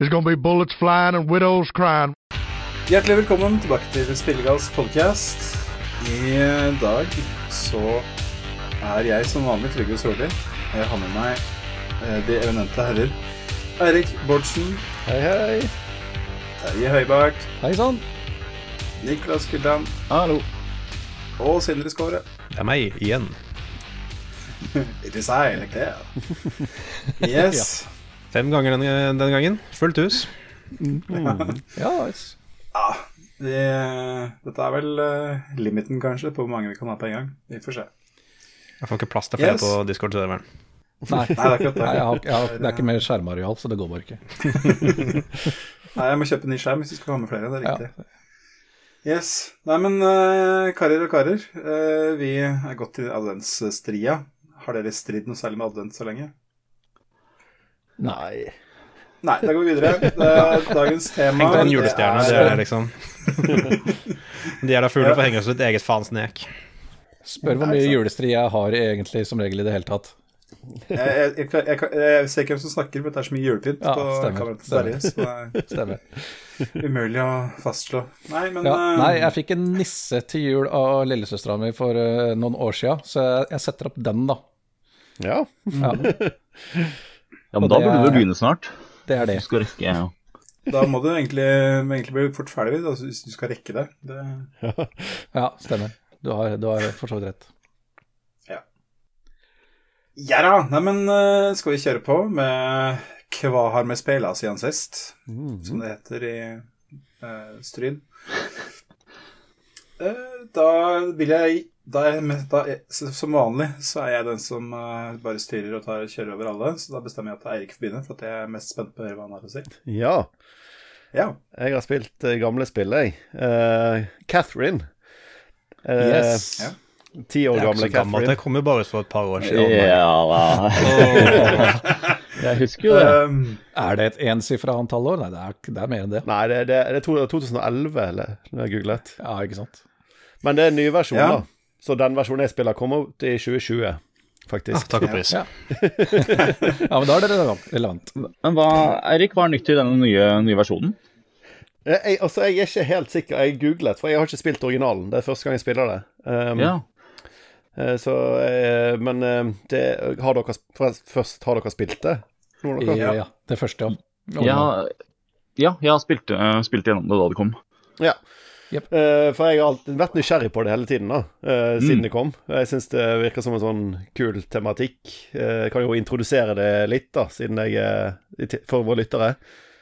There's gonna be bullets flying and widows crying. Hjertelig velkommen tilbake til Spillegalls podcast. I dag så er jeg som vanlig Trygve Solli. Jeg har med meg eh, de eminente herrer Eirik Bårdsen, Hei, hei. Terje Høibakk, Hei sann. Niklas Kylland Hallo. og Sindre Skåre. Det er meg igjen. It is I, like that. Yes. Fem ganger denne, den gangen. Fullt hus. Ja, nice. Ja, vi, dette er vel uh, limiten, kanskje, på hvor mange vi kan ha på en gang. Vi får se. Jeg får ikke plass til flere Yes. på Discord-serveren. Nei, Nei, det er ikke, det. Nei jeg har, jeg har, det er ikke mer skjermareal, så det går bare ikke. Nei, jeg må kjøpe ny skjerm hvis vi skal ha med flere. Det er Ja. riktig. Yes. Nei, men uh, karer og karer, uh, vi er gått til adventsstria. Har dere stridd noe særlig med advent så lenge? Nei. Nei, da går vi videre. Dagens tema Heng deg en julestjerne, det er det, liksom De er da fulle for å henge oss et eget fansnek. Spør hvor mye julestri jeg har egentlig som regel i det hele tatt. jeg, jeg, jeg, jeg, ser ikke hvem som snakker, for det er så mye julepynt Ja, på kameraet til. Så det Stemmer. er umulig å fastslå. Nei, men Ja, eh, nei, jeg fikk en nisse til jul av lillesøstera mi for uh, noen år sia, så jeg, jeg setter opp den, da. Ja. Ja, Ja, men da burde er- du begynne snart. det er Du det. skal rekke ja. da må du egentlig, må egentlig bli fort ferdig altså, hvis du skal rekke det. det Ja, stemmer. Du har, du har for så vidt rett. Ja Ja da! Neimen, uh, skal vi kjøre på med Hva har vi speila siden sist? Som det heter i uh, Stryn. Eh, da vil jeg er jeg, da er, Som vanlig så er jeg den som uh, bare styrer og tar, kjører over alle. Så da bestemmer jeg at Eirik får begynne, for at jeg er mest spent på å høre hva han har å si. ja. Ja. Jeg har spilt uh, gamle spill, jeg. Uh, Catherine. Yes. ja. Ti år gamle Catherine. gammelt. Det kom jo bare for et par år siden. Ja da. Jeg husker jo det. Um, Er det et ensifra antall år? Nei, det er, det er mer enn det. Nei, det, det, det er 2011, eller når jeg googlet. Ja, ikke sant. Men det er en ny versjon, Ja. da. Så den versjonen jeg spiller, kommer ut i 2020, Ah, faktisk. takk og pris. Ja. Ja, men da er det relevant. Men hva, Eirik, hva er nytt i denne nye, nye versjonen? Jeg, jeg, altså, jeg er ikke helt sikker. Jeg googlet, for jeg har ikke spilt originalen. Det er første gang jeg spiller det. Um, Ja. eh, Så eh, Men eh, det Har dere Først, har dere spilt det? Noen av dere? Ja, ja. Det første, ja. Ja, ja jeg har spilt, eh, gjennom det da det kom. Ja. Jep. Uh, for jeg har alltid vært nysgjerrig på det hele tiden, da, uh, siden Mm. det kom. Jeg syns det virker som en sånn kul tematikk. Uh, Jeg kan jo introdusere det litt, da, siden jeg er For våre lyttere.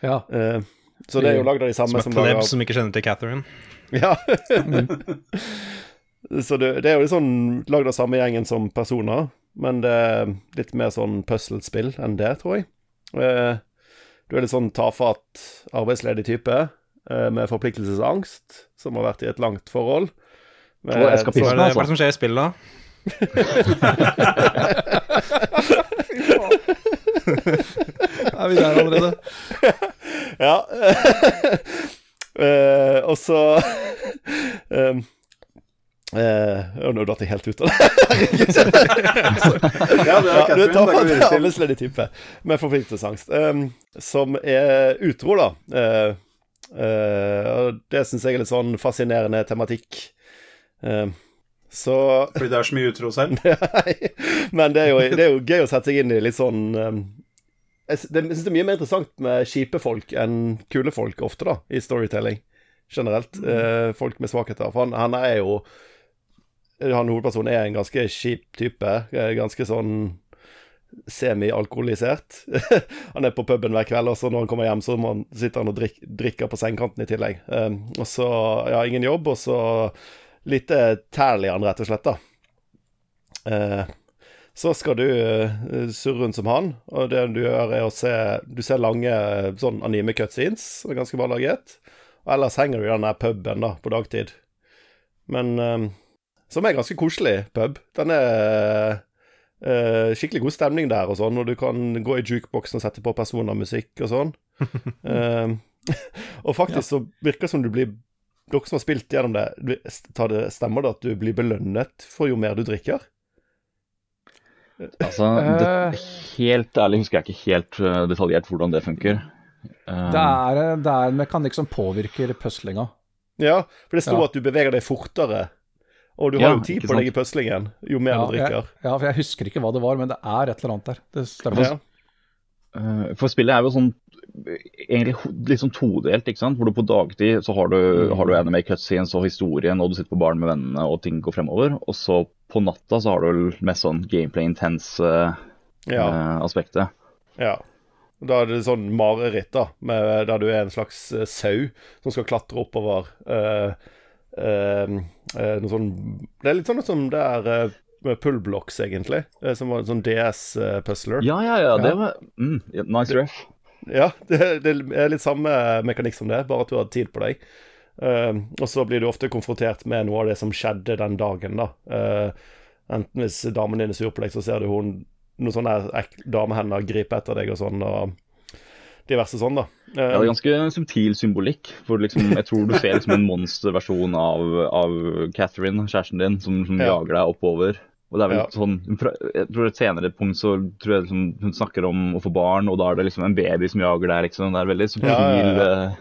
Ja. Eh, Så det er jo lagd av de Som samme et som pleb lager som ikke kjenner til Catherine. Ja. Så det, det er jo litt sånn lagd av samme gjengen som personer, men det er litt mer sånn puslespill enn det, tror jeg. Eh, Du er litt sånn tafatt, arbeidsledig type eh, med forpliktelsesangst, som har vært i et langt forhold. Og eskapisme. Hva er det, hva er altså. det som skjer i spillet, da? Er vi der allerede? Ja. uh, og så um, uh, Nå datt jeg helt ut av det. ja, det er Ja, du tar videre til arbeidsledig type med forpliktelsesangst, um, som er utro, da. Eh, eh, og det syns jeg er litt sånn fascinerende tematikk. Um, så Fordi det er så mye utro selv. Nei, men det er, jo, det er jo gøy å sette seg inn i litt sånn um, Jeg syns det er mye mer interessant med kjipe folk enn kule folk ofte, da, i storytelling generelt. Eh, folk med svakheter. For han, han er jo Han hovedpersonen er en ganske kjip type. eh, Ganske sånn semi-alkoholisert. han er på puben hver kveld, og så når han kommer hjem, så han, sitter han og drik, drikker på sengekanten i tillegg. Um, og så ja, ingen jobb, og så lite tærlig han, rett og slett, da. Uh, så skal du uh, surre rundt som han, og det du gjør, er å se Du ser lange sånn anime-cutscenes, som er ganske bra laget. Og ellers henger du i den der puben da, på dagtid. Men um, Som er ganske koselig pub. Den er eh, skikkelig god stemning der og sånn, og du kan gå i jukeboksen og sette på personermusikk og sånn. uh, og faktisk så virker det som du blir Dere som har spilt gjennom det, tar det, stemmer det at du blir belønnet for jo mer du drikker? Altså, det, helt ærlig husker jeg ikke helt eh, detaljert hvordan det funker. Uh, Det er, det er en mekanikk som påvirker puslinga. Ja, for det sto Ja. at du beveger deg fortere. Og du Ja, har jo tid på deg i puslingen jo mer Ja, du drikker. jeg, ja, for jeg husker ikke hva det var, men det er et eller annet der. Det stemmer. Ja. Eh, For spillet er jo sånn egentlig litt sånn todelt, ikke sant? Hvor du på dagtid så har du, har du anime cutscenes og historien, og du sitter på baren med vennene og ting går fremover. Og så på natta så har du mest sånn gameplay intense uh, Ja. uh, aspektet. ja. Da er det sånn mareritt, da, med, der du er en slags eh, sau som skal klatre oppover eh, noe sånn Det er litt sånn som det er eh, med pullblocks, egentlig. eh, som var en sånn DS-puzzler. Ja, ja, ja, det var mm, Nice ref. Ja, det, det er litt samme mekanikk som det, bare at du hadde tid på deg. Uh, og så blir du ofte konfrontert med noe av det som skjedde den dagen, da. Uh, enten hvis damen din er sur på deg, så ser du hun noen sånne damehender gripe etter deg og sånn, og diverse sånn, da. Eh, Ja, det er ganske subtil symbolikk. For liksom, jeg tror du ser liksom en monsterversjon av, av Catherine, kjæresten din, som, som Ja. jager deg oppover. Og det er vel Ja. sånn, Jeg tror et senere punkt så tror jeg liksom, hun snakker om å få barn, og da er det liksom en baby som jager deg. liksom. Det er veldig subtil Ja, ja, ja. eh,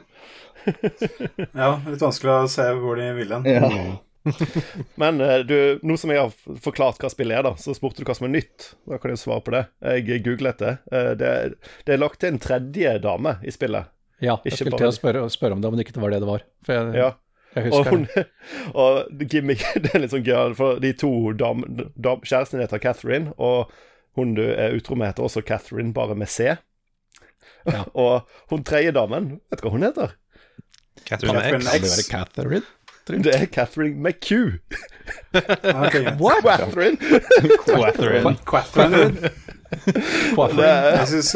Ja, litt vanskelig å se hvor de vil hen. Ja. Men eh, du, nå som jeg har forklart hva spillet er, da, så spurte du hva som er nytt. Da kan jeg svare på det. Jeg googlet det. Eh, det, er- det er lagt til en tredje dame i spillet. Ja, jeg Ikke skulle bare- til å spørre, spørre om det, men ikke det var det det var. For jeg, Ja. jeg Og, husker hun, det. og gimmick, det er litt sånn gøy, for de to dam, dam, Kjæresten heter Catherine, og hun du er utro med, heter også Catherine, bare med C. Ja. og hun tredje damen, vet du hva hun heter? Catherine Catherine X. Det være Catherine? Det er Catherine McHugh. Okay. What? Catherine! Catherine. Catherine. Er, Jeg syns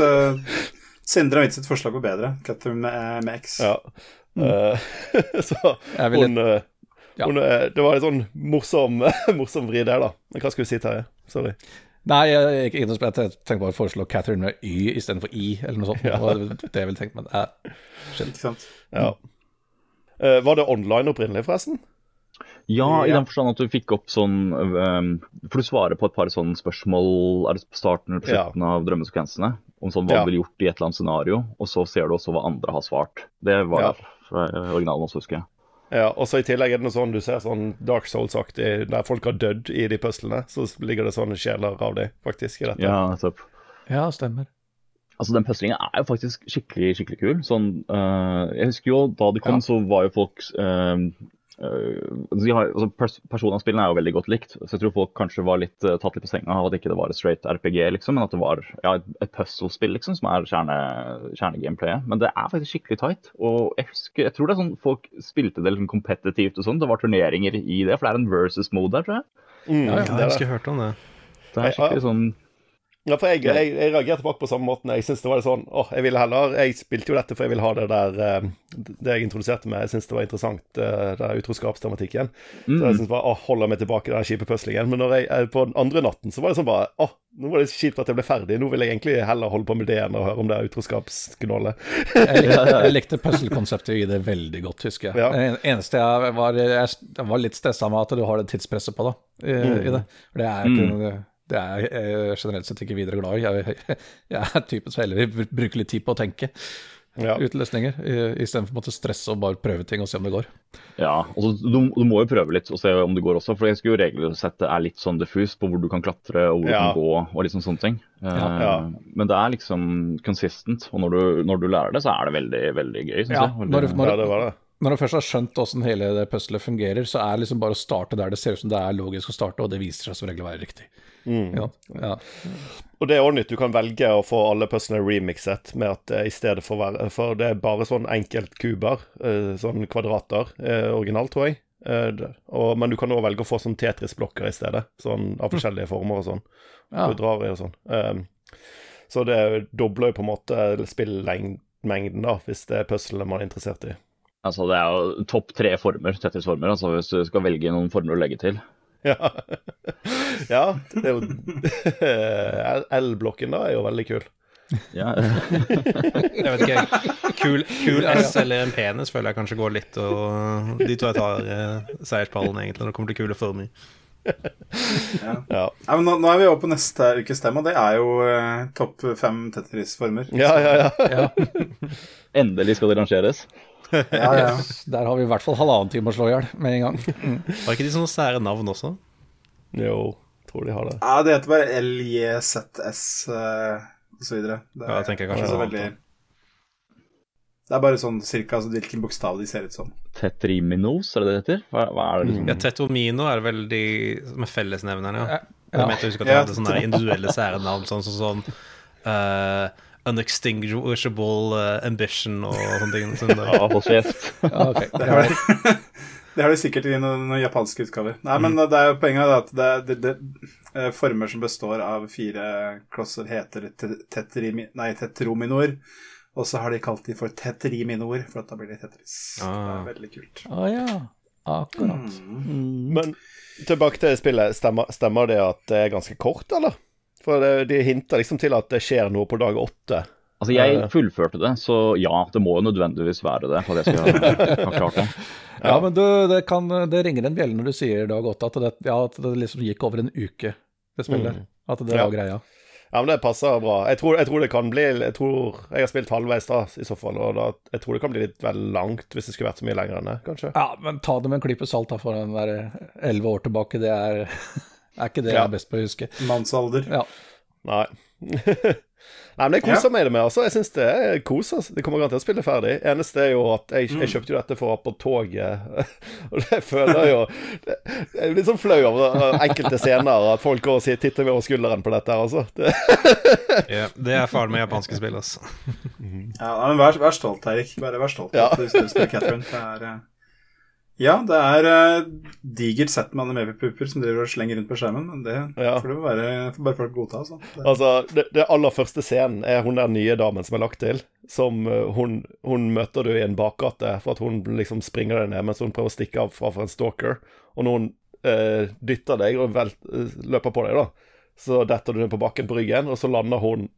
Sindre og mitt sitt forslag var bedre. Catherine med, med X. ja. Eh, så ville- hun, uh, Ja. hun uh, Det var en sånn morsom, morsom vri der, da. Men hva skulle du si, Terje? Sorry. Nei, jeg, jeg tenkte bare å foreslå Catherine med Y istedenfor I, eller noe sånt. Det var det jeg ville tenkt, men eh, Ikke sant? Ja. Eh, var det online opprinnelig, forresten? Ja, i den forstand at du fikk opp sånn um, For du svarer på et par sånne spørsmål Er det på starten eller på Ja. av drømmesekvensene? Om sånn hva Ja. du ville gjort i et eller annet scenario, og så ser du også hva andre har svart. Det var Ja. fra originalen også, husker jeg. Ja, og så i tillegg er det noe sånn du ser sånn Dark Souls-aktig, der folk har dødd i de puslene. Så ligger det sånne sjeler av dem, faktisk, i dette. Ja, nettopp. ja, stemmer. Altså, Den puslingen er jo faktisk skikkelig skikkelig kul. Sånn, uh, jeg husker jo Da det kom, Ja. så var jo folk uh, uh, har, altså pers Personene er jo veldig godt likt, så jeg tror folk kanskje var litt uh, tatt litt på senga av at ikke det var et straight RPG, liksom, men at det var ja, et, et puzzle-spill liksom, som er kjerne, kjernegameplayet. Men det er faktisk skikkelig tight. Og jeg husker, jeg tror det er sånn folk spilte det liksom kompetitivt og sånn. Det var turneringer i det, for det er en versus-mode der, tror jeg. Mm, Ja, det jeg er husker jeg hørte om det. Det er skikkelig sånn Ja, for jeg, jeg, jeg reagerte tilbake på samme måten. Jeg synes det var litt sånn Åh, jeg ville heller Jeg spilte jo dette for jeg ville ha det der eh, Det jeg introduserte med. Jeg syns det var interessant, uh, den der utroskapstematikken. Så jeg synes bare Åh, holder meg tilbake den kjipe puslingen. Men når jeg, eh, på den andre natten så var det sånn bare Åh, nå var det kjipt at jeg ble ferdig. Nå vil jeg egentlig heller holde på med det enn å høre om det utroskapsknollet. Jeg jeg likte puzzle-konseptet i det veldig godt, husker jeg. Ja. Det eneste jeg var, jeg var litt stressa med at du har det tidspresset på da, i, Mm. i det. For det er, ikke, det er jeg generelt sett ikke videre glad i. Jeg, jeg er typen som heller vil bruke litt tid på å tenke Ja. ut løsninger, i- istedenfor å måtte stresse og bare prøve ting og se om det går. Ja, altså, du, du må jo prøve litt og se om det går også. For jeg skulle jo regelsettet er litt sånn diffus på hvor du kan klatre og hvor Ja. du kan gå og liksom sånne ting. Ja, ja. Men det er liksom consistent, og når du, når du lærer det, så er det veldig, veldig gøy, syns Ja, jeg. når, Veldig, når, ja, det var det. Når du først har skjønt åssen hele det puzzlet fungerer, så er det liksom bare å starte der det ser ut som det er logisk å starte, og det viser seg som regel å være riktig. Ja, ja. Og det er òg nytt. Du kan velge å få alle puzzlene remixet med at eh, i stedet for være For det er bare sånn enkeltkuber, uh, sånn kvadrater, eh, originalt, tror jeg. Eh, og, men du kan også velge å få sånn Tetris-blokker i stedet. Sånn av forskjellige former og sånn. Ja. Du drar i og sånn. Um, så det dobler jo på en måte spillmengden, da, hvis det er puzzlene man er interessert i. altså, det er jo topp tre former, Tetris-former, altså hvis du skal velge noen former å legge til. Ja. ja, det er jo L-blokken, da, er jo veldig kul. Ja, Jeg vet ikke. Kul, kul S eller en penis føler jeg kanskje går litt, og de tror jeg tar eh, seierspallen egentlig når det kommer til kule former. Ja. Ja. Ja, men nå, nå er vi over på neste ukes tema. Det er jo eh, topp fem Tetris-former. Ja, ja, ja. Ja, Endelig skal det rangeres. Ja, ja. der har vi i hvert fall halvannen time å slå i hjel med en gang. Var ikke de sånne sære navn også? Jo, tror de har det. ja, det heter bare LJZS uh, og så videre. Det Ja, jeg tenker kanskje ikke så noe veldig Det er bare sånn cirka altså, hvilken bokstav de ser ut som. Tetriminos, er det det heter? Hva, hva er det liksom? Ja, Tetomino er vel de som er fellesnevneren, ja. Ja. Jeg mente å huske at de Ja, hadde sånne individuelle sære navn, sånn som sånn, eh, Unextinguishable eh, Ambition og sånne ting. Sånn, Ja, hold kjeft. Ja, ok. Det har de, det har de sikkert i noen, noen japanske utgaver. Nei, men det er jo poenget er at det, det, det, eh, former som består av fire klosser, heter tetrimi, nei, tetrominor. Og så har de kalt de for tetriminor, for at da blir de Tetris. Det Ah. er veldig kult. Ah, ja. Akkurat. Mm. Men tilbake til spillet. Stemmer, stemmer det at det er ganske kort, eller? For det, de hinter liksom til at det skjer noe på dag åtte. Altså, jeg fullførte det, så ja, det må jo nødvendigvis være det. For at jeg skal ha klart det. Ja, men du, det, kan, det ringer en bjelle når du sier dag åtte, at det, ja, at det liksom gikk over en uke, det spillet. At det Ja. var greia. Ja, men det passer bra. Jeg tror, jeg tror det kan bli Jeg tror Jeg har spilt halvveis da, i så fall, og da, jeg tror det kan bli litt vel langt hvis det skulle vært så mye lenger enn det, kanskje. Ja, men ta det med en klype salt, da, for den der elleve år tilbake, det er Er ikke det Ja. jeg er best på å huske? Mannsalder. Ja. Nei. Nei, men jeg koser meg det med, altså. Jeg syns det er kos. Altså. Det kommer garantert til å spille ferdig. Eneste er jo at jeg, jeg kjøpte jo dette for å ha på toget, og det føler jeg jo det, Jeg blir sånn flau over enkelte scener, at folk går og sier 'titter meg over skulderen' på dette her, altså. Det, Ja, det er faren med japanske spill, altså. Ja, men vær, vær stolt, Eirik. Bare vær stolt. Ja. Det er eh, Ja, det er uh, digert sett med animepupper som driver og slenger rundt på skjermen, men det Ja. får det være får bare folk godta. Altså. Det, altså, det, det aller første scenen er hun der nye damen som er lagt til. Som uh, hun, hun møter du i en bakgate for at hun liksom springer deg ned mens hun prøver å stikke av fra for en stalker. Og når hun uh, dytter deg og velt, løper på deg, da, så detter du ned på bakken på ryggen, og så lander hun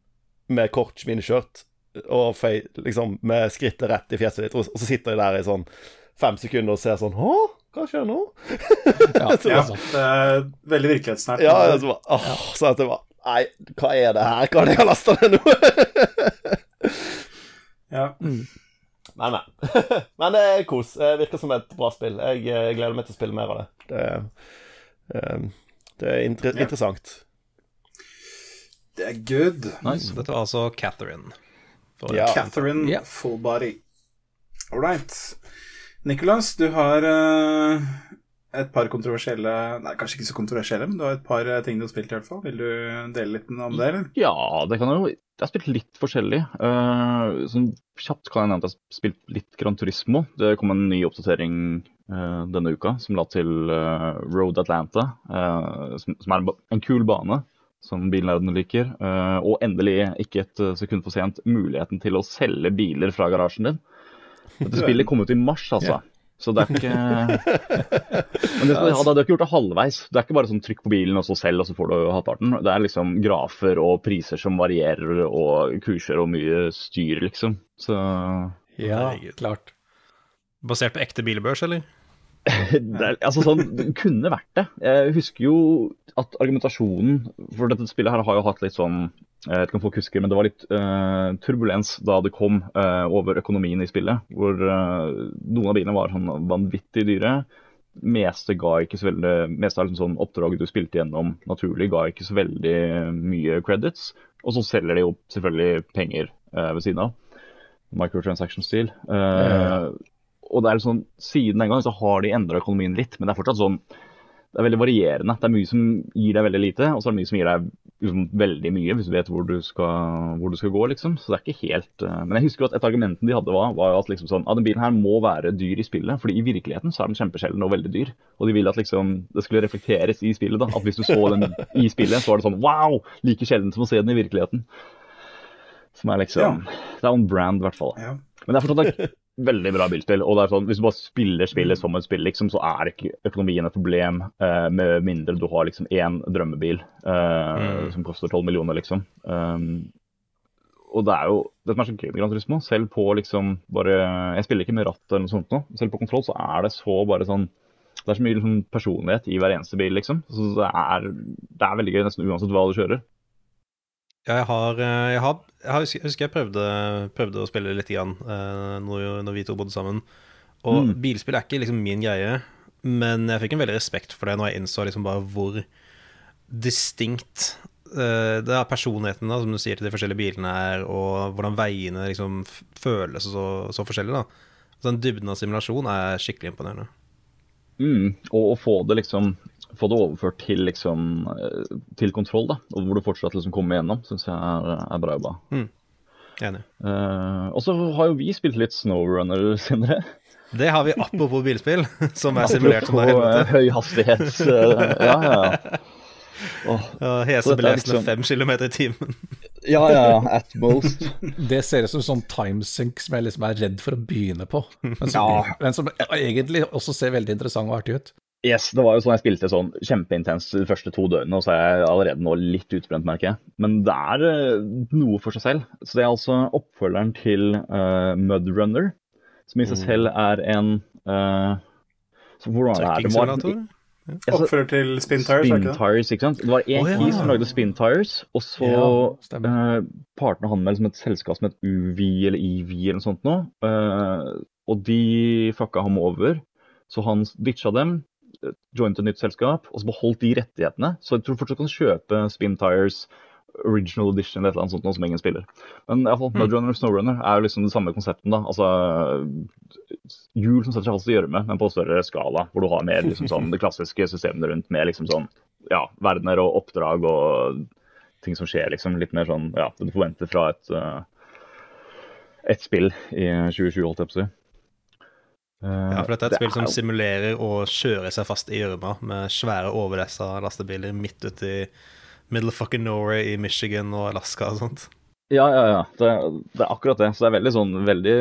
med kort miniskjørt og fei, liksom med skrittet rett i fjeset ditt, og, og så sitter de der i sånn fem sekunder og ser sånn Hå, hva skjer nå? Ja, Så ja, er veldig virkelighetsnært. ja, så bare, åh, så at bare var Nei, hva er det her? Hva er det jeg har lasta ned nå? Ja. Men, men. men det er kos. Det virker som et bra spill. Jeg, jeg gleder meg til å spille mer av det. Det, eh, det er inter Ja. interessant. Det er good. Nice. Dette var altså Catherine. For Ja. Catherine yeah. Full Body. All right. Nicholas, du har uh, et par kontroversielle Nei, kanskje ikke så kontroversielle, men du har et par eh, ting du har spilt, i hvert fall. Vil du dele litt om det, eller? Ja, det kan jeg jo. Jeg har spilt litt forskjellig. Uh, sånn kjapt kan jeg nevne at jeg har spilt litt Gran Turismo. Det kom en ny oppdatering uh, denne uka som la til Road Atlanta, som, som er en, kul bane som bilnerdene liker. Og endelig, ikke et sekund for sent, muligheten til å selge biler fra garasjen din. Dette spillet kom ut i mars, altså. Så det er ikke Men det, ja, det er ikke gjort det halvveis. Det er ikke bare sånn trykk på bilen og så selv, og så får du halvparten. Det er liksom grafer og priser som varierer, og kurser og mye styr, liksom. Så ja klart. Basert på ekte bilbørs, eller? det, er, altså sånn, det kunne vært det. Jeg husker jo at argumentasjonen For dette spillet her har jo hatt litt sånn Jeg vet ikke om folk husker, men det var litt uh, turbulens da det kom uh, over økonomien i spillet. Hvor uh, noen av bilene var sånn vanvittig dyre. Meste ga ikke så veldig Meste av liksom sånn oppdraget du spilte gjennom naturlig, ga ikke så veldig mye credits. Og så selger de jo selvfølgelig penger eh, ved siden av. Microtransaction-stil. Eh, og det er sånn, Siden den gang så har de endra økonomien litt, men det er fortsatt sånn det er veldig varierende. Det er mye som gir deg veldig lite, og så er det mye som gir deg liksom, veldig mye, hvis du vet hvor du skal, hvor du skal gå. liksom. Så det er ikke helt uh... Men jeg husker at et argument de hadde var, var at liksom sånn, ah, den bilen her må være dyr i spillet, fordi i virkeligheten så er den kjempesjelden og veldig dyr. Og de ville at liksom, det skulle reflekteres i spillet. da, At hvis du så den i spillet, så var det sånn wow! Like sjelden som å se den i virkeligheten. Som er liksom Det er on brand, i hvert fall. Ja. Men det er fortsatt et veldig bra bilspill. og det er sånn, Hvis du bare spiller spillet som et spill, liksom, så er ikke økonomien et problem, Uh, med mindre du har liksom én drømmebil eh, som koster 12 millioner, liksom. Um, og det er jo det som er så gøy med Gran Turismo, selv på liksom bare Jeg spiller ikke med ratt eller noe sånt nå. Selv på kontroll så er det så bare sånn Det er så mye liksom, personlighet i hver eneste bil, liksom. Så det er, det er veldig gøy nesten uansett hva du kjører. Ja, jeg har, eh, jeg har Jeg husker jeg prøvde, prøvde å spille litt igjen uh, når, når vi to bodde sammen. Og Mm. bilspill er ikke liksom min greie, men jeg fikk en veldig respekt for det når jeg innså liksom bare hvor distinkt eh, det er personligheten, da, som du sier, til de forskjellige bilene er, og hvordan veiene liksom føles så, så forskjellig. da. Så Den dybden av simulasjon er skikkelig imponerende. Mm. Og å få det liksom få det overført til liksom eh, til kontroll, da, og hvor du fortsatt liksom kommer igjennom, syns jeg er, er bra jobba. Enig. Uh, og så har jo vi spilt litt Snowrunner, Sindre. Det har vi apropos bilspill, som er simulert som det eh, helvete. høy hastighet. eh, ja, ja, ja. Oh, Ja, Så Hese dette belesende liksom- fem kilometer i timen. ja, ja, at most. Det ser ut som sånn timesync som jeg liksom er redd for å begynne på. Men som, Ja. men som egentlig også ser veldig interessant og artig ut. Yes, det var jo sånn jeg spilte sånn kjempeintenst de første to døgnene, og så er jeg allerede nå litt utbrent, merker jeg. Men det er eh, noe for seg selv. Så det er altså oppfølgeren til uh, Mudrunner, som i seg selv er en uh, så Hvordan er det? det? var- Trekkingssimulator? Altså, Oppfører til Spin Tires, Spin ikke det? Tires, ikke sant? Det var en oh, ja. som lagde Spin Tires, og så Ja, eh, partene han med som et selskap som het UV eller EV eller noe sånt nå. eh, og de fucka ham over, så han ditcha dem, eh, joinet et nytt selskap, og så beholdt de rettighetene. Så jeg tror fortsatt kan kjøpe Spin Tires original edition eller et eller annet sånt noe som ingen spiller. Men i hvert fall, Mudrunner og Snowrunner er jo liksom det samme konsepten. da, altså Hjul som setter seg fast i gjørme, men på større skala. Hvor du har mer liksom sånn det klassiske systemene rundt med liksom sånn ja, verdener og oppdrag og ting som skjer, liksom. Litt mer sånn ja, det du forventer fra et, uh, et spill i 2020, holdt jeg på å si. Eh, Ja, for dette er et det spill som er... simulerer å kjøre seg fast i gjørma med svære overlessa lastebiler midt ute i middle fucking Norway i Michigan og Alaska og sånt. Ja, ja, ja. Det, det er akkurat det. Så det er veldig sånn veldig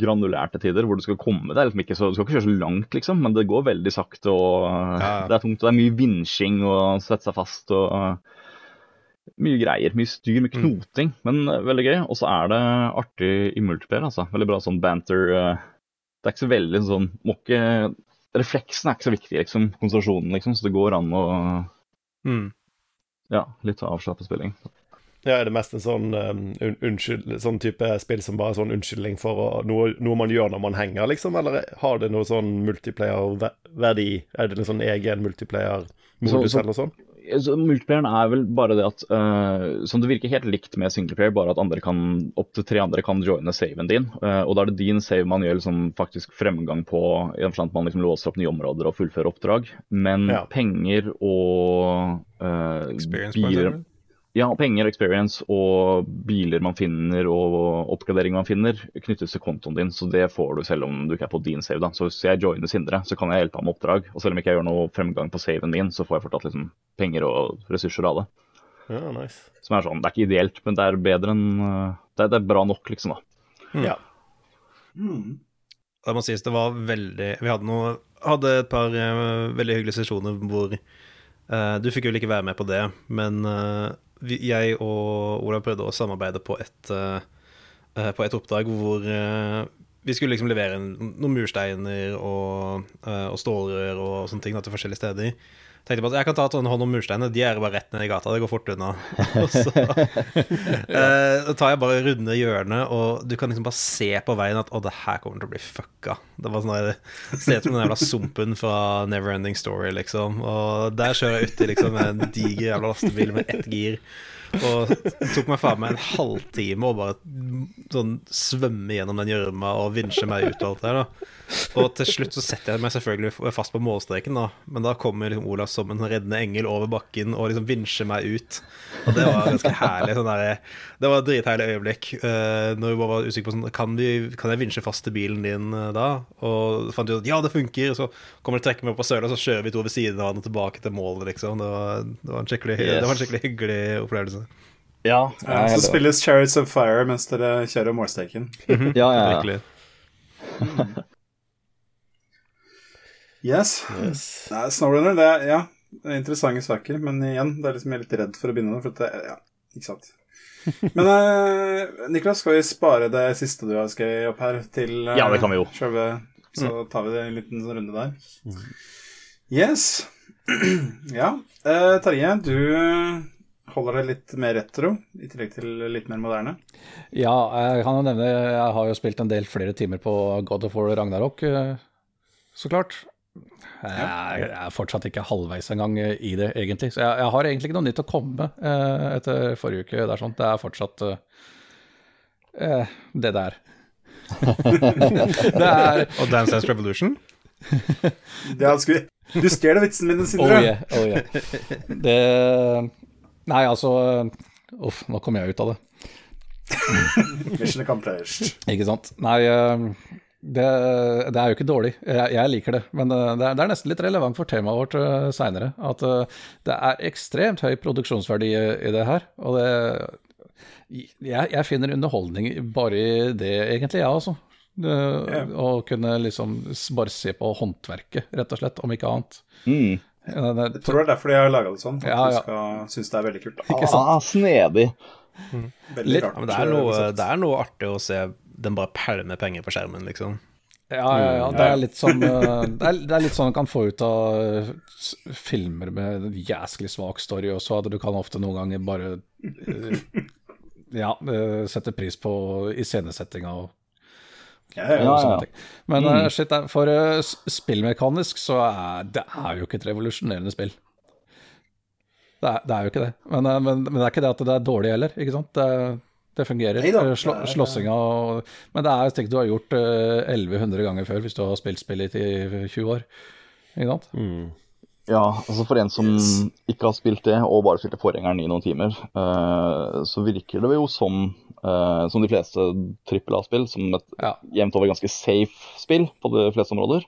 granulerte tider hvor du skal komme. deg. liksom ikke så, Du skal ikke kjøre så langt, liksom, men det går veldig sakte, og Ja. det er tungt. Og det er mye vinsjing og sette seg fast og uh, mye greier. Mye styr, mye knoting, men uh, veldig gøy. Og så er det artig i multiplayer, altså. Veldig bra sånn banter. Uh, det er ikke så veldig sånn må ikke, Refleksen er ikke så viktig, liksom. Konsentrasjonen, liksom. Så det går an å Mm. Ja, litt avslappet spilling. Ja, er det mest en sånn um, unnskyld, sånn type spill som bare er sånn unnskyldning for å, noe, noe man gjør når man henger, liksom? Eller har det noe sånn multiplayer-verdi? Er det en sånn egen multiplayer-modus Så- så- eller noe sånt? Så Multiplayeren er vel bare det at uh, Som det virker helt likt med singleplayer, bare at andre kan, opptil tre andre kan joine saven din. Uh, og da er det din save man gjør liksom faktisk fremgang på, i den forstand at man liksom låser opp nye områder og fullfører oppdrag. Men Ja. penger og uh, Experience biler? Ja, penger, experience og biler man finner og oppgradering man finner, knyttes til kontoen din. Så det får du selv om du ikke er på din save. da. Så hvis jeg joiner Sindre, så kan jeg hjelpe ham med oppdrag. Og selv om ikke jeg gjør noe fremgang på saven min, så får jeg fortsatt liksom penger og ressurser av det. Ja, nice. Som er sånn, Det er ikke ideelt, men det er bedre enn uh, det, er, det er bra nok, liksom. da. Ja. Det må sies det var veldig Vi hadde, noe, hadde et par uh, veldig hyggelige sesjoner hvor uh, Du fikk vel ikke være med på det, men eh, vi, jeg og Olav prøvde å samarbeide på et, eh, eh, på et oppdrag hvor eh, vi skulle liksom levere noen mursteiner og, og stålrør og sånne ting da, til forskjellige steder. Tenkte på at jeg kan ta sånn hånd om mursteinene, de er bare rett ned i gata, det går fort unna. og så eh, tar jeg bare runde hjørnet, og du kan liksom bare se på veien at å, det her kommer til å bli fucka. Det var sånn der, Ser ut som den jævla sumpen fra Neverending Story, liksom. Og der kjører jeg uti liksom en diger jævla lastebil med ett gir. Og tok meg faen meg en halvtime og bare sånn svømme gjennom den gjørma og vinsje meg ut og alt det der. da Og til slutt så setter jeg meg selvfølgelig fast på målstreken, da. Men da kommer liksom Olav som en reddende engel over bakken og liksom vinsjer meg ut. Og det var ganske herlig. Sånn der, det var et dritherlig øyeblikk. Uh, når vi bare var usikre på sånn kan, vi, kan jeg vinsje fast til bilen din uh, da? Og så fant vi ut at ja, det funker. Og så kommer det trekke meg opp på søla, og så kjører vi to ved siden av hverandre tilbake til målet, liksom. Det var, det var, en, skikkelig, Yes. det var en skikkelig hyggelig opplevelse. Ja, Ja, så spilles Chariots of Fire mens dere kjører målstreken. ja, ja, ja. Yes. Yes. Nei, Snowrunner, det er, ja, det er interessante saker, men igjen, det er liksom jeg er litt redd for å begynne med det, ja, ikke sant. Men eh, Niklas, skal vi spare det siste du har skrevet opp her, til eh, Ja, det kan vi jo. selve Så tar vi det en liten sånn runde der. Yes. ja. Eh, Terje, du holder det litt mer retro, i tillegg til litt mer moderne. Ja, jeg kan jo nevne Jeg har jo spilt en del flere timer på God of War Ragnarok, eh, så klart. Jeg er fortsatt ikke halvveis engang i det, egentlig. Så jeg, jeg har egentlig ikke noe nytt å komme med eh, etter forrige uke. Det er, sånt. det er fortsatt eh, eh, det der. det er Og Dance Dance Revolution? Det hadde skulle... Du stjeler vitsen min, Oh Sindre. yeah, oh yeah. Det Nei, altså Uff, nå kom jeg ut av det. Mission accomplished. Ikke sant. Nei, eh, det, det er jo ikke dårlig. Jeg, jeg liker det. Men eh, det er, det er nesten litt relevant for temaet vårt uh, seinere. At eh, det er ekstremt høy produksjonsverdi i, i det her. Og det jeg, jeg finner underholdning bare i det, egentlig, jeg, ja, altså. Det- Å kunne liksom bare se på håndverket, rett og slett, om ikke annet. Mm. Eh, Jeg tror det er derfor de har laga det sånn. At Ja, ja. du skal synes det er veldig kult. Da. Ikke sant? Ah, snedig. Veldig Litt- rart. Ja, men det er, eh, noe, det er noe artig å se den bare pælmer penger på skjermen, liksom. Ja, ja, ja. Det er litt sånn det er, det er litt sånn du kan få ut av eh, filmer med jæsklig svak story også, at du kan ofte noen ganger bare eh, ja, sette pris på iscenesettinga og, Ja, ja, og Ja, sånne ting. Men eh, shit, er- for spillmekanisk så er det er jo ikke et revolusjonerende spill. Det er, det er jo ikke det. Men, men, men det er ikke det at det er dårlig heller, ikke sant. Det, det fungerer. Neida, Eh, Slå, slåssinga og Men det er ting du har gjort eh, 1100 ganger før hvis du har spilt spillet i 20 år. Ikke sant? Ja, altså for en som ikke har spilt det, og bare spilte forgjengeren i noen timer, eh, så virker det jo som, eh, som de fleste trippel A-spill, som et Ja. jevnt over ganske safe spill på de fleste områder.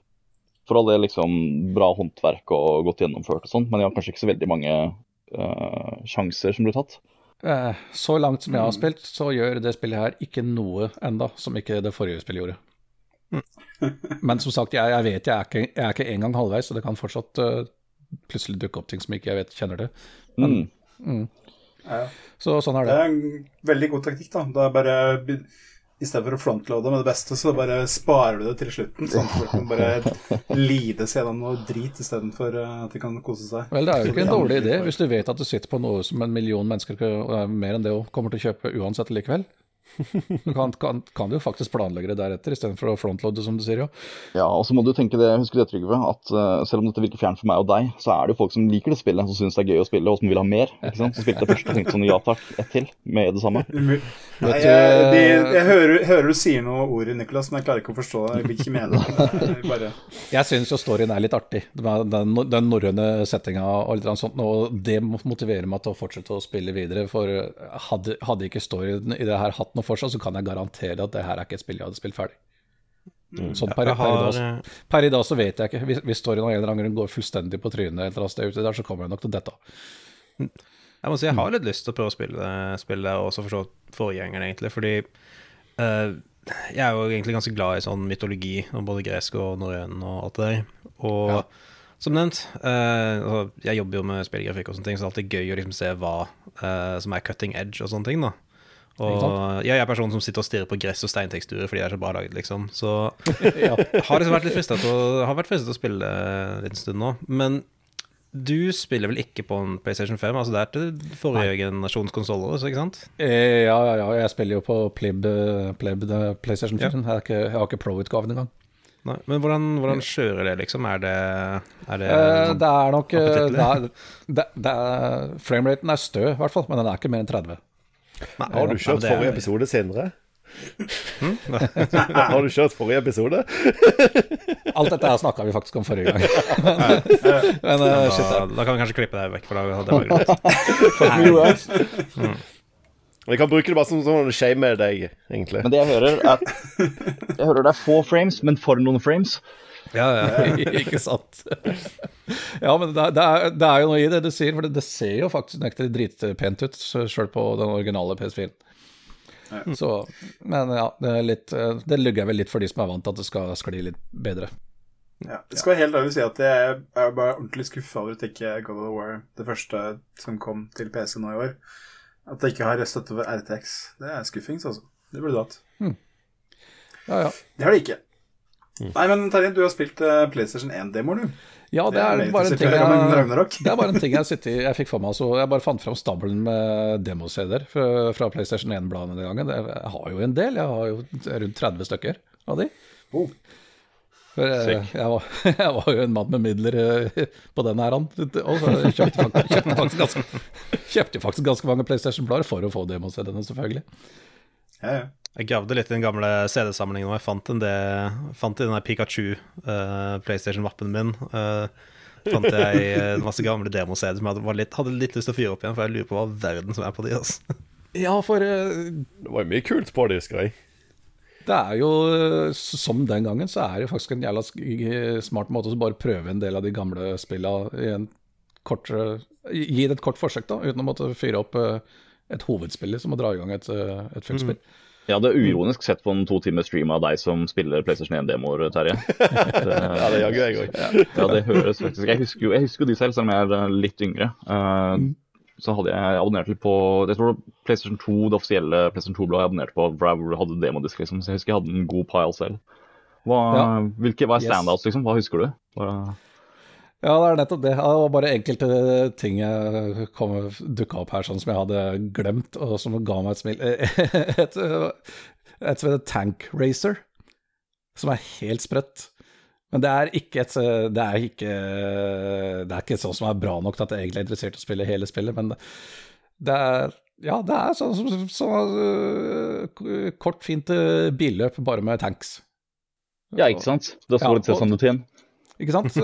For all det liksom bra håndverk og godt gjennomført og sånn, men jeg har kanskje ikke så veldig mange eh, sjanser som blir tatt. Eh, Så langt som jeg har spilt, så gjør det spillet her ikke noe enda som ikke det forrige spillet gjorde. Men som sagt, jeg, jeg vet jeg er, ikke, jeg er ikke engang halvveis, så det kan fortsatt uh, plutselig dukke opp ting som ikke jeg vet kjenner til. Mm. Ja. Så sånn er Det det. er en veldig god taktikk, da. Det er bare be- I stedet for å frontloade med det beste, så bare sparer du det til slutten. Sånn at folk kan bare lide seg gjennom noe drit istedenfor uh, at de kan kose seg. Vel, det er jo ikke en dårlig idé hvis du vet at du sitter på noe som en million mennesker, mer enn det også, kommer til å kjøpe uansett likevel. Du kan, kan, kan du jo faktisk planlegge det deretter, istedenfor å frontloade, som du sier, jo. Ja, og så må du tenke det, husk det, Trygve, at uh, selv om dette virker fjernt for meg og deg, så er det jo folk som liker det spillet, som syns det er gøy å spille, og som vil ha mer. ikke sant? Som spilte det første og tenkte sånn ja takk, ett til, med det samme. Nei, jeg, de, jeg hører, hører du sier noe ord, Nicolas, men jeg klarer ikke å forstå det. Jeg vil ikke mene det. Bare, Jeg syns jo storyen er litt artig. Den, den, den norrøne settinga og litt sånt, og det motiverer meg til å fortsette å spille videre. For hadde, hadde ikke storyen i det her hatt noe for seg, så kan jeg garantere at det her er ikke et spill jeg hadde spilt ferdig. Sånn per, per, i dag, så- eh, per i dag så vet jeg ikke. Hvis, hvis storyen av en eller annen grunn går fullstendig på trynet, et eller annet sted ute der, så kommer jeg nok til dette. Jeg må si jeg har litt lyst til å prøve å spille, det, og også forstå forgjengeren, egentlig, fordi uh, jeg er jo egentlig ganske glad i sånn mytologi, og både gresk og norrøn og alt det der. Og Ja. som nevnt, uh, altså, jeg jobber jo med spillgrafikk og sånne ting, så det er alltid gøy å liksom se hva uh, som er cutting edge og sånne ting, da. Ikke Og jeg er personen som sitter og stirrer på gress og steinteksturer fordi det er så bra laget, liksom. Så Ja. har liksom vært litt fristet til til å spille en stund nå. Men du spiller vel ikke på en PlayStation 5? Altså Det er til forrige generasjons konsoller, ikke sant? Eh, ja, ja, ja, jeg spiller jo på Pleb, eh, Pleb PlayStation 4. Jeg, er ikke, jeg har ikke Pro-utgaven engang. Nei, men hvordan, hvordan kjører det, liksom? Er det, er det Eh, det er nok eh, det er, det, det er, Frameraten er stø, i hvert fall, men den er ikke mer enn 30. Nei, Har du kjørt men er- forrige episode, Sindre? Har du kjørt forrige episode? Alt dette her snakka vi faktisk om forrige gang. men eh, shit, Da, da kan vi kanskje klippe det vekk, for da det var greit. Vi kan bruke det bare som sånn shame deg, egentlig. Men det jeg hører, er Jeg hører det er få frames, men for noen frames. Ja, ja. ikke sant? ja, men det, er- det, er, det er jo noe i det du sier, for det, det ser jo faktisk nektelig dritpent ut sjøl på den originale PS4-en. Så, men ja, det, er litt, det lugger vel litt for de som er vant til at det skal skli litt bedre. ja. Jeg skal helt ærlig si at jeg er bare ordentlig skuffa over at ikke God of War, det første som kom til PC nå i år, at det ikke har støtte for RTX. Det er skuffings, altså. Det burde du hatt. Ja, ja. Det har det ikke. Nei, men Terje, du har spilt uh, PlayStation 1-demoer, du. Ja, det er, bare en ting jeg, det er bare en ting jeg, sitter, i- jeg fikk for meg. Så jeg bare fant fram stabelen med demo-CD-er fra, fra PlayStation 1-bladene den gangen. Jeg har jo en del, jeg har jo rundt 30 stykker av de. Oh. For jeg, jeg, var, jeg var jo en mann med midler eh, på den æraen. Og så kjøpte, fakt- kjøpte, faktisk ganske, kjøpte faktisk ganske mange PlayStation-blader for å få demo-CD-ene, selvfølgelig. Ja, ja. Jeg gravde litt i den gamle CD-samlingen, og jeg fant, en del, fant i den der Pikachu uh, PlayStation-mappen min. Uh, fant jeg eh, en masse gamle demo-CD som jeg hadde, litt, hadde litt lyst til å fyre opp igjen, for jeg lurer på hva verden som er på de. Altså. Ja, for uh, Det var jo mye kult på det, Skrei. Det er jo, som den gangen, så er det jo faktisk en jævla smart måte å bare prøve en del av de gamle spillene i en kort Gi det et kort forsøk, da, uten å måtte fyre opp et hovedspill som å dra i gang et, et fullt spill. Jeg hadde uironisk sett på en to timers stream av deg som spiller PlayStation 1-demoer, Terje. Det, Ja, det jaggu jeg òg. ja, det høres faktisk Jeg husker jo jeg husker de selv, selv om jeg er eh, litt yngre. Eh, Så hadde jeg abonnert litt på Jeg tror det PlayStation 2, det offisielle PlayStation 2-bladet jeg abonnerte på, hvor hadde demodisk, liksom. Så jeg husker jeg hadde en god pile selv. Hva, Ja. hvilke, hva er Yes. standouts, liksom? Hva husker du? Hva, Ja, det er nettopp det. Det var bare enkelte ting jeg dukka opp her sånn som jeg hadde glemt, og som ga meg et smil. Et, et som heter Tank Racer, som er helt sprøtt. Men det er ikke et Det er ikke Det er ikke sånn som er bra nok til at jeg egentlig er interessert i å spille hele spillet, men det, det er ja, det er sånn som så, så, kort, fint øh, billøp bare med tanks. ja, ikke sant? Det står Ja, til sånn ut igjen. Ikke sant?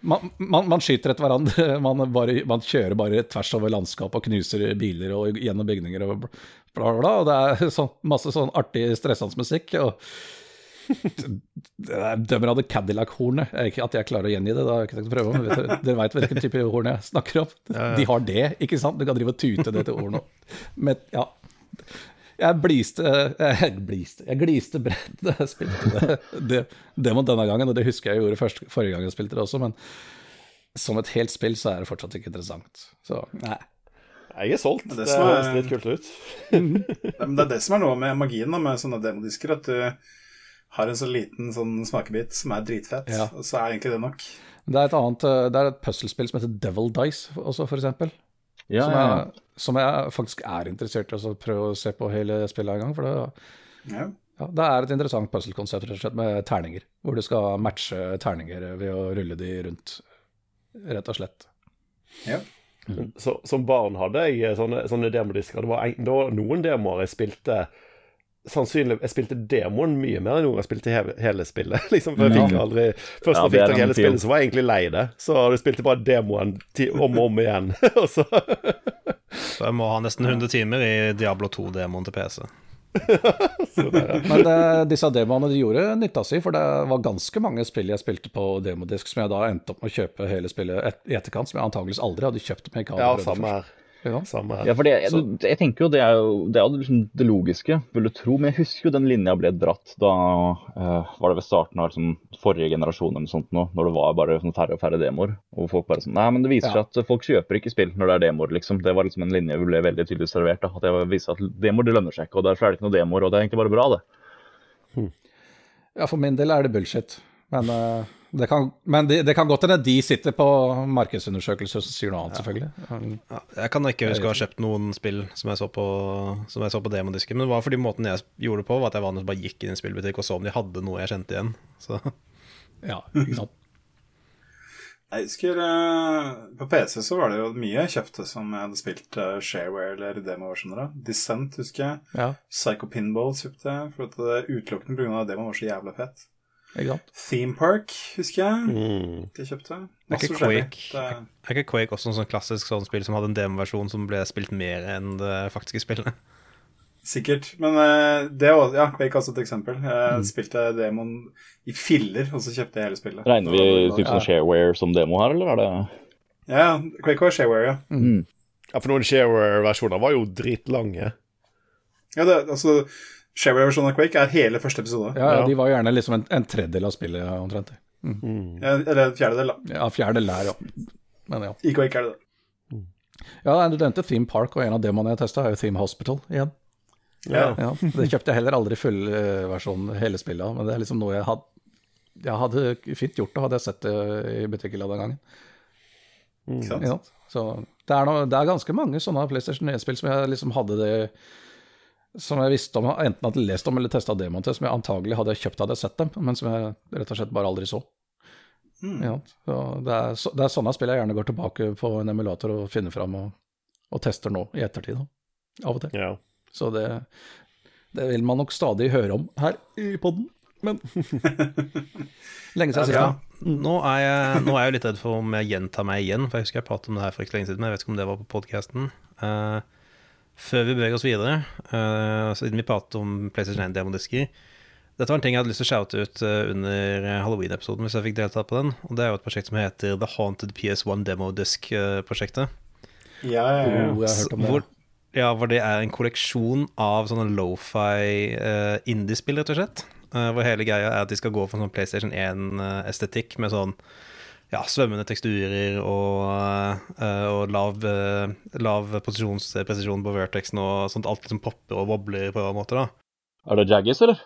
Man, man, man skyter etter hverandre, man, bare, man kjører bare tvers over landskap og knuser biler og gjennom bygninger og bla, bla, bla. Og det er så, masse sånn artig, stressende musikk. og er Dømmer av det Cadillac-hornet. Ikke at jeg klarer å gjengi det, da har jeg ikke tenkt å prøve. men vet Dere, dere veit hvilken type horn jeg snakker om? De har det, ikke sant? Du kan drive og tute det til hornet. Men ja jeg bliste Jeg bliste, jeg gliste bredt da jeg spilte det, det, det mot denne gangen, og det husker jeg gjorde først, forrige gang jeg spilte det også, men som et helt spill så er det fortsatt ikke interessant. Så nei. Jeg er solgt. Det Det, høres litt kult ut. Men det er det som er noe med magien da, med sånne demodisker, at du har en så liten sånn smakebit som er dritfett, Ja. og så er egentlig det nok. Det er et annet, eh, det er et puslespill som heter Devil Dice også, for eksempel. Ja, som, jeg, som jeg faktisk er interessert i å prøve å se på hele spillet en gang. For det, Ja. ja, det er et interessant puzzle-konsept rett og slett med terninger, hvor du skal matche terninger ved å rulle de rundt, rett og slett. ja. Så, som barn hadde jeg sånne, sånne demodisker. Det var, en, det var noen demoer jeg spilte Sannsynlig Jeg spilte demoen mye mer enn noen jeg spilte hele, hele spillet. liksom, for jeg fikk aldri Først da ja, fikk jeg hele spillet, så var jeg egentlig lei det. Så du spilte bare demoen om og om igjen. og så Så jeg må ha nesten 100 timer i Diablo 2-demoen til PC. Men det, disse demoene de gjorde nytta si, for det var ganske mange spill jeg spilte på demodisk som jeg da endte opp med å kjøpe hele spillet et, i etterkant, som jeg antakeligvis aldri hadde kjøpt med ikke Ja, samme her. Ja. Samme her. Ja, for det, jeg, jeg tenker jo det er jo det, er jo liksom det logiske, vil du tro. Men jeg husker jo den linja ble dratt da uh, Var det ved starten av liksom, forrige generasjon eller noe sånt nå, når det var bare sånn færre og færre demoer. Og folk bare sånn Nei, men det viser Ja. seg at folk kjøper ikke spill når det er demoer, liksom. Det var liksom en linje vi ble veldig tydelig servert. da, At det viser at demoer det lønner seg ikke, og derfor er det ikke noe demoer, og det er egentlig bare bra, det. Ja, for min del er det bullshit. Men, eh, det kan, men det, det kan godt hende de sitter på markedsundersøkelser som sier noe annet, selvfølgelig. Um, Ja, jeg kan ikke huske å ha kjøpt noen spill som jeg så på, som jeg så på demodisken, men det var fordi måten jeg gjorde det på, var at jeg vanligvis bare gikk inn i en spillbutikk og så om de hadde noe jeg kjente igjen. Så ja, ikke sant. Jeg husker eh, På PC så var det jo mye jeg kjøpte som jeg hadde spilt uh, shareware eller demoversjoner av. Dissent husker jeg. Ja, Psycho Pinball kjøpte jeg, for at det utelukkende pga. at demoen var så jævla fett. Ikke sant. Theme Park husker jeg. Mm. De kjøpte jeg. Er ikke. Quake- er- er ikke Quake også en sånn klassisk sånn spill som hadde en demoversjon som ble spilt mer enn det faktiske spillet? Sikkert. Men eh, det var, ja, Quake er også et eksempel. Jeg Mm. spilte demoen i filler, og så kjøpte jeg hele spillet. Regner vi typ som shareware som demo her, eller er det Ja, Quake var shareware, ja. mm. Ja, for noen shareware-versjoner var jo dritlange. ja det, altså, Shareware-versjonen av Quake er hele første episode. Ja, ja, Ja. de var gjerne liksom en, en tredjedel av spillet, omtrent. Mm. Ja, Eller en fjerdedel, da. Ja, fjerdedel er, ja. Men ja. I Quake er det det. Ja, du nevnte Theme Park, og en av demoene jeg testa, er jo Theme Hospital igjen. Ja. Ja, det kjøpte jeg heller aldri full eh, versjon hele spillet av, men det er liksom noe jeg hadde, jeg hadde fint gjort det, hadde jeg sett det i butikken den gangen. Sant? Ja. Så det er, noe, det er ganske mange sånne PlayStation 1-spill som jeg liksom hadde det Som jeg visste om, enten hadde lest om eller testa demoen til, som jeg antagelig hadde kjøpt hadde jeg sett dem, men som jeg rett og slett bare aldri så. Ja, så det, er, så- det er sånne spill jeg gjerne går tilbake på en emulator og finner fram og, og tester nå i ettertid. Av og til. Ja. Så det, det vil man nok stadig høre om her i poden. Men lenge siden sist. Ja, nå er, jeg, nå er jeg litt redd for om jeg gjentar meg igjen, for jeg husker jeg pratet om det her for ikke lenge siden, men jeg vet ikke om det var på podkasten. Før vi beveger oss videre, uh, siden vi pratet om PlayStation 1-demodisker Dette var en ting jeg hadde lyst til å shoute ut eh, under Halloween-episoden, hvis jeg fikk delta på den. Og det er jo et prosjekt som heter The Haunted PS1 Demodisk-prosjektet. Ja, ja, ja. Oh, jeg har hørt om det. Hvor, ja, hvor det er en kolleksjon av sånne lofi uh, indiespill, rett og slett. Uh, hvor hele greia er at de skal gå for sånn PlayStation 1-estetikk med sånn ja, svømmende teksturer og, eh, og lav, eh, lav posisjonspresisjon på vertexen og sånt. Alt som popper og wobler på en måte, da. Er det Jaggis, eller?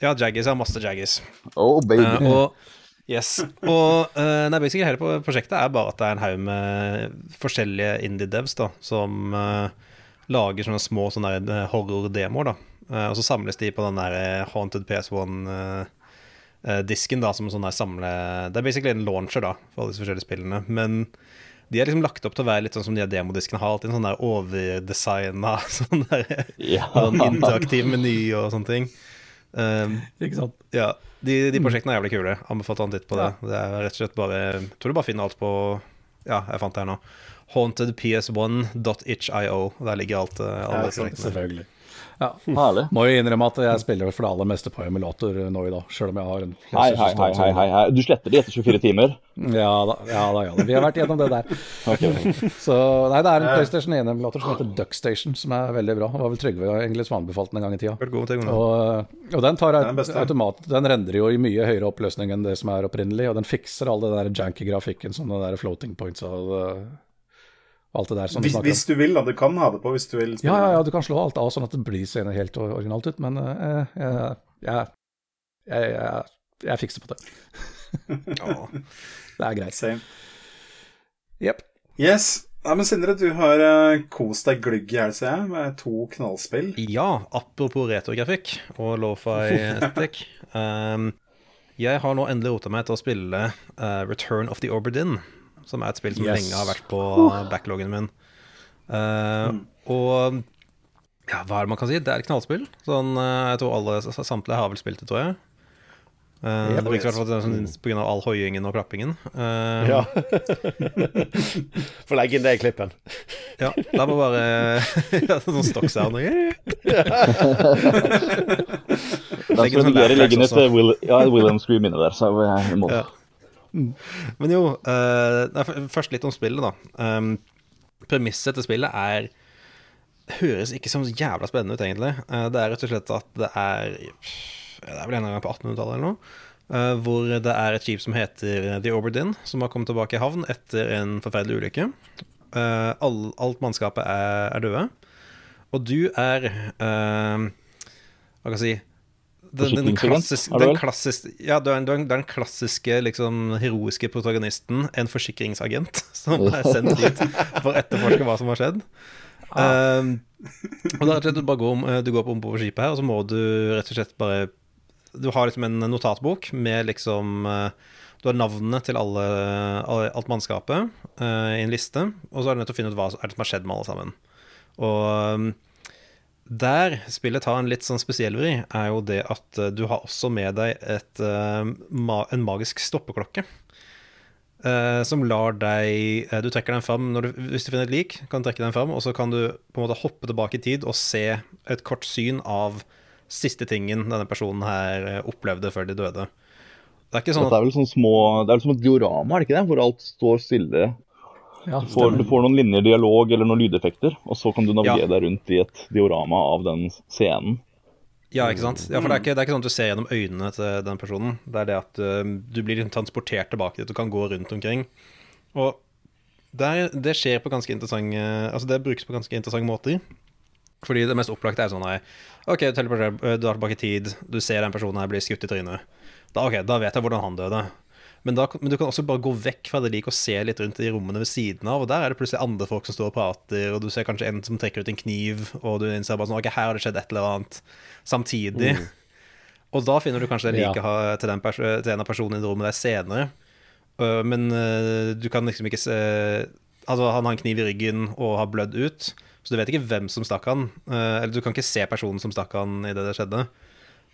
Ja, Jaggis. Jeg har masse Jaggis. Oh, baby. Uh, og, yes. Og uh, nei, basically hele prosjektet er bare at det er en haug med forskjellige indie-devs da, som uh, lager sånne små sånne horror-demoer, da. Uh, og så samles de på den der Haunted PS1 Eh, disken da, som en sånn der samle... Det er basically en launcher da, for alle disse forskjellige spillene. Men de er liksom lagt opp til å være litt sånn som de demodiskene har. Alltid en sånn der overdesigna sånn der, ja. sånn interaktiv meny og sånne ting. Um, Ikke sant? Ja, de, de, mm. prosjektene er jævlig kule. Anbefaler en titt på det. Ja. Det er rett og slett bare jeg Tror du bare finner alt på Ja, jeg fant det her nå. Hauntedps1.hio Der ligger alt. Eh, alle ja, selvfølgelig. Ja. Herlig. Må jo innrømme at jeg spiller for det aller meste på emulator nå i dag, sjøl om jeg har en Hei, hei, hei, hei, hei, hei. Du sletter de etter 24 timer? Ja da, ja da, ja da. Vi har vært gjennom det der. okay. Så nei, det er en PlayStation 1-emulator som heter Duckstation, som er veldig bra. Det var vel Trygve egentlig som anbefalte den en gang i tida. Og, og den tar den automat Den rendrer jo i mye høyere oppløsning enn det som er opprinnelig, og den fikser all den der janky grafikken, som den der floating points og alt det der som Hvis, snakker hvis du vil, da. Du kan ha det på hvis du vil. Ja, ja, ja, du kan slå alt av sånn at det blir seende helt originalt ut, men uh, jeg, jeg, jeg, jeg, jeg fikser på det. Ja. Det er greit. Same. Yep. Yes. Ja, men Sindre, du har uh, kost deg glugg i hjel, ser jeg, med to knallspill. Ja, apropos retrografikk og lofi-estetikk. Um, jeg har nå endelig rota meg til å spille uh, Return of the Oberdin, som er et spill som Yes. lenge har vært på backloggen min. Eh, Og ja, hva er det man kan si? Det er et knallspill. Sånn, eh, jeg tror alle samtlige har vel spilt det, tror jeg. Uh, det virker i yes. hvert sånn, grunn av all hoiingen og klappingen. Uh, Ja. Få legge inn det i klippen. ja, La meg bare Sånn stokksound. Da skal inn tracks et eh, Will, ja, William Scream inni der, så er jeg i mål. Ja. Men jo, uh, først litt om spillet, da. Um, premisset til spillet er Høres ikke så jævla spennende ut, egentlig. Uh, det er rett og slett at det er Det er vel en gang på 1800-tallet eller noe. Uh, hvor det er et skip som heter The Oberdin, som har kommet tilbake i havn etter en forferdelig ulykke. All, alt mannskapet er, er døde. Og du er Hva kan jeg si den, den, Forsikringsagent, klassisk, er den, vel? ja, er den klassiske, liksom, heroiske protagonisten, en forsikringsagent, som er sendt dit for å etterforske hva som har skjedd. Um, og da rett og slett du går, om, eh, du går på ombord på skipet her, og så må du rett og slett bare Du har liksom en notatbok med liksom eh, Du har navnene til alle, alle, alt mannskapet uh, i en liste, og så er du nødt til å finne ut hva er det som har skjedd med alle sammen. Og um, der spillet tar en litt sånn spesiell vri, er jo det at eh, du har også med deg et, eh, en magisk stoppeklokke. eh, som lar deg Du trekker den fram du, hvis du finner et lik, kan du trekke den fram, og så kan du på en måte hoppe tilbake i tid og se et kort syn av siste tingen denne personen her opplevde før de døde. Det er sånn at er vel sånn små Det er vel som et diorama, er det ikke det? Hvor alt står stille. Ja, Du får, du får noen linjer dialog eller noen lydeffekter, og så kan du navigere Ja. deg rundt i et diorama av den scenen. Ja, ikke sant? Ja, for det er ikke, det er ikke sånn at du ser gjennom øynene til den personen. Det er det at uh, du blir liksom transportert tilbake dit, du kan gå rundt omkring. Og der, det skjer på ganske interessante Altså, det brukes på ganske interessante måter. Fordi det mest opplagte er sånn her OK, du eh, du er tilbake i tid, du ser den personen her bli skutt i trynet. Da, ok, da vet jeg hvordan han døde. Men, da, men du kan også bare gå vekk fra det liket og se litt rundt i rommene ved siden av. Og der er det plutselig andre folk som står og prater, og du ser kanskje en som trekker ut en kniv, og du innser bare sånn Ok, her har det skjedd et eller annet samtidig. Og da finner du kanskje det Ja. liket ha- til, den til en av personene i det rommet der senere. Uh, men uh, du kan liksom ikke se Altså, han har en kniv i ryggen og har blødd ut, så du vet ikke hvem som stakk han. Uh, eller du kan ikke se personen som stakk han idet det skjedde.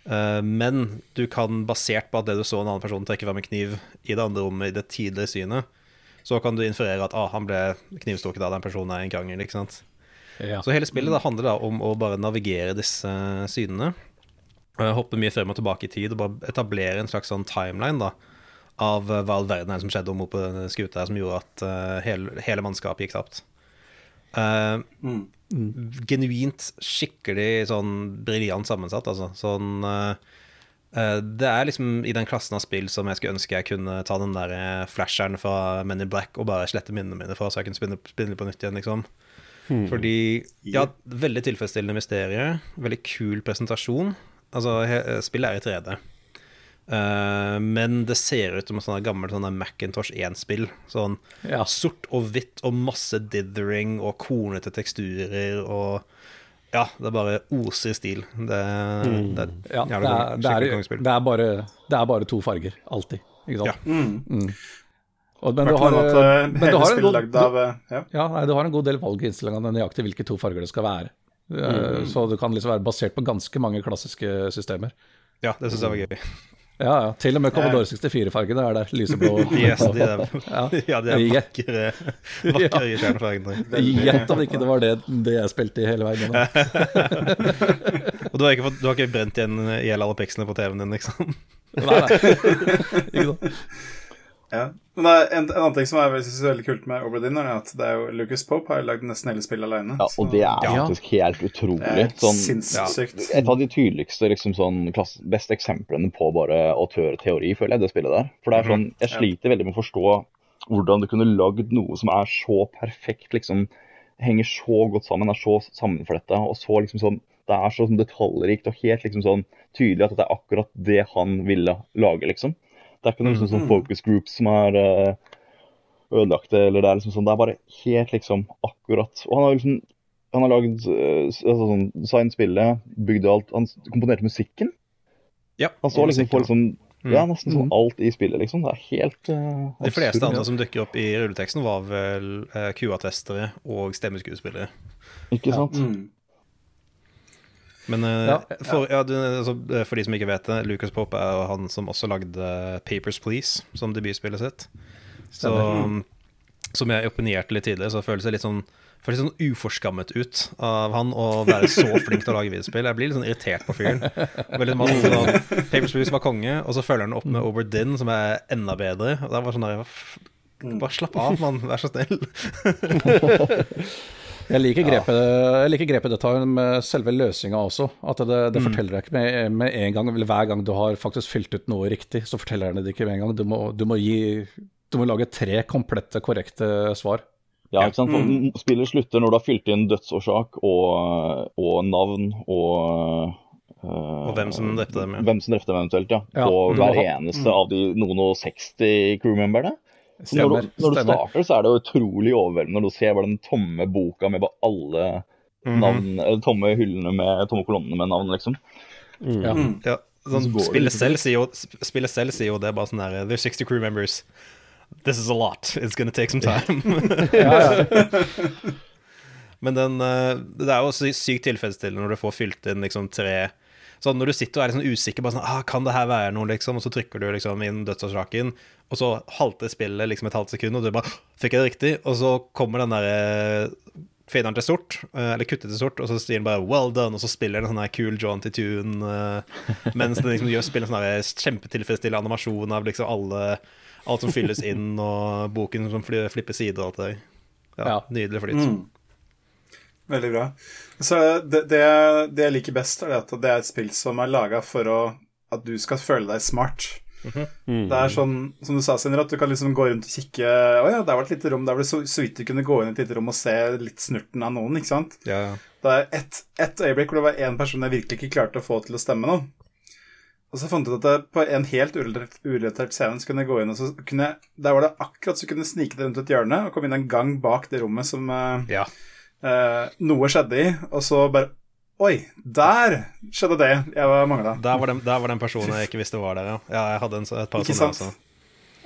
Eh, men du kan, basert på at det du så en annen person trekke fram en kniv i det andre rommet i det tidligere synet, så kan du inferere at ah, han ble knivstukket av den personen er i en krangel. ikke sant? Ja. Så hele spillet da handler da om å bare navigere disse synene. eh, Hoppe mye frem og tilbake i tid og bare etablere en slags sånn timeline da av eh, hva all verden er som skjedde om bord på denne skuta her, som gjorde at uh, hele, hele mannskapet gikk tapt. Genuint skikkelig sånn briljant sammensatt, altså. Sånn eh, eh, Det er liksom i den klassen av spill som jeg skulle ønske jeg kunne ta den der eh, flasheren fra Men in Black og bare slette minnene mine fra, så jeg kunne spille, spille på nytt igjen, liksom. Fordi Ja, veldig tilfredsstillende mysterie. Veldig kul presentasjon. Altså, spillet er i 3D. Eh, men det ser ut som et gammelt sånn Macintosh 1-spill. Sånn Ja. sort og hvitt og masse dithering og kornete teksturer og Ja, det er bare oser stil. Det, det, Ja, det, er, det, er, skikkelig kongespill. det, er bare, det er bare to farger, alltid. Ikke sant? Ja. Mm. Og, men, du har, at eh, eh, men du har en god, av ja. ja, nei, du har en god del valg i innstillingene nøyaktig hvilke to farger det skal være. Eh, Så det kan liksom være basert på ganske mange klassiske systemer. Ja, det syns jeg var gøy. Ja, ja. Til og med Commodore 64-fargene er der. Lyseblå. Yes, de er, Ja. ja, de er vakre, vakre i kjernefargene. Gjett om ikke det var det, det jeg spilte i hele veien. Og du har, ikke fått, du har ikke brent igjen i hjel alle pikslene på TV-en din, liksom? Nei, nei. Ikke sant? Ja. Men det er en, en annen ting som er, er veldig kult med Oberdin, er at det er jo Lucas Pope har lagd nesten hele spillet alene. Ja, og det er Ja. faktisk helt det utrolig. er Sånn, sinnssykt. et av de tydeligste, liksom sånn, klass, beste eksemplene på bare autørteori, føler jeg, det spillet der. For det er sånn, jeg sliter veldig med å forstå hvordan du kunne lagd noe som er så perfekt, liksom, henger så godt sammen, er så sammenfletta, og så liksom sånn, det er så sånn detaljrikt og helt liksom sånn tydelig at det er akkurat det han ville lage, liksom. Det er ikke noe liksom, sånn focus groups som er eh, ødelagt, eller det er liksom sånn, det er bare helt liksom akkurat. Og han har liksom han har lagd uh, altså, sånn, design spillet, bygd alt. Han komponerte musikken. Ja, Han så liksom for liksom Ja, nesten sånn alt i spillet, liksom. Det er helt uh, De fleste andre som dukker opp i rulleteksten, var vel uh, QA-testere og stemmeskuespillere. Ikke sant? Mm. Men eh, Ja, for, ja, du, altså, eh, for de som ikke vet det, Lucas Pope er jo han som også lagde Papers Please som debutspillet sitt. Så um, som jeg opponerte litt tidligere, så føles det litt sånn føles sånn uforskammet ut av han å være så flink til å lage videospill. Jeg blir litt sånn irritert på fyren. Veldig sånn, Papers Please var konge, og så følger han opp med Overdin, som er enda bedre. Og det var sånn der, hva Bare slapp av, mann. Vær så snill. Jeg liker grepet, jeg liker grepet det tar med selve løsninga også. At det, det forteller deg ikke med, med en gang, eller hver gang du har faktisk fylt ut noe riktig, så forteller den det ikke med en gang. Du må, du må gi Du må lage tre komplette, korrekte svar. Ja, ikke sant? For Spillet slutter når du har fylt inn dødsårsak og, og navn og uh, Og hvem som drepte dem, ja. Hvem som drepte dem eventuelt, ja. Ja. På Mm. hver eneste av de noen og 60 crewmemberne. Så når, du, når du stemmer. starter, så er det utrolig overveldende når du ser bare den tomme boka med bare alle navn, mm -hmm. tomme hyllene med tomme kolonnene med navn, liksom. Ja. Ja, sånn, Så spillet, selv sier jo, spillet selv sier jo det er bare sånn der There's 60 crew members. This is a lot. It's gonna take some time. Men den, eh, det er jo sykt tilfredsstillende når du får fylt inn liksom tre Sånn Når du sitter og er sånn usikker, bare sånn ah, Kan det her være noe, liksom? Og så trykker du liksom inn dødsårsaken, og så halter spillet liksom et halvt sekund, og du bare Fikk jeg det riktig? Og så kommer den derre faderen til sort, eh, eller kuttet til sort, og så sier den bare 'well done', og så spiller den en sånn her cool jaunty tune, eh, mens den liksom gjør spiller en sånn kjempetilfredsstillende animasjon av liksom alle alt som fylles inn, og boken som flipper sider og alt det der. Ja, Ja. Nydelig flyt. Mm. Veldig bra. Så det, det, det jeg liker best, er at det er et spill som er laga for å, at du skal føle deg smart. Det er sånn, som du sa, Sinner, at du kan liksom gå rundt og kikke Å ja, der var et lite rom. Der var det så, så vidt du kunne gå inn i et lite rom og se litt snurten av noen, ikke sant? Ja, ja. Det er ett et øyeblikk hvor det var én person jeg virkelig ikke klarte å få til å stemme nå. og så fant jeg ut at jeg på en helt urelatert scene så kunne jeg gå inn og så kunne jeg, Der var det akkurat så kunne jeg snike det rundt et hjørne og komme inn en gang bak det rommet som eh, Ja. Eh, noe skjedde i, og så bare Oi, der skjedde det jeg var mangla. Der der var den personen jeg ikke visste var der, ja. ja jeg hadde en, et par Ikke sånne sant? også.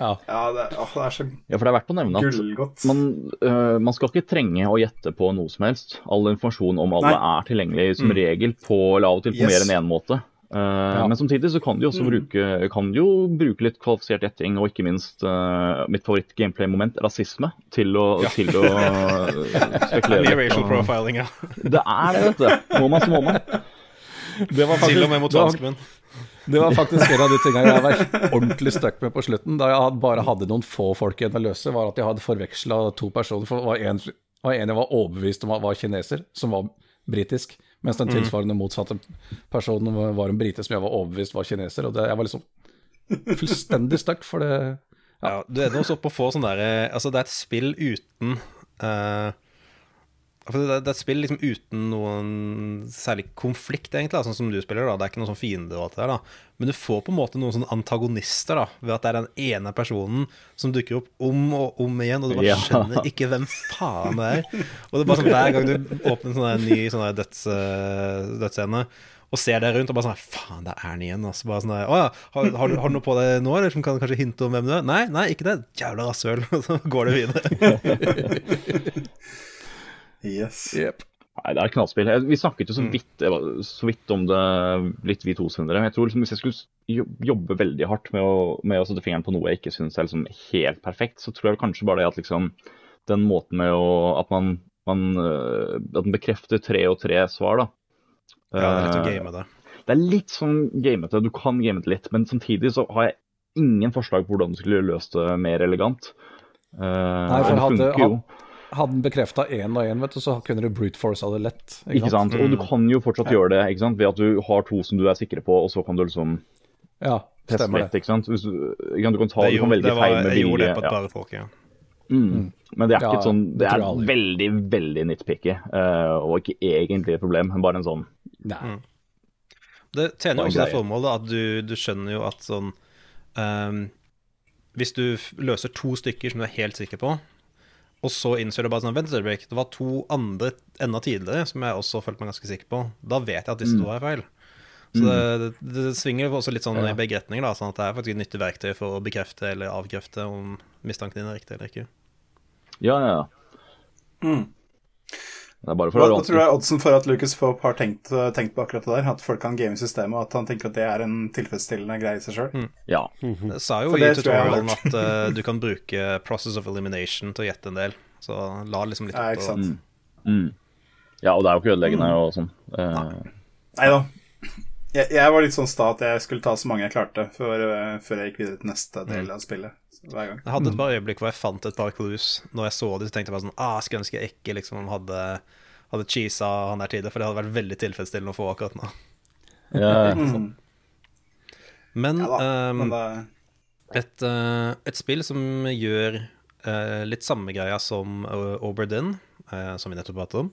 Ja. Ja, det, åh, det er så Ja, for det er verdt å nevne at gullgodt. man, uh, man skal ikke trenge å gjette på noe som helst. All informasjon om alle Nei. er tilgjengelig som Mm. regel på eller av og til på Yes. mer enn én måte. Uh, Men samtidig så kan de også Mm. bruke, kan de jo bruke litt kvalifisert gjetting, og ikke minst uh, mitt favoritt-gameplay-moment, rasisme, til å, til å øh, spekulere. Racial profiling, ja. Det er det, vet du. Må man, så må man. Det var Til og med mot det var- franskmenn. Det var faktisk en av de tingene jeg var ordentlig stuck med på slutten. Da jeg bare hadde noen få folk igjen å løse, var at jeg hadde forveksla to personer. For det var en, var en jeg var overbevist om var kineser, som var britisk. Mens den tilsvarende motsatte personen var- en brite som jeg var overbevist var kineser. Og det, jeg var liksom fullstendig stuck, for det Ja, du ender også opp å få sånn derre Altså, det er et spill uten eh, for det, er- det et spill liksom uten noen særlig konflikt, egentlig, da, sånn som du spiller. da Det er ikke noen sånn fiende og alt det der, da. Men du får på en måte noen sånne antagonister, da, ved at det er den ene personen som dukker opp om og om igjen, og du bare Ja. skjønner ikke hvem faen det er. Og det er bare sånn hver gang du åpner en sånn ny sånn døds, eh, dødsscene og ser deg rundt og bare sånn Faen, der er han igjen. Altså bare sånn Å ja, har, har, du, har du noe på deg nå, eller som kan kanskje hinte om hvem du er? Nei, nei, ikke det. Jævla rasshøl. Og så går det videre. Yes. Yep. Nei, det er knallspill. Vi snakket jo så Mm. vidt, det så vidt om det litt, vi to Sindre. Jeg tror liksom Hvis jeg skulle jobbe veldig hardt med å, med å sette fingeren på noe jeg ikke syns er liksom helt perfekt, så tror jeg kanskje bare det at liksom den måten med å At man, man øh, At den bekrefter tre og tre svar, da. Ja, det er litt å Eh, game det. det er litt sånn gamete. Du kan game det litt, men samtidig så har jeg ingen forslag på hvordan du skulle løst det mer elegant. Eh, Nei, for det hadde, funker jo. Hadde den bekrefta én og én, vet du, så kunne du brute force av det lett. Ikke sant? Og du Mm. kan jo fortsatt gjøre det ikke sant? ved at du har to som du er sikre på, og så kan du liksom Ja, teste litt. ikke sant? Hvis du, ikke sant? du kan, ta, Det du kan velge det var, feil med jeg gjorde det på et Ja. folk, ja. Mm. Men det er Ja, ikke sånn, det er veldig, veldig nitpicky, uh, og ikke egentlig et problem, men bare en sånn Nei. Det tjener jo også det formålet at du, du skjønner jo at sånn um, Hvis du løser to stykker som du er helt sikker på, og så innser du bare sånn Vent et øyeblikk, det var to andre enda tidligere som jeg også følte meg ganske sikker på. Da vet jeg at disse to er feil. Så det, det, det svinger også litt sånn i begge retninger, da, sånn at det er faktisk et nyttig verktøy for å bekrefte eller avkrefte om mistanken din er riktig eller ikke. Ja, ja, ja. Mm. Det er bare for Hva, å hva tror du er oddsen for at Lucas Pope har tenkt, tenkt på akkurat det der? At folk kan game systemet, og at han tenker at det er en tilfredsstillende greie i seg sjøl? Ja. det sa jo For i tutorialen at uh, du kan bruke process of elimination til å gjette en del. Så la liksom litt Ja, opp til- sant. Mm. ja, og det er jo ikke ødeleggende og sånn. Eh, Nei da. Jeg, jeg var litt sånn sta at jeg skulle ta så mange jeg klarte før, eh, før jeg gikk videre til neste del av spillet. Hver gang. Jeg hadde et par øyeblikk hvor jeg fant et par clues. Når jeg så det, så tenkte jeg bare sånn Ah, skulle ønske jeg ikke liksom hadde, hadde cheesa han der tidligere, for det hadde vært veldig tilfredsstillende å få akkurat nå. ja, Mm. Men, Ja da. um, Men det, et, uh, et spill som gjør uh, litt samme greia som uh, Oberdin, uh, som vi nettopp pratet om,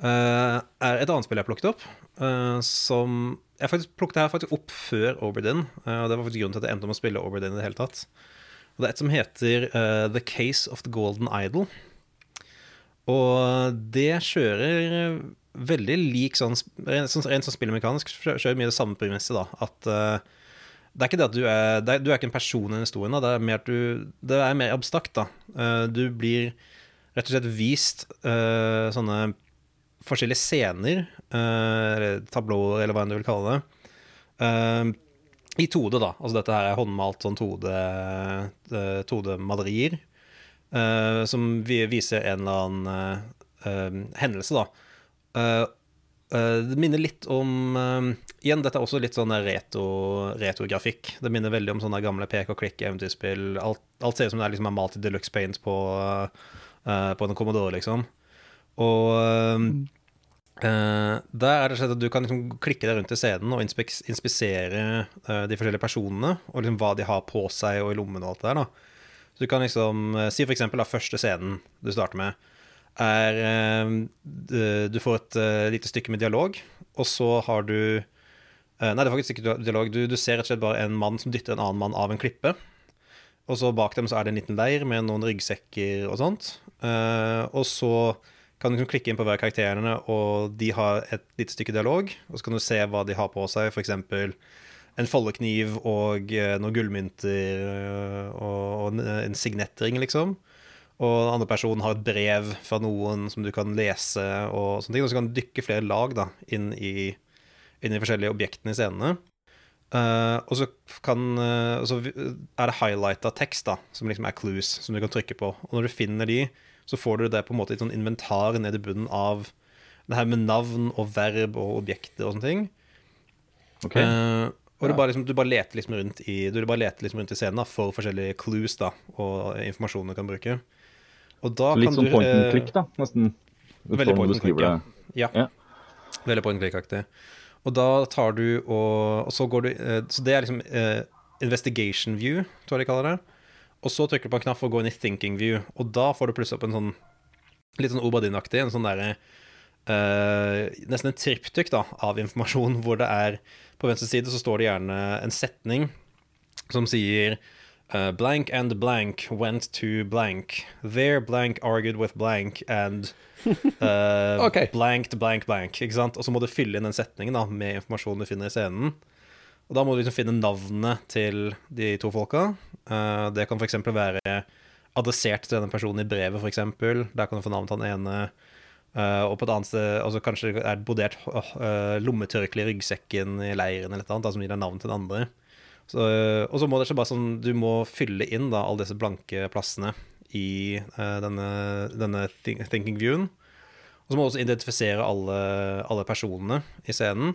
eh, er et annet spill jeg plukket opp, eh, som Jeg faktisk plukket det her faktisk opp før Oberdin, Uh, og det var faktisk grunnen til at jeg endte om å spille Oberdin i det hele tatt. Og det er et som heter uh, The Case of the Golden Idol. Og det kjører veldig lik sånn Rent sånn, rent sånn spillemekanisk kjører mye det samme premisset, da. At uh, det er ikke det at du er er, Du er ikke en person i historien, da. Det er mer, at du, det er mer abstrakt, da. Uh, du blir rett og slett vist uh, sånne forskjellige scener, eh, eller tablåer, eller hva enn du vil kalle det. eh, I 2D, da. Altså dette her er håndmalt sånn 2D-malerier. eh, som vi viser en eller annen eh, eh, hendelse, da. Eh, eh, det minner litt om eh, Igjen, dette er også litt sånn retro, retrografikk. Det minner veldig om sånne gamle pek og klikk-eventyrspill. Alt, alt ser ut som det er, liksom, er malt i deluxe paint på, eh, på en Commodore, liksom. Og eh, der er det slett at du kan liksom klikke deg rundt i scenen og inspisere uh, de forskjellige personene, og liksom hva de har på seg og i lommen og alt det der. da. Så du kan liksom uh, si for eksempel da første scenen du starter med, er Du får et lite stykke med dialog, og så har du nei, det er faktisk ikke dialog. Du, du ser rett og slett bare en mann som dytter en annen mann av en klippe. Og så bak dem så er det en liten leir med noen ryggsekker og sånt. Og så kan du liksom klikke inn på hver karakter, og de har et lite stykke dialog. Og så kan du se hva de har på seg, f.eks. en foldekniv og eh, noen gullmynter eh, og, en, signettring, liksom. Og den andre personen har et brev fra noen som du kan lese, og sånne ting. Og så kan du dykke flere lag da, inn i, inn i forskjellige objektene i scenene. Uh, og så kan eh, så er det highlighta tekst, da, som liksom er clues, som du kan trykke på. Og når du finner de, så får du det på en måte i et sånn inventar ned i bunnen av det her med navn og verb og objekter og sånne ting. Okay. Eh, og du, bare liksom, du bare leter liksom rundt i Du bare leter liksom rundt i scenen da, for forskjellige clues da, og informasjon du kan bruke. Og da Så litt kan sånn du point and eh, click, da, nesten. Veldig point and click, ja. ja. Ja. Veldig point and click-aktig. Og da tar du og, og så går du eh, Så det er liksom eh, investigation view, tror jeg de kaller det. Og så trykker du på en knapp for å gå inn i thinking view, og da får du plutselig opp en sånn litt sånn Obadin-aktig, en sånn derre Uh, Nesten en triptyk da, av informasjon hvor det er På venstre side så står det gjerne en setning som sier uh, Blank and blank went to blank. There blank argued with blank and uh, okay. blank blank blank. Ikke sant? Og så må du fylle inn den setningen da, med informasjonen du finner i scenen. Og da må du liksom finne navnet til de to folka. Eh, det kan f.eks. være adressert til denne personen i brevet, f.eks. Der kan du få navnet til den ene. Eh, og på et annet sted altså kanskje er det brodert uh, lommetørkle i ryggsekken i leiren eller et annet, som gir deg navn til den andre. Så, eh, og så må det ikke bare sånn Du må fylle inn da alle disse blanke plassene i eh, denne, denne think, thinking viewen. Og så må du også identifisere alle, alle personene i scenen.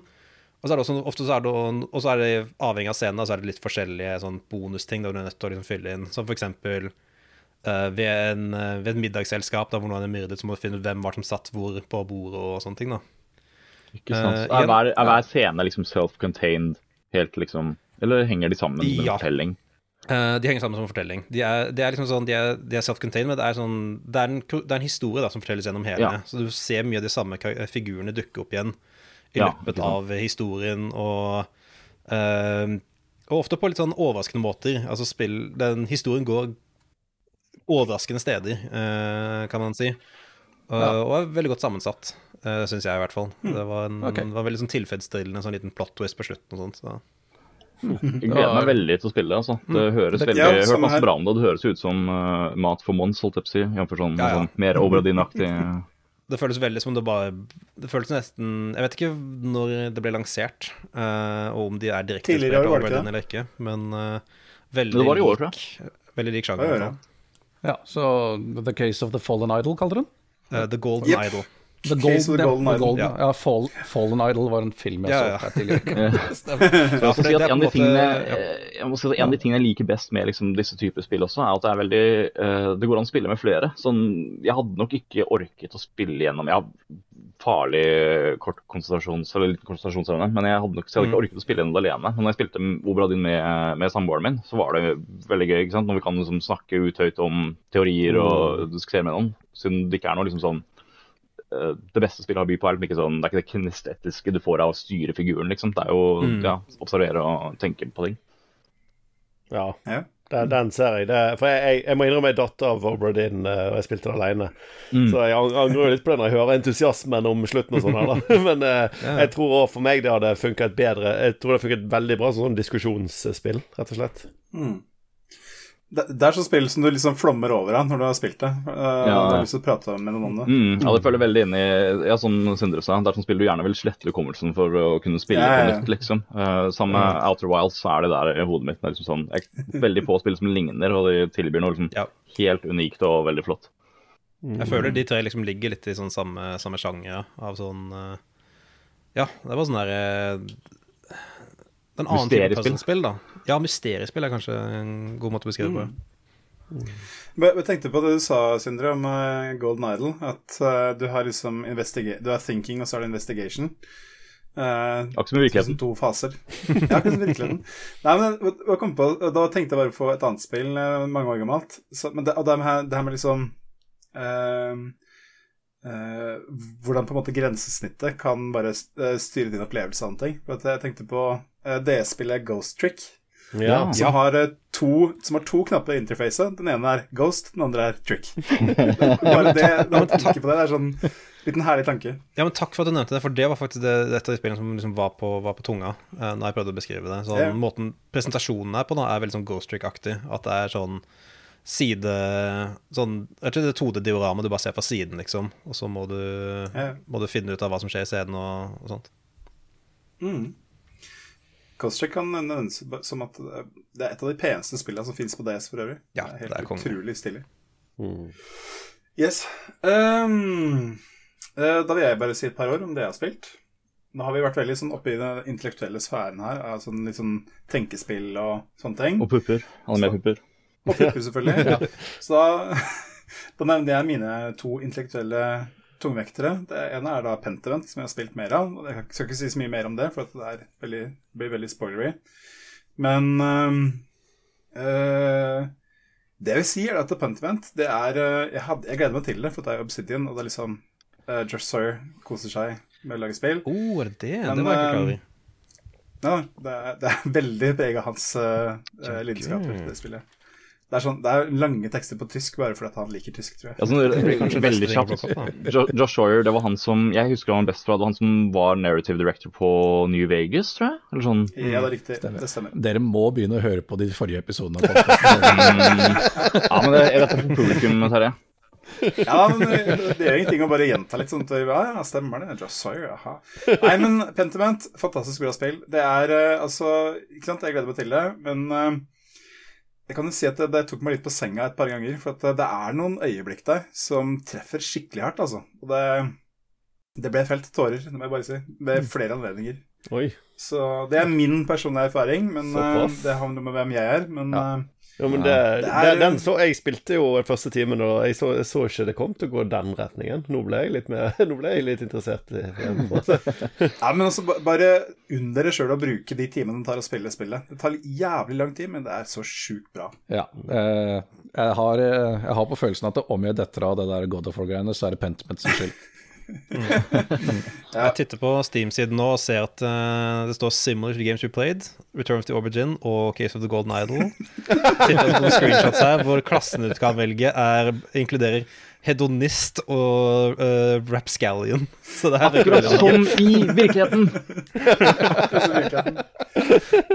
Og så er det også, ofte så er det, og så er det avhengig av scenen, så er det litt forskjellige sånn bonusting da du er nødt til å liksom fylle inn. Som for eksempel eh, ved, en, eh, ved et middagsselskap da, hvor noen er myrdet, så må du finne ut hvem var som satt hvor på bordet og sånne ting. da. Ikke sant. Uh, er, hver, er hver scene liksom self-contained helt liksom Eller henger de sammen med en fortelling? Uh, de henger sammen som en fortelling. De er, de er liksom sånn, de er, de er self-contained, men det er, sånn, det, er en, det er en historie da, som fortelles gjennom hele. Ja. Så du ser mye av de samme figurene dukke opp igjen i Ja, løpet av historien. Og, uh, og ofte på litt sånn overraskende måter. Altså spill, den Historien går overraskende steder, uh, kan man si. Og, og er veldig godt sammensatt, uh, syns jeg i hvert fall. Det var en, okay. var en veldig sånn tilfredsstillende sånn liten plot twist på slutten og sånt. Så. Jeg gleder meg veldig til å spille. altså. Det høres Det- veldig, Ja, jeg har hørt masse bra om det. Det høres ut som mat for Mons, holdt jeg på å si. Jf. sånn, Ja, ja. sånn mer Obradin-aktig. Det føles veldig som det bare Det føles nesten Jeg vet ikke når det ble lansert, uh, og om de er direkte Tidligere inspirert av ikke eller ikke, men uh, veldig, Det var i år, tror lik, veldig lik sjanger. Ja, så The Case of the Fallen Idol, kalte den? Uh, The Golden Yep. Idol. The Case of the Golden Idol. Golden, Ja. ja, Fall, Fallen Idol var en film jeg Ja, så ja. her tidligere. Si er en av de en måte- tingene, jeg må si at en av de tingene jeg liker best med liksom, disse typer spill også, er at det er veldig uh, Det går an å spille med flere. Sånn, jeg hadde nok ikke orket å spille gjennom Jeg har farlig kort konsentrasjons, eller liten konsentrasjonsevne, men jeg hadde nok jeg hadde ikke orket å spille gjennom det alene. Men når jeg spilte Obradin med, med samboeren min, så var det veldig gøy. ikke sant? Når vi kan liksom snakke ut høyt om teorier og diskutere med noen. Siden det ikke er noe liksom sånn eh, det beste spillet har by på, er liksom ikke sånn, det er ikke det kinestetiske du får av å styre figuren. liksom. Det er jo Mm. ja, observere og tenke på ting. Ja, Ja. den, den ser jeg. Det, for jeg, jeg, jeg må innrømme jeg datt av Obradin, uh, og jeg spilte det alene. Mm. Så jeg angrer litt på det når jeg hører entusiasmen om slutten og sånn her, da. Men eh, jeg tror òg for meg det hadde funket bedre. Jeg tror det hadde funket veldig bra som sånn diskusjonsspill, rett og slett. Mm. Det, det er sånn spill som du liksom flommer over av når du har spilt det. Uh, Ja. Du har lyst til å prate med noen om det. Mm, ja, det føler veldig inn i ja, som Sindre sa, det er sånn spill du gjerne vil slette hukommelsen for å kunne spille Ja, ja, på nytt, liksom. Uh, samme Outer Wilds, så er det der i hodet mitt. Det er liksom sånn, jeg, veldig få spill som ligner, og de tilbyr noe liksom Ja. helt unikt og veldig flott. Jeg føler de tre liksom ligger litt i sånn samme, samme sjanger av sånn uh, Ja, det var sånn derre En annen type puzzlespill, da. Ja, mysteriespill er kanskje en god måte å beskrive det på. Mm. Jeg tenkte på det du sa, Sindre, om eh, Golden Idol. At eh, du har liksom Du har thinking, og så er det investigation. Uh, Akkurat som i virkeligheten. to faser. Ja, akkurat som i virkeligheten. Nei, men jeg kom på, Da tenkte jeg bare på et annet spill, mange år gammelt. Så, men det, og det, her, det her med liksom uh, uh, hvordan på en måte grensesnittet kan bare styre din opplevelse av ting. For jeg tenkte på uh, DS-spillet Ghost Trick, Ja. som, har, eh, to, som har to knapper i interfacet. Den ene er Ghost, den andre er Trick. bare det, på det, det er sånn liten herlig tanke. Ja, men Takk for at du nevnte det, for det var faktisk det, et av de spillene som liksom var, på, var på tunga eh, når jeg prøvde å beskrive det. Sånn, yeah. Måten presentasjonen er på, da, er veldig sånn Ghost Trick-aktig. At det er sånn side Sånn Jeg tror det er 2D-diorama du bare ser fra siden, liksom. Og så må du, yeah. må du finne ut av hva som skjer i scenen og, og sånt. Mm. Trick kan nevnes som at det er et av de peneste spillene som finnes på DS for øvrig. Ja, det er helt det er utrolig stilig. Mm. Yes. Ehm, eh, da vil jeg bare si et par ord om det jeg har spilt. Nå har vi vært veldig sånn oppe i den intellektuelle sfæren her, altså litt sånn tenkespill og sånne ting. Og pupper. Animepupper. Og pupper, selvfølgelig. ja. Så da, da nevner jeg mine to intellektuelle tungvektere. Det ene er da Pentevent, som jeg har spilt mer av. og Jeg skal ikke si så mye mer om det, for det veldig, blir veldig spoilery. Men øh, øh, det jeg vil si, er at Pentevent det er øh, jeg, hadde, jeg gleder meg til det, for det er Obsidian, og det er liksom uh, Josh Sawyer koser seg med å lage spill. Oh, det det? Men, det var ikke klar eh, over. Ja, det er, det er veldig preget av hans uh, lidenskaper, det spillet. Det er, sånn, det er lange tekster på tysk bare fordi at han liker tysk, tror jeg. Ja, sånn, kanskje veldig kjapt. Josh Sawyer, det var han som Jeg husker han best fra. Det var han som var narrative director på New Vegas, tror jeg. Eller sånn. Ja, det er riktig. Det stemmer. Dere må begynne å høre på de forrige episodene. av podcasten. Mm, ja, men det, jeg vet det er for publikum, Terje. Ja, men det, det gjør ingenting å bare gjenta litt sånn. Ja, ja, stemmer det. Josh Sawyer, aha. Nei, men Pentiment, fantastisk bra spill. Det er eh, altså Ikke sant, jeg gleder meg til det, men eh, jeg kan jo si at det, det tok meg litt på senga et par ganger. For at det, er noen øyeblikk der som treffer skikkelig hardt, altså. Og det, det ble felt tårer, det må jeg bare si. Ved flere anledninger. Oi. Så det er min personlige erfaring, men uh, det har noe med hvem jeg er. Men Ja. eh, Ja, men det, Det er- den, den så Jeg spilte jo den første timen, og jeg så, jeg så ikke det kom til å gå den retningen. Nå ble jeg litt, med, nå ble jeg litt interessert. i Ja, men altså, bare unn dere sjøl å bruke de timene det tar å spille spillet. Det tar jævlig lang tid, men det er så sjukt bra. Ja, eh, jeg, har, eh, jeg har på følelsen at om jeg detter av det der God of War-greiene, så er det Pentiment sin skyld. Jeg titter på Steam-siden nå og ser at uh, det står 'Similar to the games you played', 'Return of the Origin' og 'Case of the Golden Idol'. Titter på noen screenshots her hvor klassen du kan velge, er, inkluderer hedonist og uh, rapscallion. Så det her er Akkurat som i virkeligheten.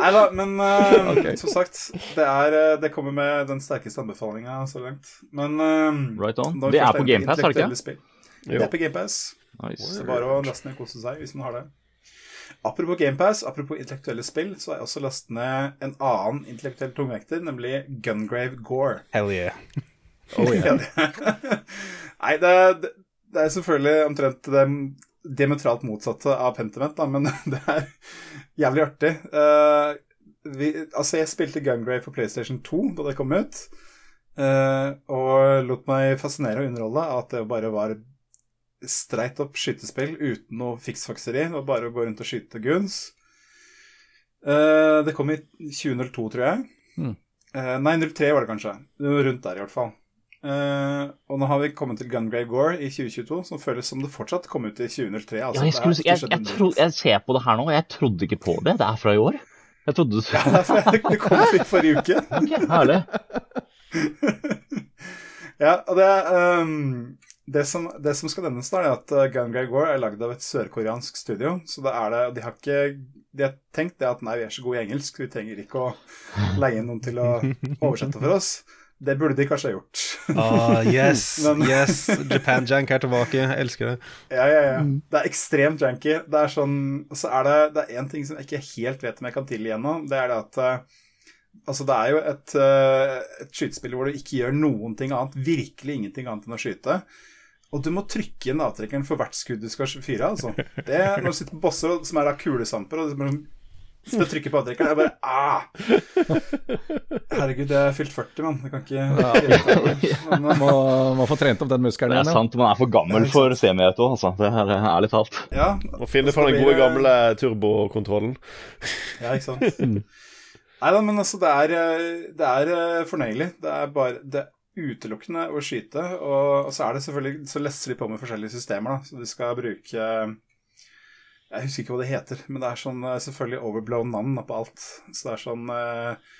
Nei da, men eh, som sagt, det, er, det kommer med den sterkeste anbefalinga så langt. Men uh, Right on. Det er på GamePass, har Pass, det ikke? Det er på GamePass. Nice. Så det bare å laste ned og kose seg hvis man har det. Apropos GamePass, apropos intellektuelle spill, så har jeg også lastet ned en annen intellektuell tungvekter, nemlig Gungrave Gore. Hell yeah. Nei, det, det, det er selvfølgelig omtrent det diametralt motsatte av Pentiment, da, men det er jævlig artig. Uh, vi, altså, jeg spilte Gungrave på PlayStation 2 da det kom ut, uh, og lot meg fascinere og underholde at det bare var streit opp skytespill uten noe fiksfakseri. Det var bare å gå rundt og skyte guns. Eh, det kom i 2002, tror jeg. Mm. Eh, nei, 03 var det kanskje. Rundt der, i hvert fall. Eh, og nå har vi kommet til Gungrave Gore i 2022, som føles som det fortsatt kom ut i 2003. Ja, Altså, jeg, skulle, jeg, jeg, tro, jeg ser på det her nå, og jeg trodde ikke på det. Det er fra i år. Jeg trodde Ja, det, det kom ut forrige uke. Ok, Herlig. ja, og det, ehm, det, som, det som skal nevnes, da, er at Gun Gregor er lagd av et sørkoreansk studio. Så det er det, og de har ikke de har tenkt det at nei, vi er så gode i engelsk, vi trenger ikke å leie noen til å oversette for oss. Det burde de kanskje ha gjort. Ah, yes, Men- yes. Japan Jank er tilbake. Jeg elsker det. Ja, ja, ja. Det er ekstremt janky. Det er sånn Så er det Det er én ting som jeg ikke helt vet om jeg kan tilgi ennå. Det er det at eh, Altså, det er jo et, eh, et skytespill hvor du ikke gjør noen ting annet, virkelig ingenting annet enn å skyte. Og du må trykke inn avtrekkeren for hvert skudd du skal fyre, altså. Det, når du sitter på bosser og- som er da kulesamper, og du bare skal trykke trykker på avtrekkeren, jeg bare ah! Herregud, jeg er fylt 40, mann. Jeg kan ikke gjøre. Men, eh, Må, må få trent opp den muskelen Det er sant, man er for gammel for semieto, altså. Det er ærlig talt. ja, Å finne fram den gode gamle turbokontrollen. Ja, ikke sant. Nei da, men altså, det er, eh, det er eh, fornøyelig. Det er bare det, utelukkende å skyte. Og, så er det selvfølgelig Så lesser de på med forskjellige systemer, da. Så du skal bruke Jeg husker ikke hva det heter, men det er sånn eh, selvfølgelig overblown navn da, på alt. Så det er sånn eh,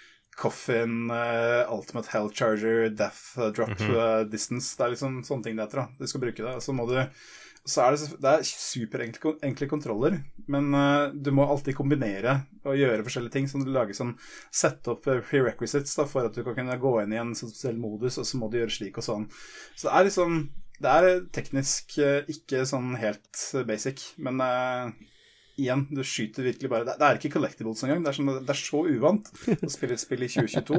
Coffin, eh, Ultimate Hell Charger, Death eh, Drop eh, Distance. Det er liksom sånne ting det heter. da Du skal bruke det. Så må du så er det, det er superenkle enkle kontroller, men uh, du må alltid kombinere og gjøre forskjellige ting. Sånn, du lager sånn sette opp eh, prerequisites da, for at du kan kunne gå inn i en sånn spesiell modus, og så må du gjøre slik og sånn. Så det er liksom Det er teknisk eh, ikke sånn helt basic, men eh, igjen, du skyter virkelig bare Det, det er ikke collectibles engang. Det er, sånn, det er så uvant å spille et spill i 2022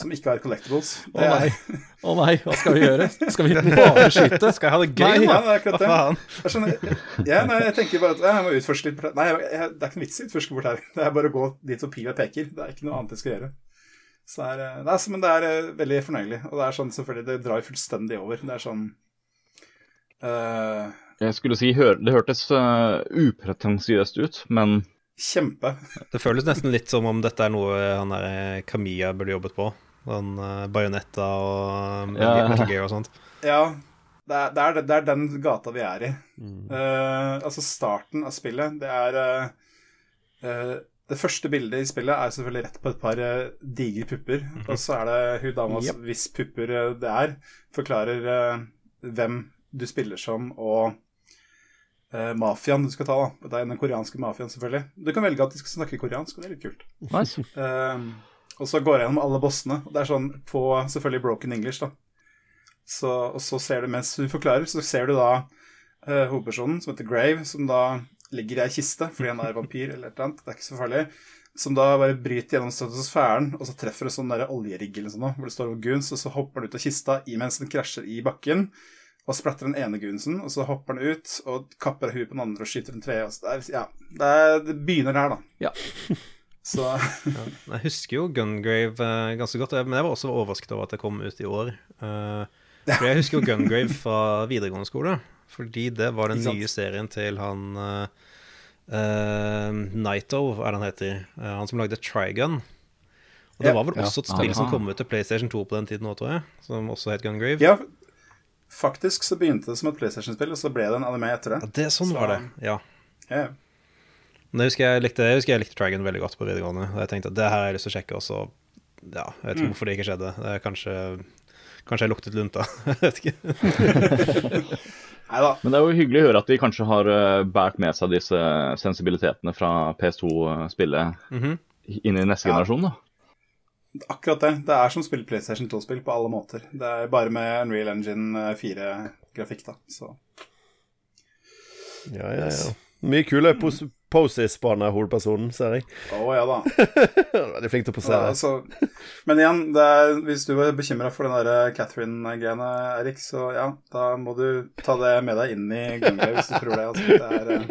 som ikke har collectibles. Å er- nei, Oh, nei, hva skal vi gjøre? Skal vi bare skyte? Skal jeg ha det gøy, Nei, da? Ja, det er Hva faen? Jeg skjønner, ja, nei, jeg tenker bare at jeg må utforske litt. Nei, jeg, jeg, det er ikke noen vits i å utforske bort her. Det er bare å gå dit og pila peker. Det er ikke noe annet jeg skal gjøre. Så det er, eh, det er, men det er eh, veldig fornøyelig. Og det er sånn selvfølgelig, det drar fullstendig over. Det er sånn eh, Jeg skulle si det hørtes uh, upretensiøst ut, men Kjempe. Det føles nesten litt som om dette er noe han der eh, Kamiya burde jobbet på. Sånn uh, Bajonetta og Ja. Metal Gear og sånt. Ja, det er, det, er, det er den gata vi er i. Eh, altså starten av spillet, det er uh, eh, Det første bildet i spillet er selvfølgelig rett på et par uh, digre pupper. Og så er det hun dama Yep. hvis pupper eh, det er, forklarer eh, hvem du spiller som, og eh, mafiaen du skal ta. da. Det er den koreanske mafiaen, selvfølgelig. Du kan velge at de skal snakke koreansk, og det er litt kult. nice. Uh, og så går jeg gjennom alle bossene. Og det er sånn på selvfølgelig broken English, da. Så, og så ser du, mens du forklarer, så ser du da uh, hovedpersonen, som heter Grave, som da ligger i ei kiste fordi han er vampyr eller et eller annet. Det er ikke så farlig. Som da bare bryter gjennom stratosfæren, og så treffer det sånn oljerigg eller sånn, hvor det står Guns og så hopper han ut av kista imens den krasjer i bakken. Og splatter den ene gunsen, og så hopper han ut og kapper huet på den andre og skyter den tredje. og så Det, ja, det, er, det begynner der, da. Ja. Så Jeg husker jo Gungrave uh, ganske godt, men jeg var også overrasket over at det kom ut i år. Uh, for jeg husker jo Gungrave fra videregående skole, fordi det var den nye serien til han uh, Nighto, er det han heter. Eh, han som lagde Trigun. Og det var vel også et spill som kom ut til PlayStation 2 på den tiden òg, tror jeg. Som også het Gungrave. Ja, faktisk så begynte det som et PlayStation-spill, og så ble det en anime etter Ja, det. det, sånn Så- var det. Ja. Yeah. Men jeg husker jeg likte, jeg husker jeg likte Dragon veldig godt på videregående. Og jeg tenkte at det her har jeg lyst til å sjekke, og så Ja, jeg vet ikke hvorfor det ikke skjedde. Det er kanskje Kanskje jeg luktet lunta. jeg vet ikke. Neida. Men det er jo hyggelig å høre at de kanskje har uh, båret med seg disse sensibilitetene fra PS2-spillet Mhm. inn i neste Ja. generasjon, da. Akkurat det. Det er som å spille PlayStation 2-spill på alle måter. Det er bare med Unreal Engine 4-grafikk, da. Så Ja, ja, ja. Mye kule pos poses-bane-hovedpersonen, ser jeg. Å ja da. Veldig flink til å Ja, altså, men igjen, er, hvis du var bekymra for den der Catherine-greiene, Erik, så ja, da må du ta det med deg inn i gameplay hvis du tror det. Altså. Det er, eh,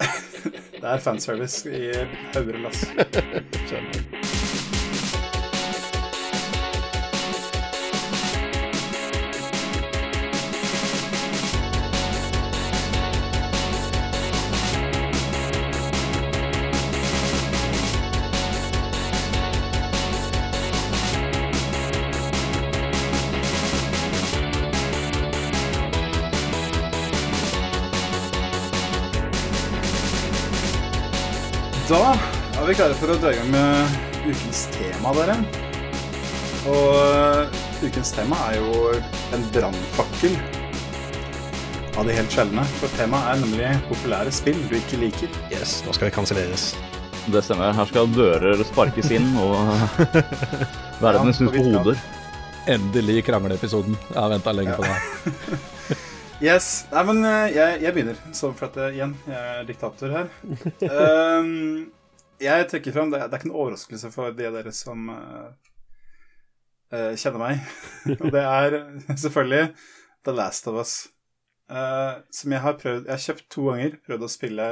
det er fanservice i hauger og lass. Da er vi klare for å dra i gang med ukens tema, dere. Og eh, ukens tema er jo en brannfakkel av de helt sjeldne. For temaet er nemlig populære spill du ikke liker. Yes, nå skal det kanselleres. Det stemmer. Her skal dører sparkes inn, og verden snus på hoder. Endelig krangleepisoden. Jeg har venta lenge på det. her. Yes. Nei, men eh, jeg, jeg begynner. Så for at jeg, igjen, jeg er diktator her. Um, jeg trekker fram det, det er ikke en overraskelse for de av dere som uh, uh, kjenner meg. Og det er selvfølgelig The Last of Us. Uh, som jeg har prøvd Jeg har kjøpt to ganger, prøvd å spille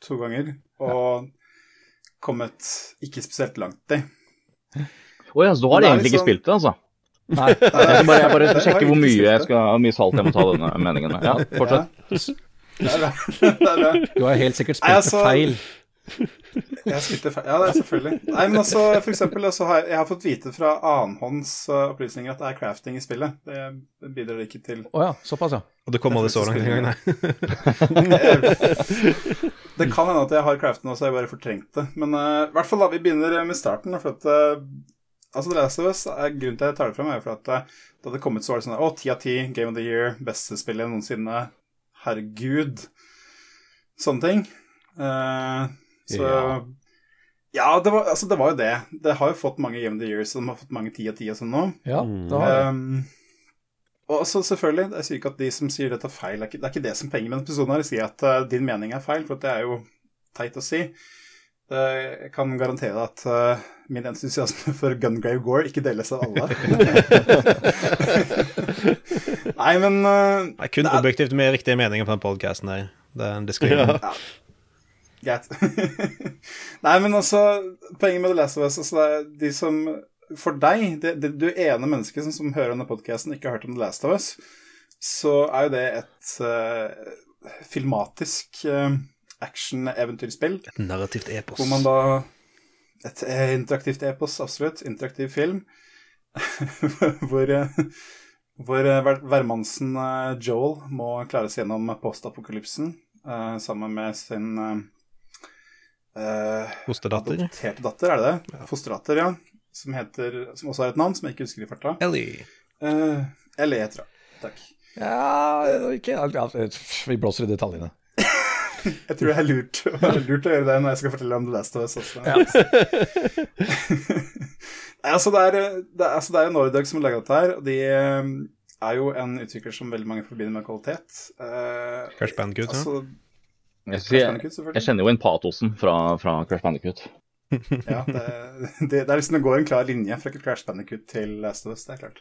to ganger, og kommet ikke spesielt langt i. Å ja, så du har egentlig ikke liksom- spilt det, altså? Nei, Jeg bare, jeg bare sjekke hvor mye, jeg skal, hvor mye salt jeg må ta denne meningen med. Ja, fortsett. Det er bra. Det er bra. du har helt sikkert spilt altså- feil. Jeg spilte feil. Ja, det er selvfølgelig. Nei, men altså, for eksempel, altså, har jeg, jeg har fått vite fra annenhånds uh, opplysninger at det er crafting i spillet. Det bidrar ikke til Å ja, såpass, ja. Og det kom aldri så langt engang, nei. Det kan hende at jeg har craften også, jeg bare fortrengte det. Men uh, i hvert fall da, vi begynner med starten. For at uh, altså The Last of Us, er grunnen til at jeg tar det fram, er for at uh, da det kom ut, så var det sånn Å, ti av ti, Game of the Year, beste spillet noensinne. Herregud. Sånne ting. Uh, så Ja. ja, det, var, altså, det var jo det. Det har jo fått mange Game of the Years, og de har fått mange ti av ti og sånn nå. Ja, det har det. Um, og så selvfølgelig, jeg sier ikke at de som sier dette er feil, det er ikke det, er ikke det som penger med denne episoden her, sier at uh, din mening er feil, for det er jo teit å si. Det, jeg kan garantere at uh, min entusiasme for Gungrave Gore ikke deles av alle. Nei, men uh, Det er kun Det er- objektivt med riktige meninger på den podcasten her. Det er en disclaimer. Greit. Nei, men altså, poenget med The Last of Us altså, det er de som For deg, det, det, du ene mennesket som, som hører denne podkasten, ikke har hørt om The Last of Us, så er jo det et uh, filmatisk uh, action-eventyrspill. Et narrativt epos. Hvor man da Et eh, interaktivt epos, absolutt. Interaktiv film. hvor eh, hvor eh, hvermannsen Joel må klare seg gjennom postapokalypsen uh, sammen med sin eh, eh, Fosterdatter. adopterte datter, er det det? Fosterdatter, ja. Som, heter, som også har et navn som jeg ikke husker i farta. Ellie. Uh, Ellie heter hun. Takk. Ja, ikke ja, Vi blåser i detaljene. Jeg tror det er lurt, lurt å gjøre det når jeg skal fortelle om The Last of Us også. Altså, det er, det altså, det er jo Nordic som har laga dette her, og de eh, er jo en utvikler som veldig mange forbinder med kvalitet. Uh, Crash Bandicoot, ja. altså, Jeg, Crash jeg, Bandicoot, selvfølgelig. jeg kjenner jo inn patosen fra, fra Crash Bandicoot. Ja, det, det, det er liksom det går en klar linje fra Crash Bandicoot til Last of Us, det er klart.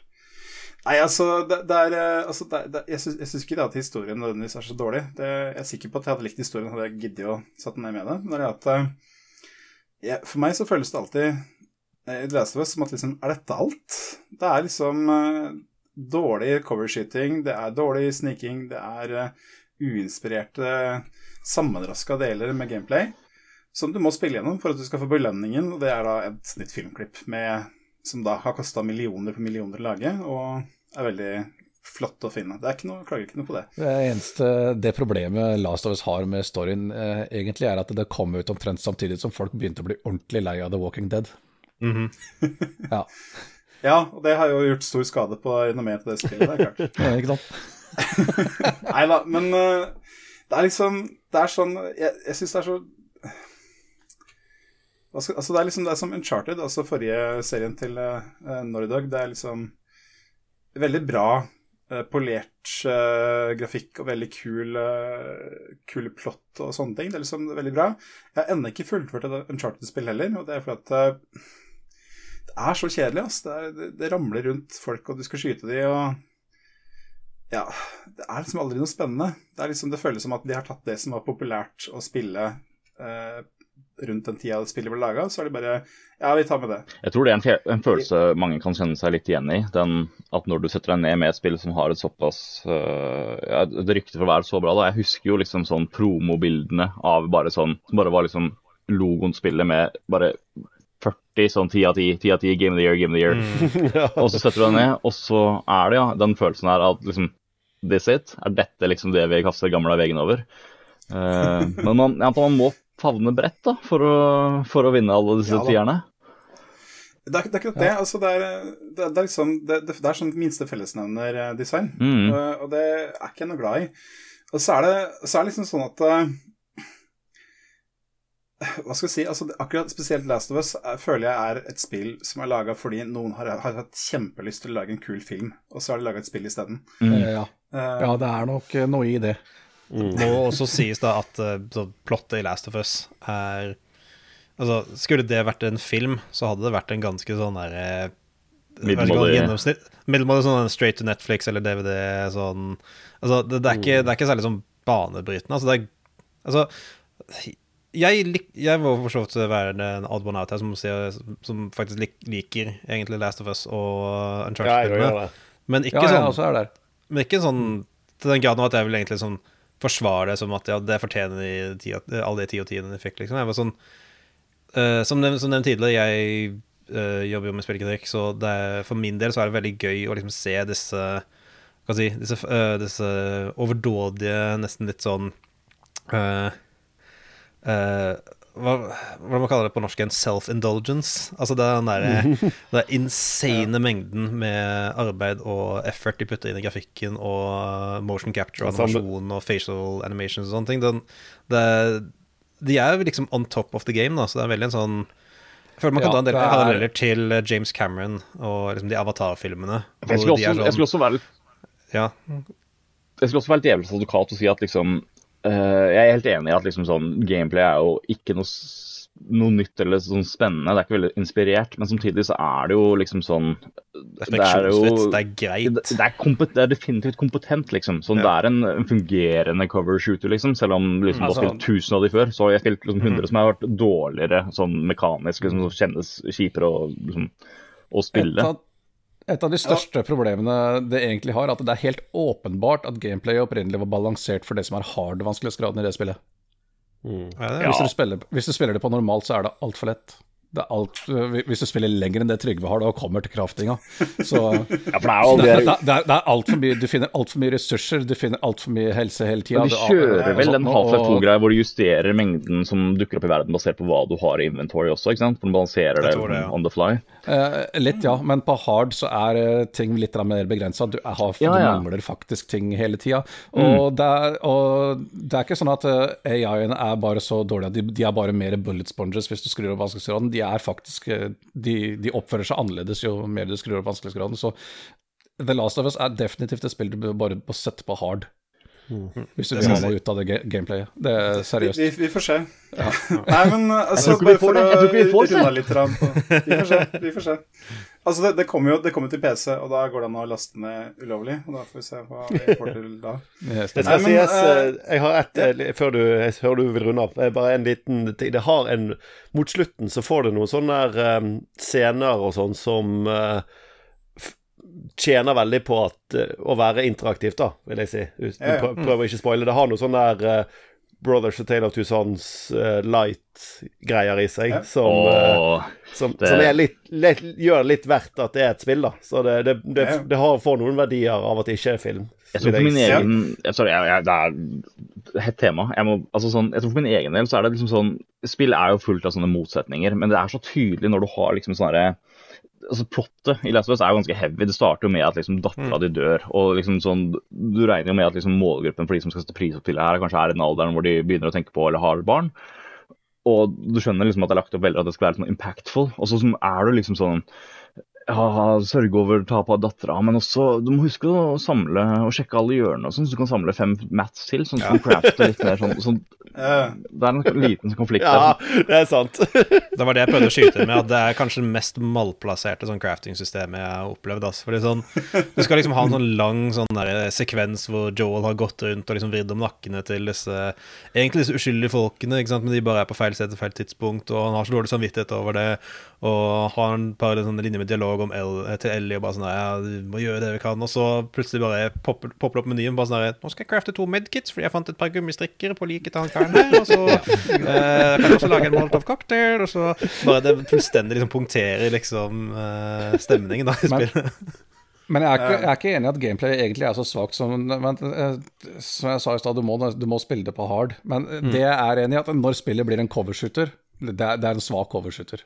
Nei, altså, det, det er eh, altså, det, det, Jeg syns ikke det at historien nødvendigvis er så dårlig. Jeg er sikker på at jeg hadde likt historien hadde jeg giddet å satt den ned med det. Men det er at ja, For meg så føles det alltid eh, i The Last of Us som at liksom Er dette alt? Det er liksom uh, dårlig coverskyting, det er dårlig sniking, det er uh, uinspirerte, sammenraska deler med gameplay som du må spille gjennom for at du skal få belønningen, og det er da et nytt filmklipp med, som da har kosta millioner på millioner å lage, og er veldig flott å finne. Det er ikke noe, klager ikke noe på det. Det eneste det problemet Last of Us har med storyen, eh, egentlig er at det kom ut omtrent samtidig som folk begynte å bli ordentlig lei av The Walking Dead. Mhm. Ja, Ja, og det har jo gjort stor skade på renommeet til det spillet, det er klart. ikke sant? Nei da, men uh, det er liksom Det er sånn Jeg, jeg syns det er så altså Det er liksom det er som Uncharted, altså forrige serien til uh, Nordag. Det er liksom veldig bra uh, polert uh, grafikk og veldig kul, uh, kul plott og sånne ting. Det er liksom veldig bra. Jeg har ennå ikke fullført et Uncharted-spill heller, og det er fordi at uh, det er så kjedelig. Altså. Det, er, det, det ramler rundt folk, og du skal skyte dem, og ja, det er liksom aldri noe spennende. Det, er liksom, det føles som at de har tatt det som var populært å spille eh, rundt den tida spillet ble laga, så er det bare Ja, vi tar med det. Jeg tror det er en, fe- en følelse mange kan kjenne seg litt igjen i. Den, at når du setter deg ned med et spill som har et såpass uh, ja, Det rykte for å være så bra da. Jeg husker jo liksom sånn promobildene av bare sånn Som bare var liksom logoen spillet med bare 40 sånn 10 av 10, 10 av 10, Game of the Year, Game of the Year. Og så setter du deg ned, og så er det ja den følelsen her at liksom This it? Er dette liksom det vi kaster gamle veggen over? Uh, men man, ja, man må favne bredt da, for å, for å vinne alle disse Ja tierne. Det er, det er ikke det. Altså, det, er, det, er- liksom Det, det, er sånn minste fellesnevner-design, Mm. og, og det er ikke jeg noe glad i. Og så er det, så er det liksom sånn at eh, Hva skal jeg si? Altså, akkurat spesielt Last of Us er, føler jeg er et spill som er laga fordi noen har, har hatt kjempelyst til å lage en kul film, og så har de laga et spill isteden. Mm. Ja. Ja. ja, det er nok eh, noe i det. Må også sies da at uh, så plottet i Last of Us er Altså, skulle det vært en film, så hadde det vært en ganske sånn derre eh, Middelmådig. Middelmådig sånn straight to Netflix eller DVD sånn Altså, det, det, er, ikke, det er ikke særlig sånn banebrytende. Altså, det er Altså jeg, lik, jeg må for så vidt være en odd one out her som, sier, som faktisk lik, liker egentlig Last of Us og Ja, Uncharted-spillene. det. men ikke Ja, sånn er men ikke sånn til den graden av at jeg vil egentlig sånn forsvare det som at ja, det fortjener de ti, alle de ti og tiende de fikk, liksom. Jeg var sånn uh, Som nevnt, som tidligere, jeg uh, jobber jo med spillkritikk, så er, for min del så er det veldig gøy å liksom se disse Hva si Disse, uh, disse overdådige, nesten litt sånn uh, hva, hva man kaller det på norsk? En self-indulgence. Altså det er den der, insane ja. mengden med arbeid og effort de putter inn i grafikken, og motion capture, og animasjon og facial animations og sånne ting. Den, det, de er liksom on top of the game, da, så det er veldig en sånn Jeg føler man kan Ja, ta en del er- paralleller til eh, James Cameron og liksom de Avatar-filmene. Jeg hvor skulle, er også, jeg skulle også være ja, jeg skulle også være litt djevelens advokat og si at liksom Jeg er helt enig i at liksom sånn gameplay er jo ikke noe, noe nytt eller sånn spennende. Det er ikke veldig inspirert, men samtidig så er det jo liksom sånn det er jo det er greit. det, det, er kompet, det er definitivt kompetent, liksom. Sånn, Det er en, en fungerende cover shooter, liksom. Selv om liksom, du har spilt 1000 av de før, så har jeg spilt liksom, 100 som har vært dårligere sånn mekanisk, liksom, som kjennes kjipere å, liksom, å Et spille. av, et av de største problemene det egentlig har, at det er helt åpenbart at gameplayet opprinnelig var balansert for det som er hard vanskelighetsgraden i det spillet. Ja, det er- Hvis, du spiller, hvis du spiller det på normalt, så er det altfor lett. Det er alt, hvis du spiller lenger enn det Trygve har da, og kommer til craftinga, så Ja, for det er jo det, det, er- det er alt for mye, Du finner altfor mye ressurser, du finner altfor mye helse hele tida. De kjører vel den Half-Life 2-greia hvor du justerer mengden som dukker opp i verden basert på hva du har i inventory også, ikke sant? For du balanserer det det, ja. on the fly. Eh, litt, ja, men på hard så er eh, ting litt mer begrensa. Du, ja, Ja, du mangler faktisk ting hele tida. Og, det er- og det er ikke sånn at eh, AI-ene er bare så dårlige de, de er bare mer bullet sponges hvis du skrur opp vanskelighetsgraden. De er faktisk de, de oppfører seg annerledes jo mer du skrur opp vanskelighetsgraden. Så The Last of Us er definitivt et spill du bør bare må sette på hard. Hvis du vil ha noe ut av det gameplayet. Det er seriøst. vi, vi får se. Nei, men altså, vi bare for å vi runde av litt på Vi får se. Vi får se. Altså, det, det kommer jo det kommer til PC, og da går det an å laste ned ulovlig. Og da får vi se hva vi får til da. Yes, Det skal Nei, men, sies, eh, eh, jeg har ett eh, før du, jeg hører du vil runde av. Bare en liten ting. Det har en Mot slutten så får du noen sånne scener og sånn som f- tjener veldig på at, eh, å være interaktivt, da, vil jeg si. Uten, Ja, ja. prøv, prøv å ikke spoile. Det har noe sånn der uh, Brothers A Tale of Two Sons uh, light-greier i seg, Ja. som, Åh, som, det- som er litt, litt, gjør det litt verdt at det er et spill, da. Så det, det, det, det har, får noen verdier av at det ikke er film. Jeg tror for min egen jeg, Sorry, jeg, jeg, det er hett tema. Jeg, må, altså sånn, jeg tror for min egen del så er det liksom sånn Spill er jo fullt av sånne motsetninger, men det er så tydelig når du har liksom sånne herre- altså Plottet i Last of Us er jo ganske heavy. Det starter jo med at liksom dattera di dør. og liksom sånn, Du regner jo med at liksom målgruppen for de som skal sette pris opp til det her, kanskje er i den alderen hvor de begynner å tenke på eller har barn. Og du skjønner liksom at det er lagt opp veldig at det skal være litt sånn impactful. Og så er du liksom sånn ja, sørge over tapet av dattera, men også du må huske å samle og sjekke alle hjørnene, og sånn, så du kan samle fem mats til. sånn du kan litt mer sånn, sånn Eh, Det er en liten konflikt Ja, der. det er sant. Det var det jeg prøvde å skyte med, at det er kanskje det mest malplasserte sånn crafting-systemet jeg har opplevd. Altså. Fordi sånn, du skal liksom ha en sånn lang sånn der sekvens hvor Joel har gått rundt og liksom vridd om nakkene til disse egentlig disse uskyldige folkene, ikke sant? men de bare er på feil sted til feil tidspunkt, og han har så dårlig samvittighet over det, og har en par sånne linjer med dialog om L, til Ellie og bare sånn ja, vi må gjøre det vi kan, og så plutselig bare popper, popper opp menyen bare sånn nå skal jeg crafte to medkits, fordi jeg fant et par gummistrikker på liket til han karen her, og så eh, kan jeg også lage en molotov cocktail, og så bare det fullstendig liksom punkterer liksom eh, stemningen da i Men- spillet. Men jeg er, ikke, jeg er ikke enig i at gameplay egentlig er så svakt som men, eh, Som jeg sa i stad, du, må- du må spille det på hard. Men Mm. det jeg er enig i, at når spillet blir en covershooter det er, det er en svak covershooter.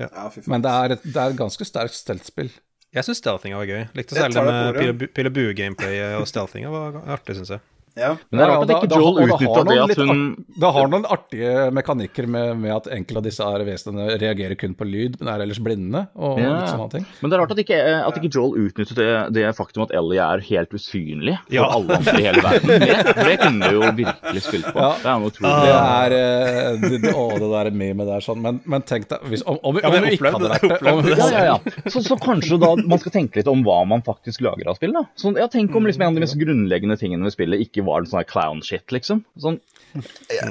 Ja, fy. Men det er et, det er et ganske sterkt steltspill. Jeg syns stealthinga var gøy. Likte særlig det med ordet. pil og pil og bue-gameplayet og stealthinga var artig, syns jeg. Ja. Men det er rart ja, at ikke Joel det utnytta det at hun Det har noen artige mekanikker med, med at enkelte av disse vesenene reagerer kun på lyd, men er ellers blinde og Ja. litt sånne ting. Men det er rart at ikke, at ikke Joel utnyttet det, det faktum at Ellie er helt usynlig for Ja. alle andre i hele verden. Det, det kunne du jo virkelig spilt på. Ja. Det er noe Det utrolig. er eh, det, det, Å, det der memet der sånn. Men, men tenk deg hvis, Om, om, om, om vi ikke hadde vært det om, Ja, ja, ja. Så, så kanskje da man skal tenke litt om hva man faktisk lager av spill. da. Så, ja, Tenk om liksom en av de mest grunnleggende tingene ved spillet ikke ikke var sånn her clown-shit, liksom. Sånn,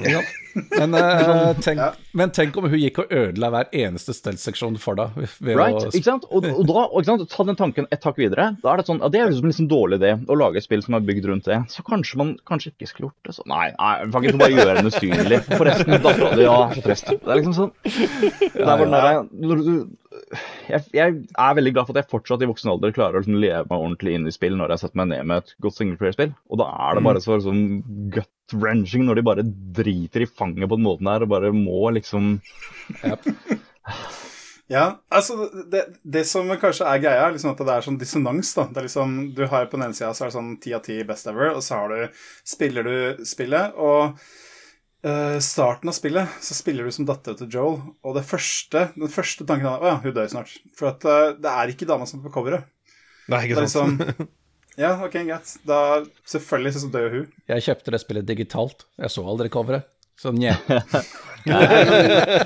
Ja. Men, uh, tenk, men tenk om hun gikk og ødela hver eneste stealth-seksjon for deg. Ved right, å ikke sant? Og, og da, ikke sant? Ta den tanken et takk videre. Da er Det sånn, ja, det er liksom en liksom dårlig idé å lage et spill som er bygd rundt det. Så kanskje man kanskje ikke skulle gjort det sånn. Nei, nei, kan bare gjøre den usynlig. Forresten, dattera di, ja, så trist. Det er liksom sånn. Det er bare den der, når du, jeg, jeg er veldig glad for at jeg fortsatt i voksen alder klarer å liksom leve meg ordentlig inn i spill når jeg setter meg ned med et godt singleplayer-spill. Og da er det bare så sånn gut-wrenching når de bare driter i fanget på den måten der og bare må liksom Ja, altså det, det som kanskje er greia, er liksom at det er sånn dissonans. da. Det er liksom, Du har på den ene sida så er det sånn ti av ti best ever, og så har du, spiller du spillet, og eh, starten av spillet så spiller du som datter til Joel, og det første, den første tanken er å ja, hun dør snart. For at uh, det er ikke dama som er på coveret. Nei, ikke sant? liksom Ja, ok, greit. Da selvfølgelig så dør hun. Jeg kjøpte det spillet digitalt. Jeg så aldri coveret. Så. Du,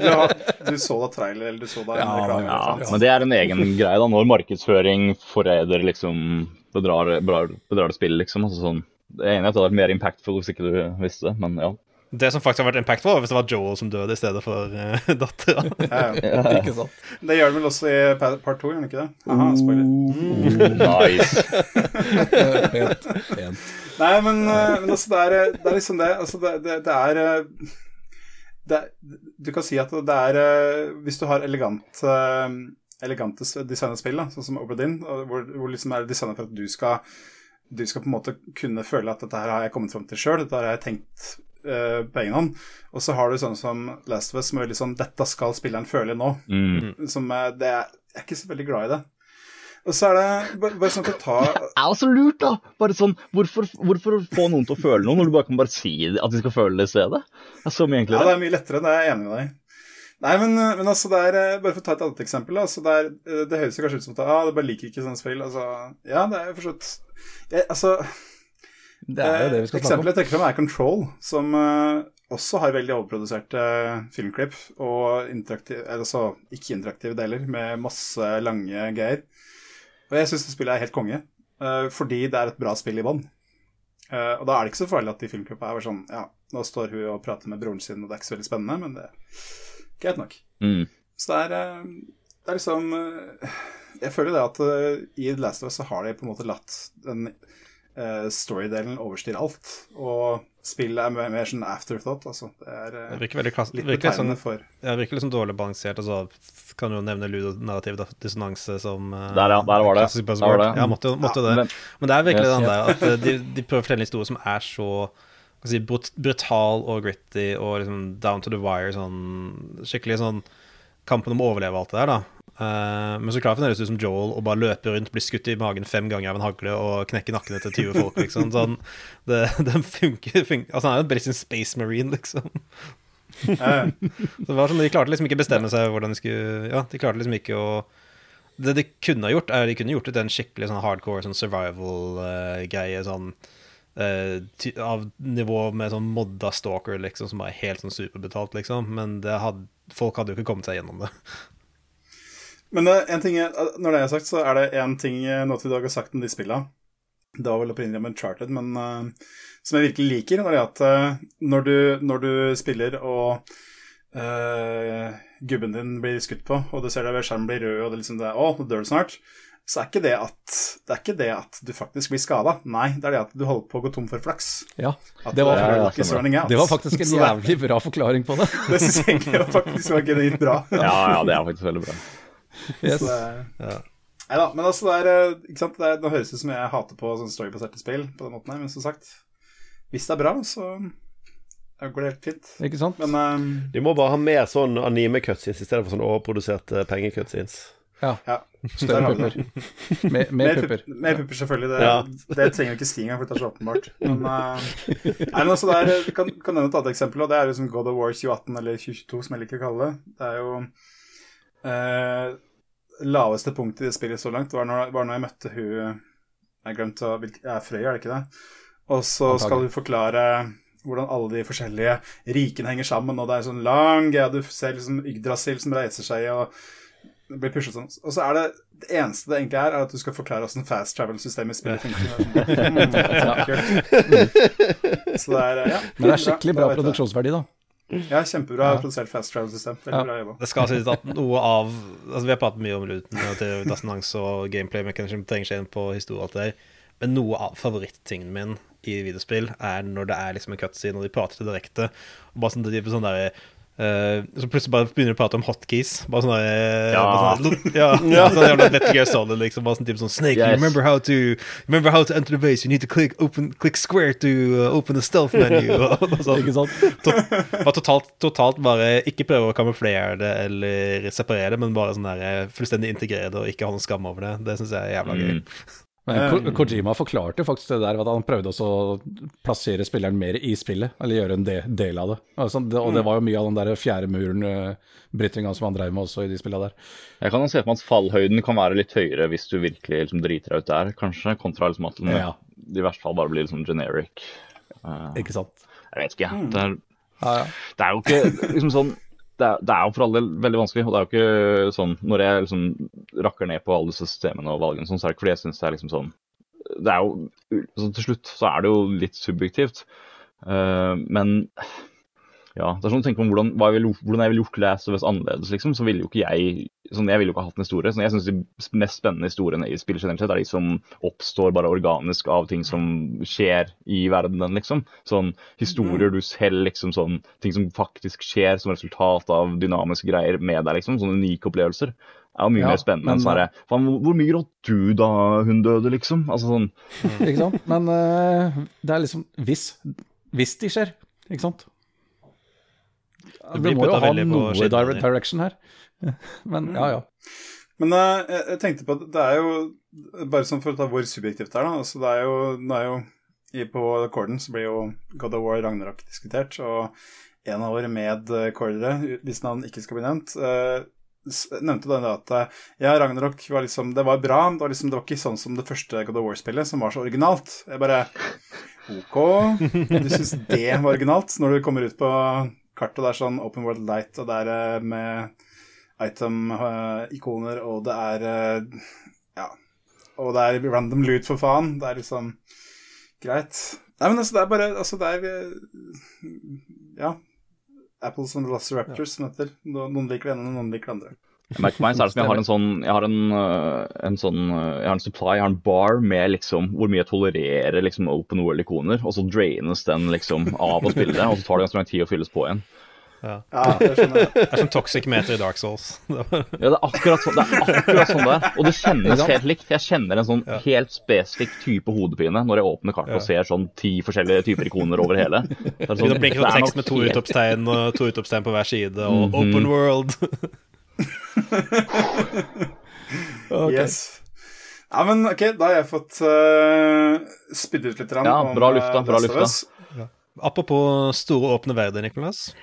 har, du så da trailer, eller du så da Ja, reklame. Ja, ja, men det er en egen greie, da. Når markedsføring forræder liksom bedrar, bedrar, bedrar det spillet, liksom. Altså, sånn. Det er enig i at det hadde vært mer impactful hvis ikke du visste det, men ja. Det som faktisk har vært impactful, var hvis det var Joel som døde i stedet for uh, dattera. Ja, ja. Ikke sant? Det gjør det vel også i part to, gjør det ikke det? Aha, spoiler. Nice. Pent. Pent. Nei, men, eh, men altså, det er, eh, det er liksom det Altså, det, det, det er eh, det, Du kan si at det er eh, Hvis du har elegant eh, elegante s- designet spill, da, sånn som Obradin, hvor, hvor liksom er designet for at du skal du skal på en måte kunne føle at dette her har jeg kommet fram til sjøl, dette her har jeg tenkt eh, på egen. Og så har du sånne som Last of Us, som er veldig sånn Dette skal spilleren føle nå. Mm. Som er, det er, jeg er ikke så veldig glad i det. Og så er det bare, bare sånn for å ta Det er også lurt, da! Bare sånn, hvorfor, hvorfor få noen til å føle noe når du bare kan bare si at de skal føle det i stedet? Det er så mye Ja, det er mye lettere, det er jeg enig med deg i. Nei, men, men altså, det er eh, Bare for å ta et annet eksempel. Altså, det, er, eh, det høres jo kanskje ut som at ah, du bare liker ikke sånne spill. Altså, ja, det er jo for så vidt Altså, Det er jo det vi skal snakke om. Eksempelet jeg trekker frem, er Control, som eh, også har veldig overproduserte uh, filmklipp. Og altså ikke-interaktive deler med masse lange greier. Og jeg syns det spillet er helt konge, eh, fordi det er et bra spill i bånn. Eh, og da er det ikke så farlig at de filmklippene er sånn Ja, nå står hun og prater med broren sin, og det er ikke så veldig spennende, men det er greit nok. Mm. Så det er, eh, det er liksom eh, Jeg føler det at eh, i The Last of Us så har de på en måte latt den eh, storydelen overstyrer alt. Og spillet er mer, mer sånn afterthought, altså. Det er eh, Det virker veldig klass... litt Virker sånn, for ja, virker litt sånn dårlig balansert. Altså, kan jo nevne ludonarrativ dissonanse som uh, Der, ja, der var det. Der var det. Ja, måtte, måtte det. Men, det er virkelig Yes. den der at de, de prøver å fortelle en historie som er så si, brut brutal og gritty og liksom down to the wire. Sånn, skikkelig sånn kampen om å overleve alt det der, da. Eh, men så klarer fremdeles ut som Joel og bare løper rundt, blir skutt i magen fem ganger av en hagle og knekker nakkene til 20 folk, liksom. Sånn, det, den funker, funker Altså, han er jo en British space marine, liksom. Så det var sånn, De klarte liksom ikke bestemme seg hvordan de skulle Ja, de klarte liksom ikke å Det de kunne ha gjort, er de kunne gjort det til en skikkelig sånn hardcore sånn survival-greie. sånn eh, Av nivå med sånn modda stalker, liksom, som er helt sånn superbetalt, liksom. Men det hadde, folk hadde jo ikke kommet seg gjennom det. Men eh, en ting, er- når det er sagt, så er det én ting eh, Naughty Dog har sagt om de spillene. Det var vel opprinnelig om Uncharted, men uh, som jeg virkelig liker, er det at uh, når, du, når du spiller og uh, gubben din blir skutt på, og du ser deg ved skjermen blir rød, og det liksom det er, å, nå dør du snart, så er ikke det at, det er ikke det at du faktisk blir skada. Nei, det er det at du holder på å gå tom for flaks. Ja, det var, eh, running out. det var faktisk en jævlig bra forklaring på det. Det syns jeg egentlig var faktisk var genuint bra. ja, ja, det er faktisk veldig bra. Yes. Så ja. Nei da, men altså det er, eh, ikke sant? Det, er, det høres ut som jeg hater på sånn storybaserte spill på den måten her, men som sagt, hvis det er bra, så går det helt fint. Ikke sant? Men um, De må bare ha mer sånn anime-cutscenes i stedet for sånn overproduserte penge-cutscenes. Ja. ja. Større pupper. Mer, pupper. mer pupper selvfølgelig. Det, Ja. det trenger jo ikke si engang, for det er så åpenbart. Men, uh, nei, men altså det er, kan, kan nevne et annet eksempel, og det er liksom God of War 2018 eller 2022, som jeg liker å kalle det. Det er jo eh, Laveste punkt i det spillet så langt var når, var når jeg møtte hun Jeg glemte å Er Frøy, er det ikke det? Og så skal hun forklare hvordan alle de forskjellige rikene henger sammen, og det er sånn lang greie. Du ser liksom Yggdrasil som reiser seg, og blir pushet sånn. Og så er det det eneste det egentlig er, er at du skal forklare åssen fast travel-systemet i spillet funker. Mm. Så det er, ja. Men det er skikkelig bra, bra produksjonsverdi, da. Ja, kjempebra produsert fast travel-system. Veldig Ja. bra jobba. Det skal sies at noe av Altså Vi har pratet mye om ruten og til dissonans og gameplay mekanism trenger seg inn på historie og alt det der, men noe av favorittingen min i videospill er når det er liksom en cutscene, og de prater til direkte, og bare sånn, sånn derre eh, så plutselig bare begynner de å prate om hotkeys. Bare sånn der, Ja. bare sånn, ja, ja. Sånn jævla Metal Gear Solid, liksom. Bare sånn type sånn Snake, you remember how to Remember how to enter the base. You need to click, open, click square to uh, open the stealth menu. Og, og sånn. Ikke sant? To- totalt, totalt bare ikke prøve å kamuflere det eller separere det, men bare sånn der eh, fullstendig integrere det og ikke ha noen skam over det. Det syns jeg er jævla gøy. Mm. Men Ko Kojima forklarte jo faktisk det der, at han prøvde også å plassere spilleren mer i spillet, eller gjøre en de del av det. Altså, det. Og det var jo mye av den der fjerde muren-brytinga som han drev med også i de spillene der. Jeg kan se for meg at fallhøyden kan være litt høyere hvis du virkelig liksom driter deg ut der, kanskje, kontra liksom at den Ja. i verste fall bare blir liksom generic. Uh, Ikke sant? jeg vet ikke. Det er, Ja, ja. det er jo ikke liksom sånn det er, det er jo for all del veldig vanskelig. og det er jo ikke sånn, Når jeg liksom rakker ned på alle disse systemene og valgene, sånn, så er det ikke fordi jeg syns det er liksom sånn det er jo, så Til slutt så er det jo litt subjektivt. Uh, men ja, det er sånn å tenke på hvordan, hva jeg ville, hvordan jeg ville gjort Last of Us annerledes, liksom. Så ville jo ikke jeg sånn, Jeg ville jo ikke hatt en historie. Sånn, jeg syns de mest spennende historiene i spill generelt sett er de som oppstår bare organisk av ting som skjer i verdenen, liksom. Sånn historier du selv, liksom sånn Ting som faktisk skjer som resultat av dynamiske greier med deg, liksom. Sånne unike opplevelser. er jo mye Ja, mer spennende enn sånn herre Faen, hvor, hvor mye gråt du da hun døde, liksom? Altså sånn Ikke sant? Men uh, det er liksom hvis, hvis de skjer, ikke sant? Det Det må jo ha noe direct direction her. Men ja, ja. Men eh, jeg, tenkte på at det er jo Bare sånn for å ta hvor subjektivt det er, da. Altså, det er jo, nå er jo i, På Accorden så blir jo God of War Ragnarok diskutert, og en av våre medcordere, hvis navn ikke skal bli nevnt, eh, nevnte den at eh, ja, Ragnarok var liksom Det var bra, det var liksom Det var ikke sånn som det første God of War-spillet, som var så originalt. Jeg bare Ok, du syns det var originalt når du kommer ut på kartet, og det er sånn Open World Light, og det er med item-ikoner, og det er eh, Ja. Og det er random loot, for faen. Det er liksom greit. Nei, men altså, det er bare Altså, det er eh, Ja. Apples and the Lost Raptors, som heter. Noen liker det ene, noen liker det andre. Jeg merker meg, så er det som jeg har en sånn Jeg har en, øh, en sånn Jeg har en supply, jeg har en bar med liksom hvor mye jeg tolererer liksom open world-ikoner, og så draines den liksom av å spille det, og så tar det ganske lang tid å fylles på igjen. Ja, det skjønner jeg. Det er som toxic meter i Dark Souls. Ja, det er akkurat sånn det er akkurat sånn det er. Og det kjennes helt likt. Jeg kjenner en sånn helt spesifikk type hodepine når jeg åpner kartet og ser sånn ti forskjellige typer ikoner over hele. Det er sånn, å sånn tekst med to utropstegn og to utropstegn på hver side, og Mhm. open world. Yes. Ja, men ok, da har jeg fått uh, spydd ut litt Ja, bra lufta, eh, bra lufta. Ja. Apropos store, åpne verden, Nicolas.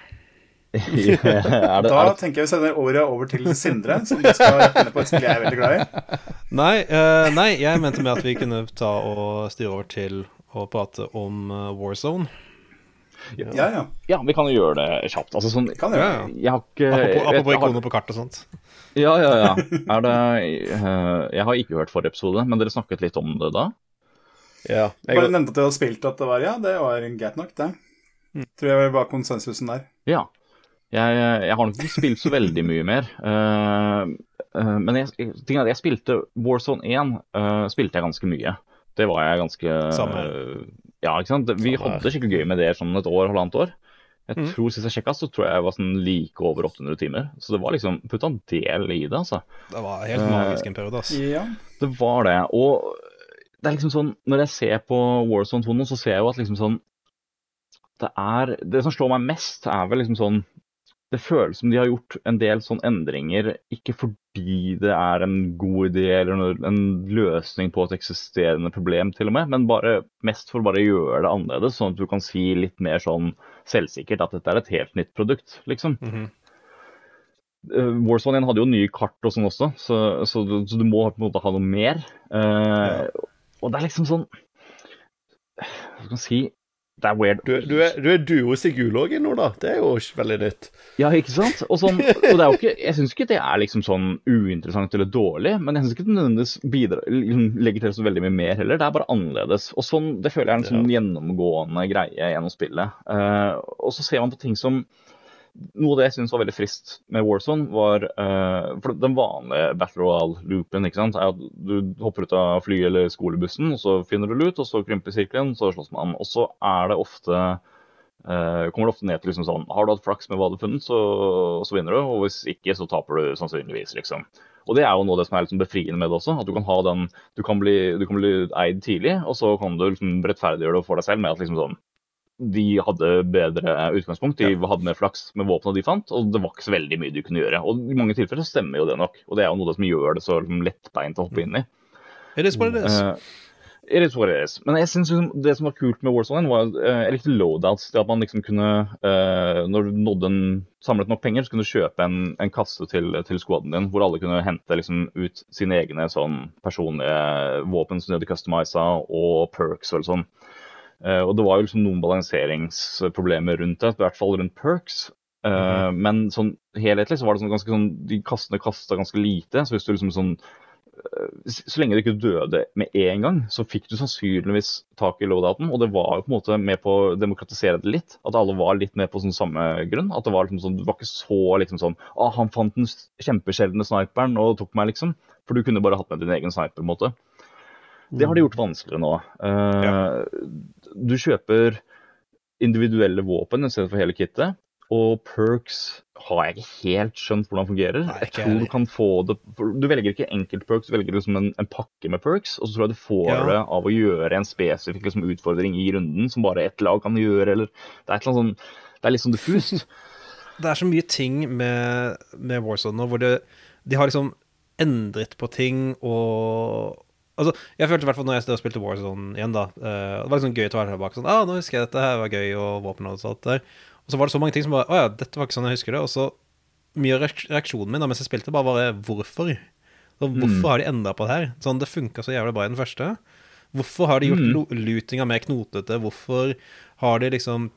Er det, Da er det, tenker jeg vi sender ordet over til Sindre, som skal finne på et spill jeg er veldig glad i. Nei, uh, nei, jeg mente med at vi kunne ta og styre over til å prate om eh, Warzone. Ja, ja. ja, vi kan jo gjøre det kjapt. Altså sånn Kan gjøre Ja. Jeg har ikke Apropos, jeg apropos jeg har- på kart og sånt. Ja, ja, ja. Er det uh, Jeg har ikke hørt forrige episode, men dere snakket litt om det da? Ja, jeg, Bare nevnte at du hadde spilt at det var Ja, det var greit nok, det. Tror jeg var konsensusen der. Ja. Jeg, jeg har nok ikke spilt så veldig mye mer. Uh, uh, men jeg, jeg, jeg spilte Warzone 1 uh, spilte jeg ganske mye. Det var jeg ganske Samme eh, Ja, ikke sant. Vi Samme hadde skikkelig gøy med det sånn et år, halvannet år. Jeg Mm. tror Sist jeg sjekka, så tror jeg jeg var sånn like over 800 timer. Så det var liksom putta en del i det, altså. Det var helt Eh, magisk en periode, altså. Ja. Det var det. Og det er liksom sånn Når jeg ser på Warzone 2 nå, så ser jeg jo at liksom sånn Det er Det som slår meg mest, er vel liksom sånn Det føles som de har gjort en del sånne endringer ikke fordi det er en god idé eller en løsning på et eksisterende problem, til og med, men bare mest for å bare gjøre det annerledes, sånn at du kan si litt mer sånn selvsikkert at dette er et helt nytt produkt, liksom. Mm -hmm. Warzone 1 hadde jo nye kart og sånn også, så, så, du, så du må på en måte ha noe mer. Eh, Og det er liksom sånn Hva skal man si det er weird. Du, du er, du er duo Sigulog nå, da. Det er jo ikke veldig nytt. Ja, ikke sant? Og, sånn, og det er jo ikke, jeg syns ikke det er liksom sånn uinteressant eller dårlig, men jeg syns ikke det nødvendigvis bidrar, liksom, legger til så veldig mye mer heller. Det er bare annerledes. Og sånn, Det føler jeg er en sånn gjennomgående greie gjennom spillet. Uh, og så ser man på ting som noe av det jeg syns var veldig frist med Warzone, var uh, For den vanlige Battle Royale-loopen ikke sant, er at du hopper ut av flyet eller skolebussen, og så finner du lut, og så krymper sirkelen, så slåss man. Og så er det ofte uh, kommer det ofte ned til liksom sånn Har du hatt flaks med hva du har funnet, så, så, vinner du. Og hvis ikke, så taper du sannsynligvis, liksom. Og det er jo noe av det som er liksom befriende med det også. At du kan ha den Du kan bli, du kan bli eid tidlig, og så kan du liksom rettferdiggjøre det for deg selv med at liksom sånn de hadde bedre utgangspunkt. De hadde mer flaks med våpnene de fant, og det var ikke så veldig mye de kunne gjøre. Og I mange tilfeller så stemmer jo det nok, og det er jo noe som gjør det så liksom, lettbeint å hoppe inn i. It is what it is. Uh, it is what it is. Men jeg synes det som var kult med Warzone, var uh, jeg likte loadouts. Det at man liksom kunne, uh, når du nådde en, samlet nok penger, så kunne du kjøpe en, en kasse til, til squaden din, hvor alle kunne hente liksom, ut sine egne sånn, personlige våpen som de hadde customiza, og perks og sånn. Uh, og det var jo liksom noen balanseringsproblemer rundt det, i hvert fall rundt perks. Mm -hmm. Men sånn helhetlig så var det sånn ganske sånn De kastene kasta ganske lite. Så hvis du liksom sånn uh, Så lenge du ikke døde med en gang, så fikk du sannsynligvis tak i loadouten. Og det var jo på en måte med på å demokratisere det litt. At alle var litt med på sånn samme grunn. At det var liksom sånn Det var ikke så liksom sånn Å, han fant den kjempesjeldne sniperen og tok meg, liksom. For du kunne bare hatt med din egen sniper, på en måte. Det har de gjort vanskeligere nå. Uh, ja. Du kjøper individuelle våpen istedenfor hele kittet. Og perks har jeg ikke helt skjønt hvordan fungerer. Nei, jeg tror Du kan få det Du velger ikke enkeltperks, du velger liksom en, en, pakke med perks. Og så tror jeg du får ja. det av å gjøre en spesifikk liksom, utfordring i runden som bare ett lag kan gjøre, eller Det er, et eller sånn, det er litt sånn diffust. det er så mye ting med, med Warzone nå hvor det, de har liksom endret på ting og Altså, jeg følte i hvert fall når jeg spilte Warzone igjen, da uh, Det var liksom gøy å være tilbake sånn ah, nå husker jeg dette her var gøy, og våpen og sånt der. Og så var det så mange ting som bare Å ja, dette var ikke sånn jeg husker det. Og så mye av reaksjonen min da mens jeg spilte, bare var hvorfor. Så hvorfor mm. har de endra på det her? Sånn, Det funka så jævlig bra i den første. Hvorfor har de gjort mm. lutinga mer knotete? Hvorfor har de liksom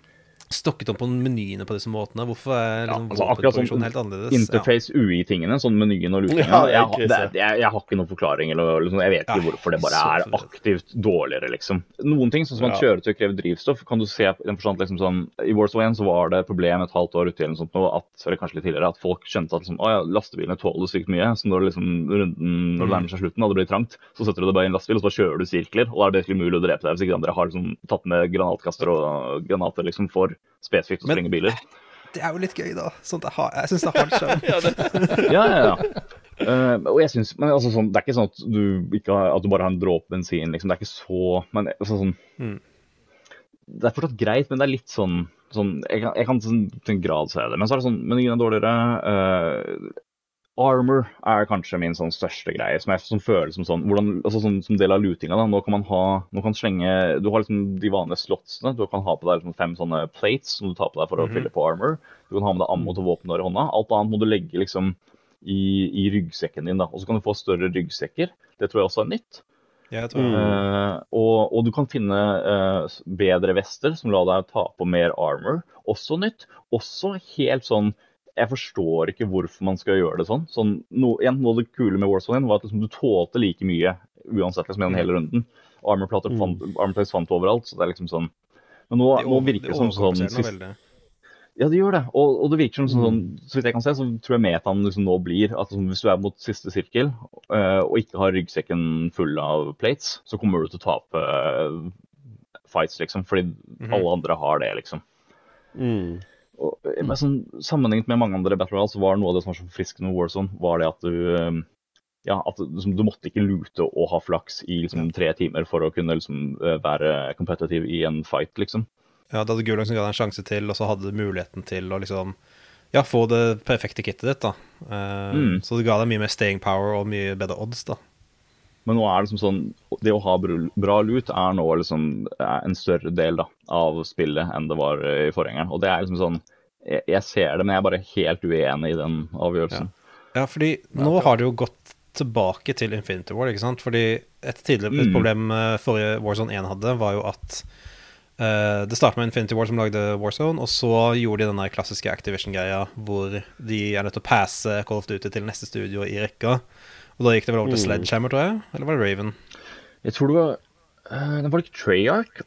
stokket om på menyene på disse måtene? Hvorfor er liksom, ja, altså, sånn, helt annerledes? Interface ja. UI-tingene, sånn menyen og lukingen, Ja, jeg, jeg, jeg, jeg, har ikke noen forklaring, eller liksom, jeg vet ikke hvorfor det bare er aktivt dårligere, liksom. Noen ting, sånn som at kjøretøy krever drivstoff, kan du se den forstand, liksom, sånn, I Warzone 1 så var det et problem et halvt år uti eller sånt, at, eller kanskje litt tidligere, at folk skjønte at liksom, å, ja, lastebilene tåler sykt mye. Så når, liksom, runden, når det nærmer seg slutten og det blir trangt, så setter du deg bare i en lastebil, og så kjører du sirkler. Og da er det umulig å drepe deg hvis ikke andre har liksom, tatt med granatkaster og granater liksom, for spesifikt å sprenge biler. Det er jo litt gøy, da. Sånt jeg, har, jeg syns det er hardt skjerm. ja, ja, ja. Uh, og jeg synes, men altså, sånn, Det er ikke sånn at du, ikke har, at du bare har en dråpe bensin. Liksom. Det er ikke så men altså, sånn, mm. Det er fortsatt greit, men det er litt sånn, sånn Jeg kan, jeg kan til en grad se det. Men så er det sånn menyen er dårligere. Uh, Armor er kanskje min sånn største greie, som, jeg, som føles som sånn hvordan, altså sånn, Som del av lootinga. da, Nå kan man ha, nå kan slenge Du har liksom de vanlige slotsene. Du kan ha på deg liksom fem sånne plates som du tar på deg for å mm -hmm. fylle på armor. Du kan ha med deg ammo til våpenet i hånda. Alt annet må du legge liksom i, i, ryggsekken din. da, Og så kan du få større ryggsekker. Det tror jeg også er nytt. Jeg tror. Uh, og, og, du kan finne uh, bedre vester som lar deg ta på mer armor. Også nytt. Også helt sånn jeg forstår ikke hvorfor man skal gjøre det sånn. sånn no, igjen, Noe av det kule med Warzone var at liksom, du tålte like mye uansett liksom, gjennom hele runden. Armorplater mm. fant, armor fant overalt, så det er liksom sånn Men nå, nå virker det som sånn sist, Ja, det gjør det. Og, og det virker som sånn, mm. så vidt jeg kan se, så tror jeg metaen liksom nå blir at liksom, hvis du er mot siste sirkel uh, og ikke har ryggsekken full av plates, så kommer du til å tape uh, fights, liksom. Fordi mm. alle andre har det, liksom. Mm. Og, eh, men sånn, Sammenlignet med mange andre Battle Royale så var noe av det som var så forfriskende med Warzone, var det at du eh, ja, at liksom, du måtte ikke lute og ha flaks i liksom, tre timer for å kunne liksom, eh, være kompetitiv i en fight, liksom. Ja, da hadde Gulag som ga deg en sjanse til, og så hadde du muligheten til å liksom ja, få det perfekte kittet ditt, da. Uh, mm. Så det ga deg mye mer staying power og mye bedre odds, da. Men nå er det liksom sånn Det å ha bra lut er nå liksom en større del da, av spillet enn det var i forgjengeren. Og det er liksom sånn jeg, jeg, ser det, men jeg er bare helt uenig i den avgjørelsen. Ja, ja fordi nå har det jo gått tilbake til Infinity War, ikke sant. Fordi et tidligere et mm. problem forrige Warzone 1 hadde, var jo at uh, Det startet med Infinity War som lagde Warzone, og så gjorde de den klassiske Activision-greia hvor de er nødt til å passe Call of Duty til neste studio i rekka. Og da gikk det vel over til Sledgehammer, tror jeg? Eller var det Raven? Jeg tror det var uh, Det var ikke Treyarch?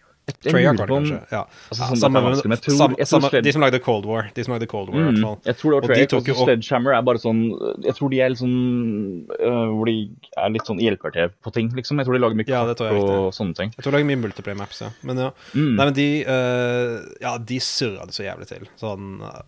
Treyarch var det kanskje. Ja. Altså, Ja, sånn, samme, det tror- samme, samme, de som lagde Cold War. De som lagde Cold War, i hvert Mm, fall. jeg tror det var Og de Treyarch. og så opp- Sledgehammer er bare sånn Jeg tror de er litt sånn uh, Hvor de er litt sånn hjelper til på ting, liksom. Jeg tror de lager mye Ja, og sånne ting. Jeg tror de lager mye multiplayer maps, ja. Men ja. Mm. Nei, men de uh, Ja, de surra det så jævlig til. Sånn eh,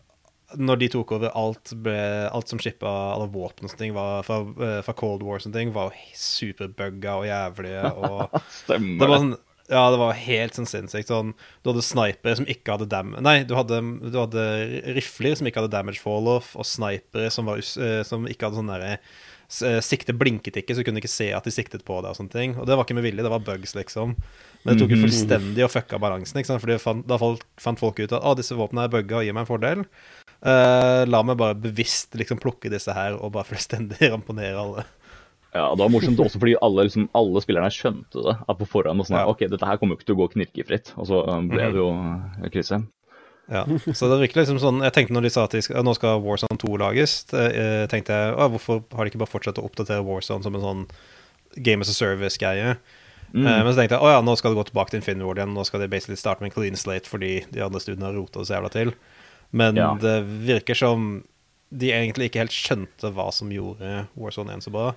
Når de tok over alt ble, Alt som shippa alle våpen og sånne ting var fra, eh, fra Cold War og sånne ting, var superbugga og jævlige og Stemmer Det var sånn ja, det var helt sånn sinnssykt. Sånn, du hadde snipere som ikke hadde dam... Nei, du hadde, du hadde rifler som ikke hadde damage fall-off, og snipere som, var, eh, som ikke hadde sånn derre eh, Sikte blinket ikke, så du kunne ikke se at de siktet på deg og sånne ting. Og det var ikke med vilje, det var bugs, liksom. Men det tok jo fullstendig og fucka balansen, ikke sant. Fordi fant, da fant folk ut at å, disse våpnene er bugga og gir meg en fordel. Eh, la meg bare bevisst liksom plukke disse her og bare fullstendig ramponere alle. Ja, det var morsomt også fordi alle, liksom, alle spillerne skjønte det. At på forhånd sånn Ja. Ok, dette her kommer jo ikke til å gå knirkefritt. Og så øh, ble det jo øh, krise. Ja, så det virker liksom sånn Jeg tenkte når de sa at skal, nå skal Warzone 2 lages, eh, tenkte jeg å, hvorfor har de ikke bare fortsatt å oppdatere Warzone som en sånn Game as a Service-greie? Mm. Eh, men så tenkte jeg å ja, nå skal det gå tilbake til Infinity War igjen. Nå skal de basically starte med en clean slate fordi de andre studiene har rota det så jævla til. Men Ja. det virker som de egentlig ikke helt skjønte hva som gjorde Warzone 1 så bra.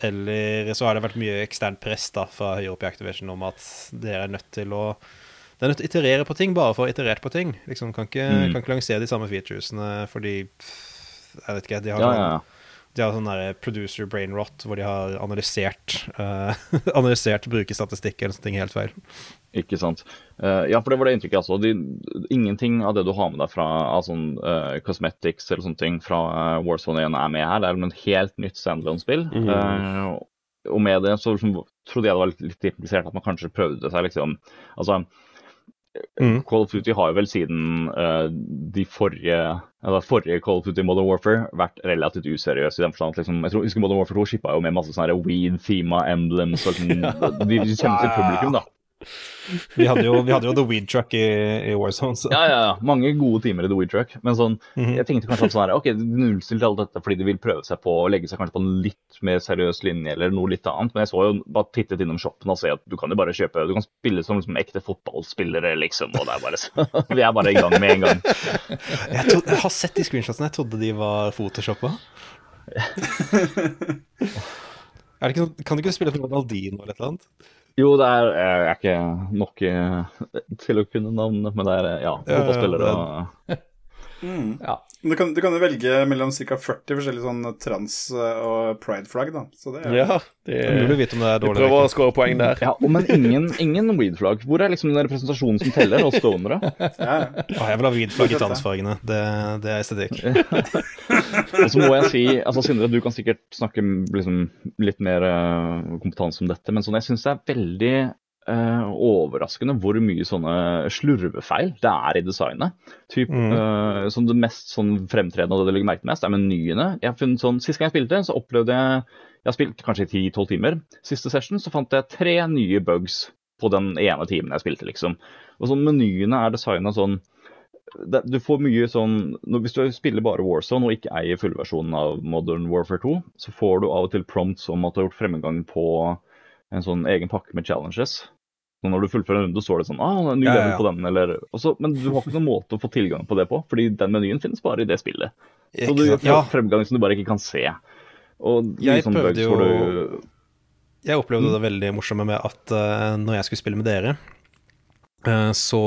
Eller så har det vært mye eksternt press da fra høyere opp i Activation om at dere er nødt til å det er nødt til å iterere på ting bare for å iterere på ting. Liksom, kan, ikke, Mm. kan ikke lansere de samme featuresene fordi Jeg vet ikke. De har Ja, sånn, ja, ja. De har sånn producer brain rot hvor de har analysert uh, Analysert brukerstatistikk eller sånne ting helt feil. Ikke sant. Uh, ja, for det var det inntrykket altså. De, ingenting av det du har med deg fra av sånn eh, cosmetics eller sånne ting fra uh, Warzone 1 er med her. Det er et helt nytt standalone-spill. Eh, og med det så liksom, trodde jeg det var litt, litt implisert at man kanskje prøvde seg liksom Altså, Mm. Call of Duty har jo vel siden uh, de forrige eller forrige Call of Duty Modern Warfare vært relativt useriøs i den forstand at liksom, jeg tror, husker Modern Warfare 2 shippa jo med masse sånne weed-thema emblems. og sånn, de, de kjenner til publikum, da. Vi hadde jo, vi hadde jo The Weed Truck i, i Warzone. Så. Ja, ja, ja. Mange gode timer i The Weed Truck. Men sånn, Mhm. jeg tenkte kanskje at sånn her, ok, nullstilte alt dette fordi de vil prøve seg på å legge seg kanskje på en litt mer seriøs linje eller noe litt annet. Men jeg så jo bare tittet innom shoppen og se at du kan jo bare kjøpe Du kan spille som liksom ekte fotballspillere, liksom. Og det er bare så Vi er bare i gang med en gang. Jeg, trodde, jeg har sett de screenshotsene. Jeg trodde de var photoshoppa. Sånn, kan du ikke spille på Ronaldinho eller et eller annet? Jo, det er, jeg er ikke nok eh, til å kunne navnet, men det er ja, ja, Ja, ja, og Mm. Ja. Du kan, du kan jo velge mellom ca. 40 forskjellige sånn trans- og pride-flagg, da. Så det er Ja, Det er mulig å vite om det er dårlig prøver å skåre poeng der. Ja, og- men ingen, ingen weed-flagg. Hvor er liksom den representasjonen som teller, og stonere? ja, Ah, jeg vil ha weed-flagg i transfargene. Det, det er estetikk. Og så må jeg si, altså Sindre, du kan sikkert snakke liksom, litt mer eh, kompetanse om dette, men sånn, jeg syns det er veldig eh, overraskende hvor mye sånne slurvefeil det er i designet. Typ, Mm. uh, som Det mest sånn fremtredende og det legger merke til mest, er menyene. Jeg har funnet sånn, Sist gang jeg spilte, så opplevde jeg Jeg har spilt kanskje i 10-12 timer. Siste session så fant jeg tre nye bugs på den ene timen jeg spilte, liksom. Og sånn Menyene er designa sånn det, du får mye sånn når, Hvis du spiller bare Warzone og ikke eier fullversjonen av Modern Warfare 2, så får du av og til prompts om at du har gjort fremgang på en sånn egen pakke med challenges. Så når du fullfører en runde, så er det sånn ah, ny level på den, eller også, Men du har ikke noen måte å få tilgang på det på, fordi den menyen finnes bare i det spillet. Så du gjør Ja, fremgang som du bare ikke kan se. Og Jeg sånn prøvde bugs jo- du jeg opplevde det veldig morsomme med at uh, når jeg skulle spille med dere, uh, så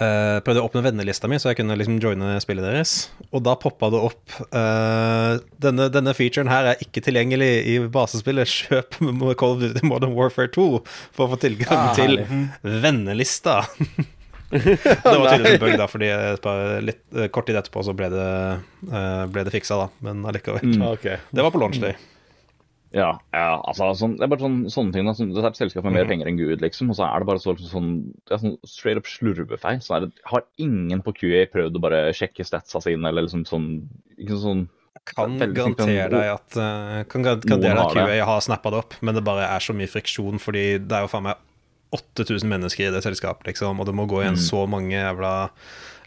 eh, prøvde å åpne vennelista mi, så jeg kunne liksom joine spillet deres. Og da poppa det opp uh, denne, denne featuren her er ikke tilgjengelig i basespillet. Kjøp Call of Duty Modern Warfare 2 for å få tilgang Ah, til vennelista. det var tydeligvis en bug, da, fordi et par, litt, uh, kort tid etterpå så ble det, uh, ble det fiksa, da. Men allikevel. Mm. Okay. Det var på launch day. Ja, ja altså, sånn, det er bare sånn, sånne ting. Da, sånn, det er et selskap med Mhm. mer penger enn Gud, liksom. Og så er det bare så, sånn, det er sånn straight up slurvefeil. Så det, har ingen på QA prøvd å bare sjekke statsa sine, eller liksom sånn ikke sånn kan garantere deg at uh, Kan garantere at. QA har snappa det opp, men det bare er så mye friksjon, fordi det er jo faen meg 8000 mennesker i det selskapet, liksom, og det må gå igjen så mange jævla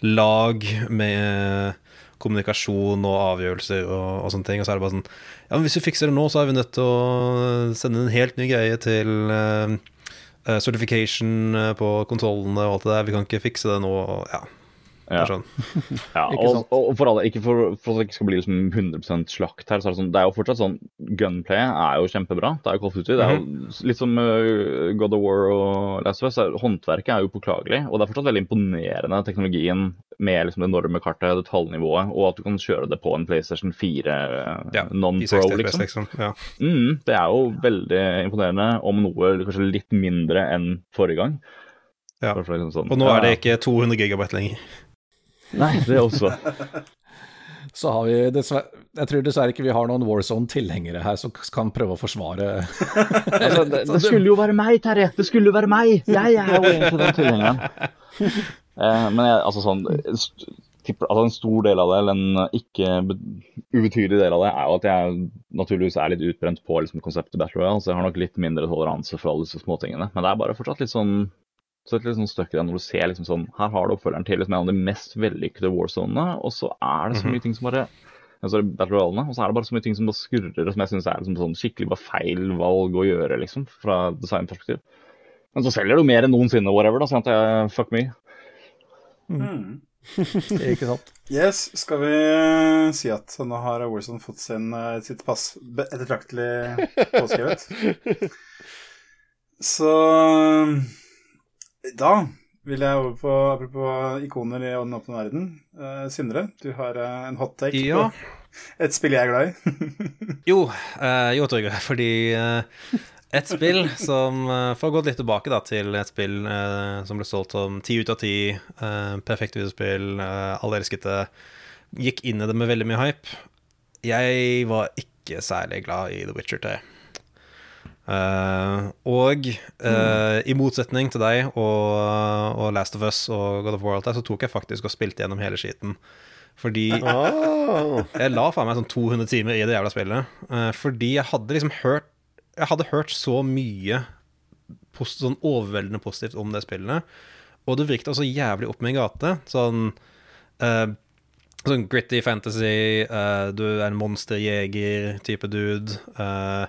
lag med kommunikasjon og avgjørelser og, og sånne ting. Og så er det bare sånn Ja, men hvis vi fikser det nå, så er vi nødt til å sende en helt ny greie til eh, certification eh, på kontrollene og alt det der. Vi kan ikke fikse det nå. Og, ja. Ja. sånn. Ja, og, og for alle, ikke for, for at det ikke skal bli liksom 100% slakt her, så er det sånn Det er jo fortsatt sånn Gunplay er jo kjempebra. Det er jo of Duty. Det er jo litt som uh, God of War og Last of Us. er- Håndverket er jo påklagelig, og det er fortsatt veldig imponerende teknologien med liksom det enorme kartet, detaljnivået, og at du kan kjøre det på en PlayStation 4 uh, Ja, non-pro, liksom. Liksom. Ja. Mm, det er jo veldig imponerende, om noe kanskje litt mindre enn forrige gang. Ja. Liksom sånn, Og nå er det ikke 200 gigabyte lenger. Nei, det også. Så har vi dessverre Jeg tror dessverre ikke vi har noen Warzone-tilhengere her som kan prøve å forsvare Altså, det, det skulle jo være meg, Terje! Det skulle jo være meg! Jeg er jo egentlig den tilhengeren. Eh, men jeg, altså sånn altså En stor del av det, eller en ikke ubetydelig del av det, er jo at jeg naturligvis er litt utbrent på liksom, konseptet Battle Royale, så jeg har nok litt mindre toleranse for alle disse småtingene. Men det er bare fortsatt litt sånn så et litt sånn støkk når du ser liksom sånn Her har du oppfølgeren til liksom en av de mest vellykkede Warzonene, og så er det så mye ting som bare ja, så er det Battle Royale-ene, og så er det bare så mye ting som bare skurrer, og som jeg syns er liksom sånn skikkelig bare feil valg å gjøre, liksom, fra designperspektiv. Men så selger du mer enn noensinne, whatever, da, sånn at jeg fuck me. Mm. Ikke sant? Yes, skal vi eh, si at nå har Warzone fått sin, eh, sitt pass ettertraktelig påskrevet. Så da vil jeg over på Apropos ikoner i den åpne verden. Uh, Sindre, du har uh, en hot take Ja. på et spill jeg er glad i. Jo, uh, jo Trygve, fordi uh, et spill som eh, For å gå litt tilbake da til et spill som ble solgt som ti ut av ti, perfekt videospill, alle elsket det, gikk inn i det med veldig mye hype. Jeg var ikke særlig glad i The Witcher 3. Eh, og eh, i motsetning til deg og, og Last of Us og God of War, så tok jeg faktisk og spilte gjennom hele skiten. Fordi oh. jeg la faen meg sånn 200 timer i det jævla spillet. Uh, fordi jeg hadde liksom hørt Jeg hadde hørt så mye post, sånn overveldende positivt om det spillet. Og det virket også jævlig opp min gate. Sånn Sånn gritty fantasy, du er en monsterjeger-type dude. eh,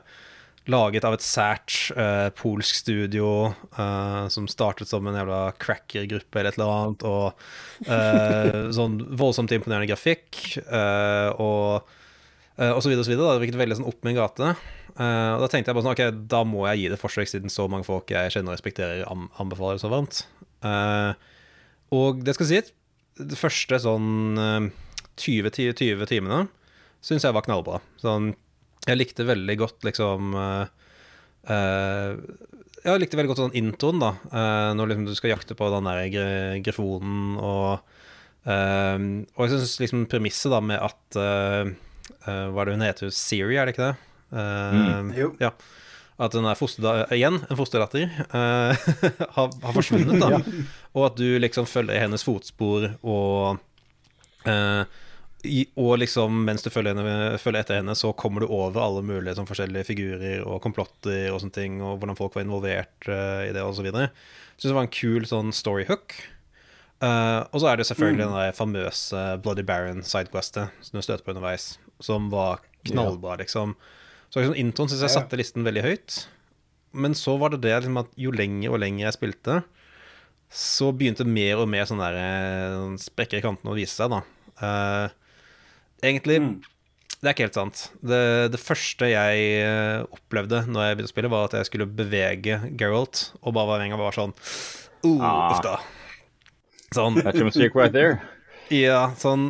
laget av et sært uh, polsk studio uh, som startet som en jævla cracker-gruppe eller et eller annet. Og uh, sånn voldsomt imponerende grafikk og, og så videre og så videre. Da. Det virket veldig sånn opp min gate. Og da tenkte jeg bare sånn Ok, da må jeg gi det forsøk, siden så mange folk jeg kjenner og respekterer, anbefaler det så varmt. Og det skal jeg si, de første sånn eh, 20-20 timene syns jeg var knallbra. Sånn, jeg likte veldig godt liksom eh, eh, Jeg likte veldig godt sånn introen, da. eh, når liksom du skal jakte på den der gre- grifonen og Og jeg syns liksom premisset da med at Hva er det hun heter? Siri, er det ikke det? Mm, Jo. Ja. At den er foster, igjen en fosterdatter uh, har, har forsvunnet, da. Og at du liksom følger i hennes fotspor og eh, i, og liksom mens du følger, henne, følger etter henne, så kommer du over alle mulige sånn, forskjellige figurer og komplotter og sånne ting, og hvordan folk var involvert uh, i det, videre. Syns det var en kul sånn story hook. Eh, og så er det selvfølgelig den der famøse Bloody Baron sidequestet som du støter på underveis, som var knallbra, liksom. Så liksom, introen syns jeg satte listen veldig høyt. Men så var det det liksom, at jo lenger og lenger jeg spilte, så begynte mer og mer sånne der, eh, sprekker i kantene å vise seg, da. Eh, egentlig Det er ikke helt sant. Det, det første jeg eh, opplevde når jeg begynte å spille, var at jeg skulle bevege Geralt, og bare var en gang var sånn uh, Ah. Uff da. Sånn. That's a mistake right there. Ja, sånn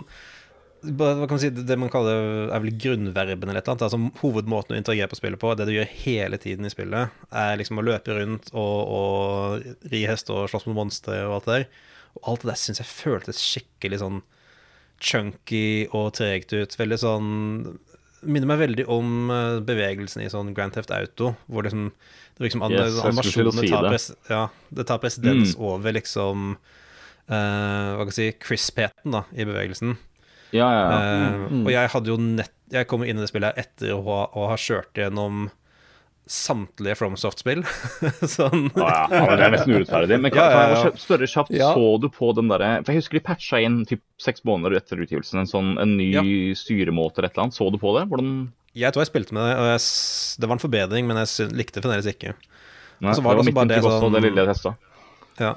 hva kan man si, Det man kaller er vel grunnverben eller et eller annet. Altså Hovedmåten å interagere på spillet på, det du gjør hele tiden i spillet, er liksom å løpe rundt og, og ri hest og slåss mot monstre og alt det der. Og alt det der syns jeg føltes skikkelig sånn chunky og tregt ut. Veldig sånn Minner meg veldig om eh, bevegelsen i sånn Grand Theft Auto, hvor liksom det liksom Yes, animasjonene si tar, det. pres ja, tar presedens Mm. over liksom uh, Hva kan jeg si crispheten da, i bevegelsen. Ja, ja, ja. Eh, Og jeg hadde jo nett Jeg kom inn i det spillet etter å ha, å ha kjørt gjennom samtlige FromSoft-spill. sånn Ja, ja, ja, det er nesten urettferdig. Men kan, Ja, ja, kan jeg ja. spørre kjapt, Ja. så du på den derre For jeg husker de patcha inn typ seks måneder etter utgivelsen en sånn en ny Ja. styremåte eller et eller annet. Så du på det? Hvordan Jeg tror jeg spilte med det, og jeg, det var en forbedring, men jeg likte det fremdeles ikke. Nei, Og så var det også bare det sånn- det lille jeg testa. Ja.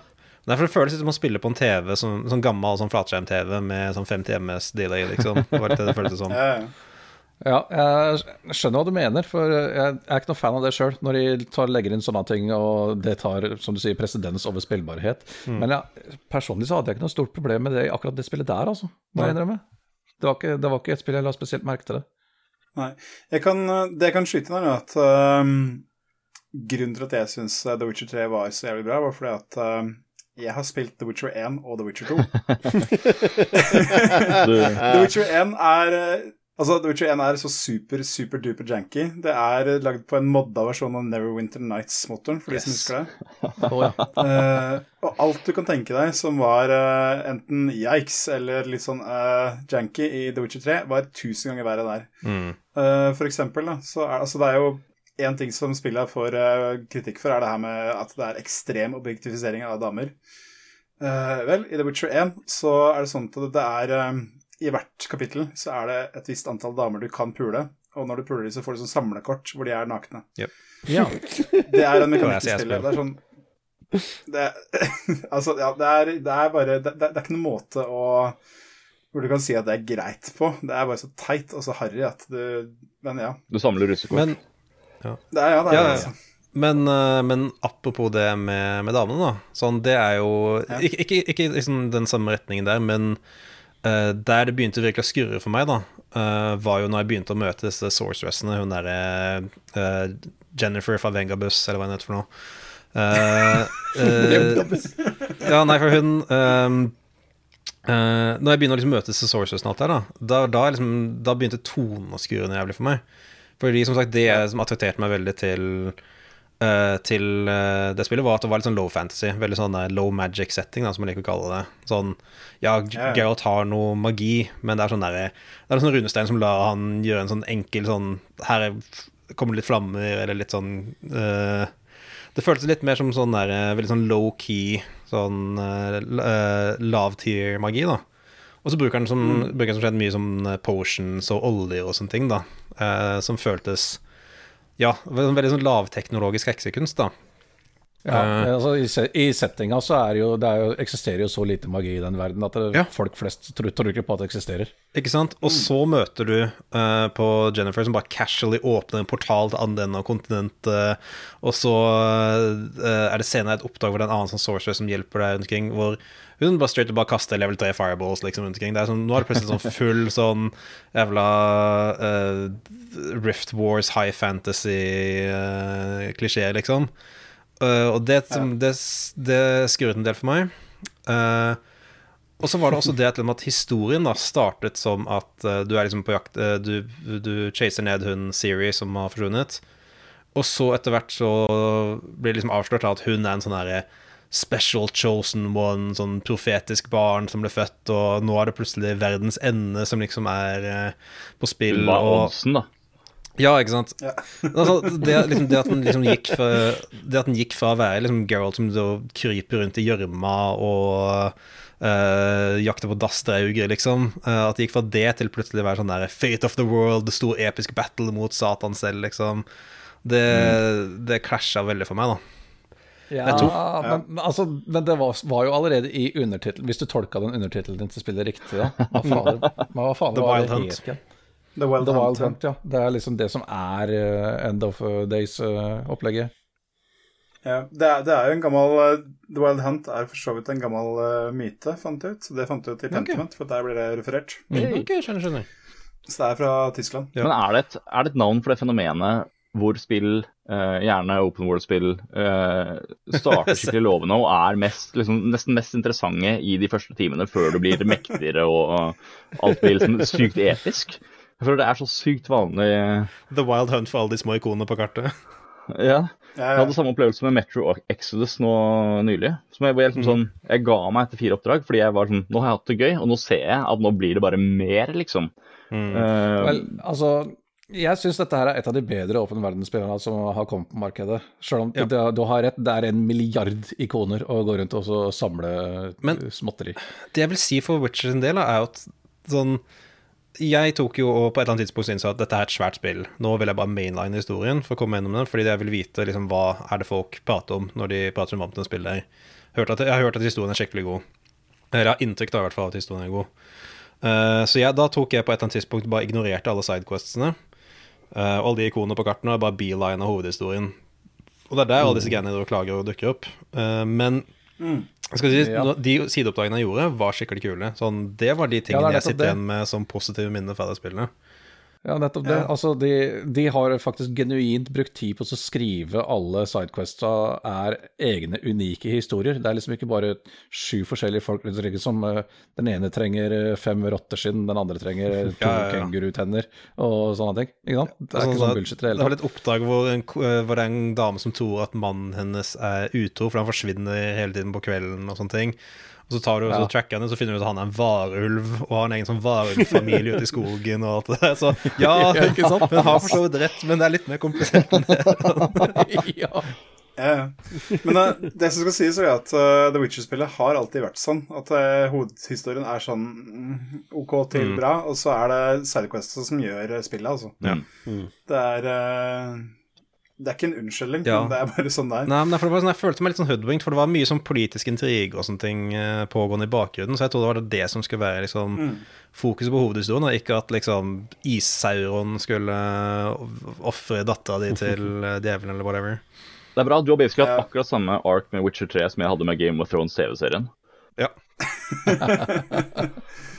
Derfor Det føles som å spille på en TV, sånn, sånn gammel sånn flatskjerm-TV med sånn 50 MS delay, liksom. Det var litt det det føltes som. Ja, ja. Jeg skjønner hva du mener, for jeg er ikke noe fan av det sjøl, når de tar, legger inn sånne ting, og det tar, som du sier, presedens over spillbarhet. Men ja, personlig så hadde jeg ikke noe stort problem med det i akkurat det spillet der, altså. Må jeg innrømme. Det var, ikke, det var ikke et spill jeg la spesielt merke til det. Nei. Jeg kan, det jeg kan skyte inn er at øhm, grunnen til at jeg syns The Witcher 3 var så jævlig bra, var fordi at øhm, jeg har spilt The Witcher 1 og The Witcher 2. The Witcher 1 er øh, Altså, The Witcher 1 er så super, super duper janky. Det er øh, lagd på en modda versjon av Neverwinter Nights-motoren, for de som husker det. Ja. Eh, og alt du kan tenke deg som var uh, enten yikes eller litt sånn uh, janky i The Witcher 3, var tusen ganger verre der. Mm. Eh, for eksempel, da, så er altså det er jo én ting som spillet får eh, kritikk for, er det her med at det er ekstrem objektifisering av damer. Eh, vel, i The Witcher 1 så er det sånn at det er eh, I hvert kapittel så er det et visst antall damer du kan pule, og når du puler dem, så får du sånn samlekort hvor de er nakne. ja. Det er en mekanikk i Det er spillet. Det er sånn det, Altså, ja, det er, det er bare det, det, er ikke noen måte å hvor du kan si at det er greit på. Det er bare så teit og så harry at du Men ja. du samler russekort. Men, Det er, ja, det er Ja, det. Altså. men, eh, men apropos det med, med damene, da. Sånn, det er jo Ja. Ikke, ikke, ikke sånn den samme retningen der, men der det begynte virkelig å skurre for meg, da, eh, var jo når jeg begynte å møte disse sorceressene, hun derre eh, Jennifer fra Vengabus, eller hva hun heter for noe. Eh, eh, ja, nei, for hun um, Uh, Når jeg begynner å liksom møte disse sorceressene og alt der, da, da, da, liksom, da begynte tonen å skure jævlig for meg. Fordi som sagt, det som attrakterte meg veldig til eh, til eh, det spillet, var at det var litt sånn low fantasy. Veldig sånn der low magic setting, da, som man liker å kalle det. Sånn, ja. Geralt har noe magi, men det er sånn der, Det er sånn runestein som lar han gjøre en sånn enkel sånn Her er, kommer det litt flammer, eller litt sånn uh, Det føltes litt mer som sånn der eh, veldig sånn low key, sånn uh, lav tier magi, da. Og så bruker han som, bruker han som skjedd mye som eh, potions og oljer og sånne ting, da. uh, som føltes Ja, veldig, sånn lavteknologisk heksekunst, da. Ja, Eh. altså i, I settinga så er jo, det er jo, eksisterer jo så lite magi i den verden at det, Ja. folk flest tror, tror ikke på at det eksisterer. Ikke sant? Og så møter du uh, på Jennifer som bare casually åpner en portal til andre og kontinentet, og så uh, er det senere et oppdrag hvor det er en annen sånn sorcerer som hjelper deg rundt omkring, hvor hun bare straight bare kaster level 3 fireballs liksom rundt omkring. Det er sånn, nå er det plutselig sånn full sånn jævla eh, Rift Wars high fantasy-klisjé, liksom. Eh, og det, som- det, det skurret en del for meg. Uh, og så var det også det at, historien da startet som at uh, du er liksom på jakt Du, du chaser ned hun Siri som har forsvunnet. Og så etter hvert så blir det liksom avslørt at hun er en sånn herre special chosen one, sånn profetisk barn som ble født, og nå er det plutselig verdens ende som liksom er eh, på spill. Hun var og oddsen, da. Ja, ikke sant. Ja. altså, det, liksom, det at den liksom gikk fra Det at den gikk fra å være liksom Geralt som da kryper rundt i gjørma og uh, jakter på dassdrauger, liksom. uh, at det gikk fra det til plutselig å være sånn der Fate of the World, stor episk battle mot Satan selv, liksom. Det, det klasja veldig for meg, da. Ja, men, men altså, men det var, var jo allerede i undertittelen, hvis du tolka den undertittelen din til spillet riktig, da. Hva faen, hva faen The var Wild det Hunt. The Wild, The Hunt, Wild ja. Hunt, ja. Det er liksom det som er uh, End of Days-opplegget. Ja, det, er, det er jo en gammel uh, The Wild Hunt er for så vidt en gammel eh, myte, fant jeg ut. Så det fant jeg ut i Pentiment, for der blir det referert. Ok, skjønner, skjønner. Så det er fra Tyskland. Ja. Men er det, et, er det et navn for det fenomenet hvor spill, eh, gjerne open world-spill, eh, starter skikkelig lovende og er mest, liksom, nesten mest interessante i de første timene før du blir mektigere og, og alt blir liksom sykt episk? Jeg føler det er så sykt vanlig The Wild Hunt for alle de små ikonene på kartet. Ja. Jeg hadde samme opplevelse med Metro Exodus nå nylig. Som jeg, var helt liksom sånn, jeg ga meg etter fire oppdrag fordi jeg var sånn Nå har jeg hatt det gøy, og nå ser jeg at nå blir det bare mer, liksom. Mm. Uh, Vel, altså Jeg syns dette her er et av de bedre åpen verdensspillene som har kommet på markedet. Selv om Ja. det, du har rett, det er en milliard ikoner å gå rundt og så samle Men- småtteri. Det jeg vil si for Witcher sin del, er jo at sånn Jeg tok jo og på et eller annet tidspunkt innså at dette er et svært spill. Nå vil jeg bare mainline historien for å komme gjennom den, fordi jeg vil vite liksom hva er det folk prater om når de prater om om spillet der. Hørt at, jeg har hørt at historien er skikkelig god. Eller jeg har inntrykk av i hvert fall at historien er god. Uh, så jeg, da tok jeg på et eller annet tidspunkt bare ignorerte alle sidequestsene. Uh, alle de ikonene på kartene, og bare beeline av hovedhistorien. Og det er der alle disse greiene du klager og dukker opp. Uh, men jeg skal si, Ja. De sideoppdragene jeg gjorde, var skikkelig kule. Sånn, det var de tingene Ja, jeg sitter igjen med som positive minner fra det spillet. Ja, nettopp det. Ja. Altså, de, de har faktisk genuint brukt tid på å skrive alle sidequesta er egne, unike historier. Det er liksom ikke bare sju forskjellige folk som eh, Den ene trenger eh, fem rotteskinn, den andre trenger eh, to Ja, ja, kengurutenner og sånne ting. Ikke sant? Det er Altså, ikke sånn bullshit i det Det hele var tatt. et oppdrag hvor, en, hvor det er en dame som tror at mannen hennes er utro, for han forsvinner hele tiden på kvelden og sånne ting. Og så tar du Ja. tracker han, og så finner du ut at han er en varulv, og har en egen sånn varulvfamilie ute i skogen og alt det der. Så ja, Ja, ikke sant? hun har for så vidt rett, men det er litt mer komplisert enn det. ja. Ja, ja. Men eh, det som skal sies, er at uh, The Witcher-spillet har alltid vært sånn. At uh, hovedhistorien er sånn mm, OK til Mm. bra, og så er det sidequests som gjør spillet, altså. Ja. Det er eh, Det er ikke en unnskyldning, Ja. men det er bare sånn det er. Nei, men for det var sånn, Jeg følte meg litt sånn hoodwinked, for det var mye sånn politisk intrigue og sånne ting eh, pågående i bakgrunnen, så jeg trodde det var det som skulle være liksom Mm. fokuset på hovedhistorien, og ikke at liksom Issauron skulle ofre dattera di til eh, djevelen eller whatever. Det er bra. Du har basically hatt akkurat samme ark med Witcher 3 som jeg hadde med Game of Thrones TV-serien. Ja.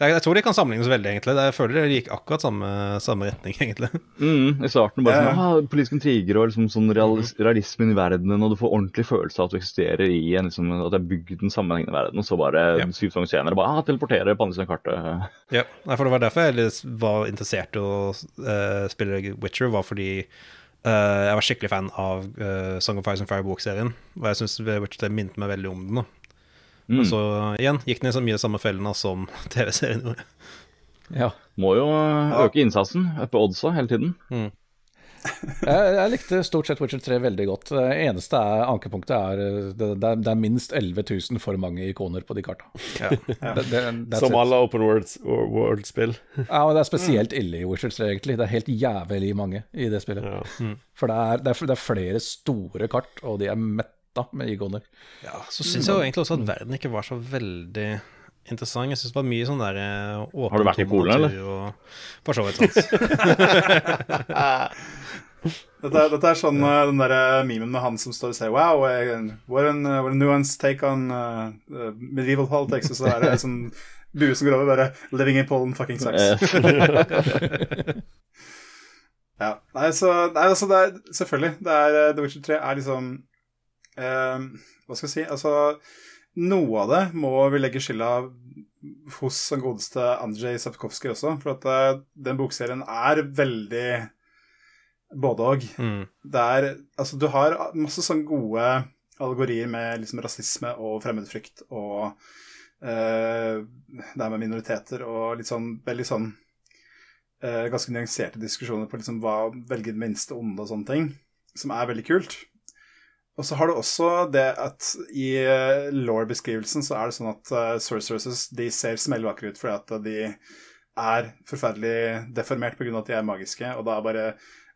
jeg, jeg tror de kan sammenlignes veldig, egentlig. Jeg føler det gikk akkurat samme, samme retning, egentlig. Mm, I starten bare Ja, sånn, ah, politiske intriger og liksom sånn realis realismen i verdenen, og du får ordentlig følelse av at du eksisterer i en liksom, at det er bygd en sammenhengende verden, og så bare Ja. syv sanger senere bare ah, teleportere på andre siden av kartet. Ja, Nei, for Det var derfor jeg var interessert i å uh, spille Witcher, var fordi uh, jeg var skikkelig fan av uh, Song of Fires and Fire-bokserien. Og jeg syns Witcher 3 minnet meg veldig om den. da. Mm. Så igjen gikk den i så mye samme fellene som TV-serien gjorde. ja. Må jo øh, øke innsatsen, uppe oddsa hele tiden. Jeg, jeg likte stort sett Witcher 3 veldig godt. Det eneste er, ankepunktet er eh, det, det, det er minst 11 000 for mange ikoner på de karta. Ja. Det, Som alle open world-spill. Ja, men Det er spesielt ille i Witcher 3, egentlig. Det er helt jævlig mange i det spillet. Ja. For det er, det, er, det er flere store kart, og de er metta med ikoner. Ja, så syns jeg jo egentlig også at verden ikke var så veldig interessant. Jeg syns det var mye sånn der eh, åpen Har du vært i Polen, eller? og For så vidt sant. Dette, dette er sånn eh, den der memen med han som står og sier Wow, eh, what a, what a nuanced take on uh, medieval politics. Og så er det en sånn bue som går over, bare Living in Poland fucking sucks. Eh, Ja. Nei, så nei, altså, det er selvfølgelig det er, eh, The Witcher 3 er liksom eh, Hva skal jeg si? Altså, noe av det må vi legge skylda hos den godeste Andrzej Sapkowski også, for at eh, den bokserien er veldig både òg. Mm. Det er Altså, du har masse sånne gode allegorier med liksom rasisme og fremmedfrykt og Uh, det her med minoriteter og litt sånn veldig sånn uh, ganske nyanserte diskusjoner på liksom hva velge det minste onde og sånne ting, som er veldig kult. Og så har du også det at i uh, law-beskrivelsen så er det sånn at uh, sorceresses de ser smellvakre ut fordi at de er forferdelig deformert pga. at de er magiske, og da bare,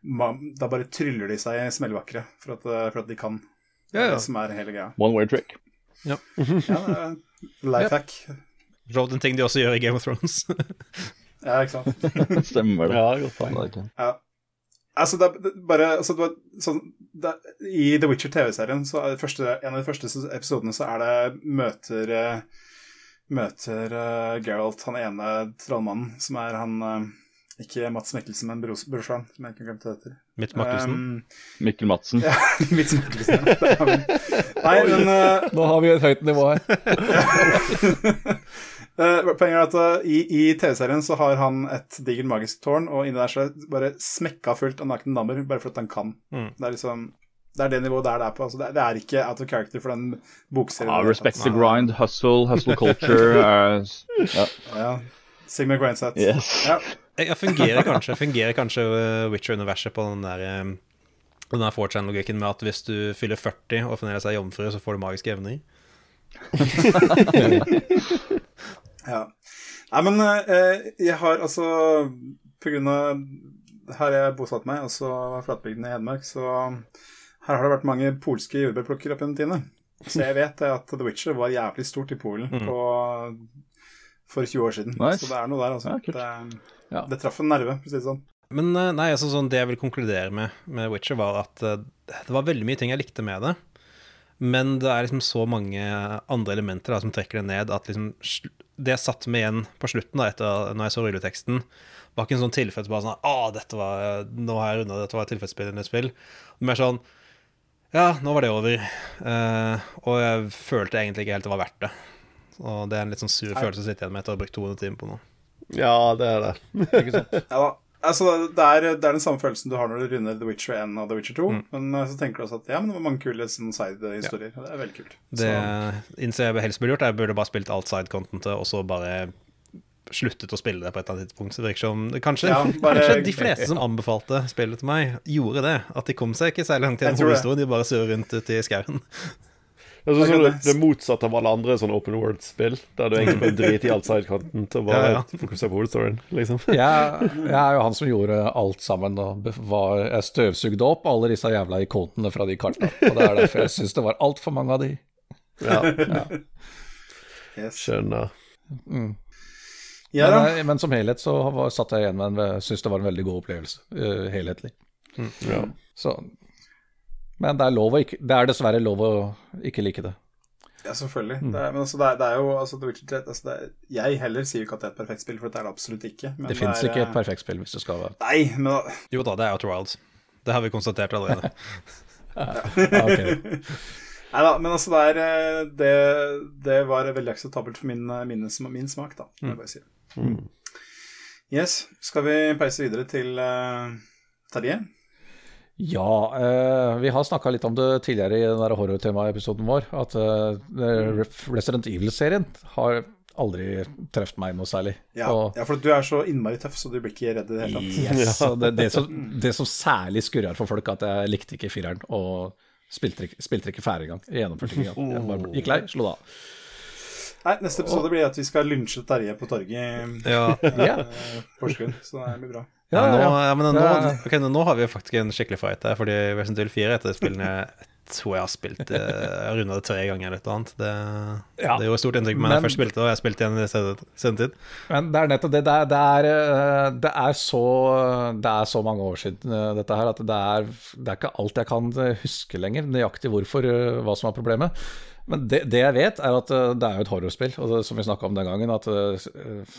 ma da bare tryller de seg smellvakre for uh, for at de kan. Det er Ja, ja. det som er hele greia. One way trick. Ja, er life hack. Ja. vidt en ting de også gjør i Game of Thrones. Ja, ikke sant. Stemmer det. Ja, godt poeng. Ja. Altså, det er det bare altså, det var, sånn, det, I The Witcher TV-serien, så er første, en av de første episodene, så er det møter eh, Møter uh, Geralt, han ene trollmannen, som er han uh, Ikke Mats Mikkelsen, men bros, brorsan, som jeg ikke glemte hva heter. Mitt Markussen. Um, Mikkel Madsen. ja, Mitt Mikkelsen. ja. Det. Nei, men uh, Nå har vi et høyt nivå her. Eh, Poenget er at uh, i, i TV-serien så har han et digert magisk tårn, og inni der så er det bare smekka fullt av nakne damer, bare for at han kan. Mm. Det er liksom Det er det nivået der det er på. Altså, det, er- det er ikke out of character for den bokserien. Ah, i respect the grind, hustle, hustle culture. uh, ja. Ja. Sigmund Grindset. Yes. Ja. Ja, fungerer kanskje, fungerer kanskje uh, Witcher-universet på den der um, den der 4chan-logikken med at hvis du fyller 40 og fremdeles er jomfru, så får du magiske evner. Ja. Nei, men eh, jeg har altså På grunn av Her jeg bosatt meg, altså flatbygdene i Hedmark, så her har det vært mange polske jordbærplukkere opp gjennom tidene. Så jeg vet at The Witcher var jævlig stort i Polen på, for 20 år siden. Nice. Så det er noe der, altså. Ja, det, Ja. det traff en nerve, for å si det sånn. Men eh, nei, altså sånn det jeg vil konkludere med med Witcher, var at eh, det var veldig mye ting jeg likte med det. Men det er liksom så mange andre elementer da, som trekker det ned, at liksom det jeg satt med igjen på slutten, da, etter når jeg så rulleteksten, var ikke en sånn tilfreds bare sånn Å, dette var Nå har jeg runda dette var et tilfredsstillende spill. Mer sånn Ja, nå var det over. Uh, og jeg følte egentlig ikke helt det var verdt det. Og det er en litt sånn sur følelse å sitte igjen med etter å ha brukt 200 timer på noe. Ja, det er det. Ikke sant? Ja da. Altså, det er, det er den samme følelsen du har når du runder The Witcher 1 og The Witcher 2. Men eh, så tenker du også at ja, men det var mange kule side-historier. og Det er veldig kult. Det Så, innser jeg helst burde gjort. Jeg burde bare spilt alt side-contentet, og så bare sluttet å spille det på et eller annet tidspunkt. Så det virker som Kanskje, Ja, bare- kanskje de fleste som anbefalte spillet til meg, gjorde det. At de kom seg ikke særlig langt tror hovedhistorien, de bare surrer rundt ute i skauen. Det er sånn, det, det. motsatte av alle andre sånne open world-spill, der du egentlig bare driter i alt sidekanten til å bare Ja, ja. fokusere på hovedstoryen, liksom. Jeg, jeg er jo han som gjorde alt sammen. Og var, jeg støvsugde opp alle disse jævla ikonene fra de kartene. Og det er derfor jeg syns det var altfor mange av de. Ja, yes. skjønner. Ja da. Men, men som helhet så var, satt jeg igjen med en syns det var en veldig god opplevelse. uh, helhetlig. Ja. Så Men det er, lov å ikke, det er dessverre lov å ikke like det. Ja, selvfølgelig. Det er, men altså, det er, det er jo altså, The Witcher 3 altså, det Jeg heller sier jo ikke at det er et perfekt spill, for det er det absolutt ikke. Men Det fins ikke et eh, perfekt spill hvis det skal være Nei, men da- Jo da, det er Outer Wilds. Det har vi konstatert allerede. ja. Nei da, men altså, det er eh, Det, det var veldig akseptabelt for min, min, min smak, da. Mm. jeg bare si. Yes. Skal vi peise videre til uh, Terje? Ja, eh, vi har snakka litt om det tidligere i den horrortema-episoden vår. At eh, Resident Evil-serien har aldri truffet meg noe særlig. Ja, Og- ja, for du er så innmari tøff, så du blir ikke redd i det hele tatt. Yes, det, det, som, det som særlig skurrer for folk, at jeg likte ikke fireren, og spilte, ikke- spilte ikke ferdig engang. Gjennomførte ikke engang. Jeg bare gikk lei, slo det av. Nei, neste episode blir at vi skal lynsje Terje på torget i Ja, Ja, eh, Porsgrunn, så det blir bra. Ja, nå, ja. men nå, okay, nå, har vi faktisk en skikkelig fight her, fordi Resident Evil 4 etter spillene jeg tror jeg har spilt eh, Jeg har runda det tre ganger eller noe annet. Det, Ja. det gjorde stort inntrykk på meg da Men- jeg først spilte det, og jeg spilte igjen i senere- tid. Men det er nettopp det. Det er, det er, eh, det er, så, det er så mange år siden eh, dette her at det er, det er ikke alt jeg kan eh, huske lenger, nøyaktig hvorfor, eh, hva som er problemet. Men det, det jeg vet, er at eh, det er jo et horrorspill, og det, som vi snakka om den gangen, at eh,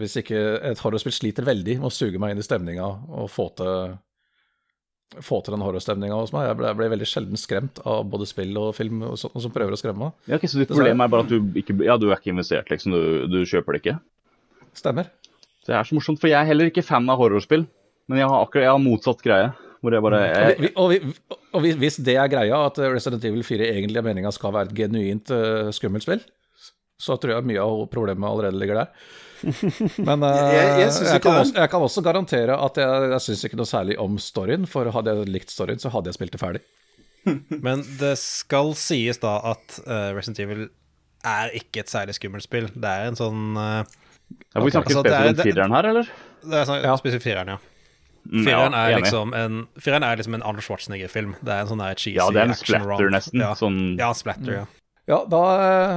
hvis ikke et horrorspill sliter veldig med å suge meg inn i stemninga og få til få til den horrorstemninga hos meg. Jeg ble, jeg ble veldig sjelden skremt av både spill og film og sånt, som prøver å skremme meg. Ja, ok, så ditt problem er bare at du ikke, ja, du er ikke investert, liksom. Du, du kjøper det ikke. Stemmer. Det er så morsomt, for jeg er heller ikke fan av horrorspill. Men jeg har akkurat jeg har motsatt greie. Hvor jeg bare Og, jeg, vi, og, vi, og hvis- hvis det er greia, at Resident Evil 4 egentlig er meninga skal være et genuint uh, skummelt spill, så tror jeg mye av problemet allerede ligger der. Men uh, Jeg- jeg- jeg kan også, jeg kan også garantere at jeg, jeg syns ikke noe særlig om storyen, for hadde jeg likt storyen, så hadde jeg spilt det ferdig. Men det skal sies da at uh, Resident Evil er ikke et særlig skummelt spill. Det er en sånn uh, ja, Vi snakker Altså, spesifikt om fireren her, eller? Det er sånn, Ja. spesifikt fireren, ja. Mm, Fireren er, ja, liksom en, fireren er liksom en Arnold Schwarzenegger-film. Det er en sånn der cheesy Ja, det er en splatter nesten, Ja. sånn- ja, splatter, ja. Ja, da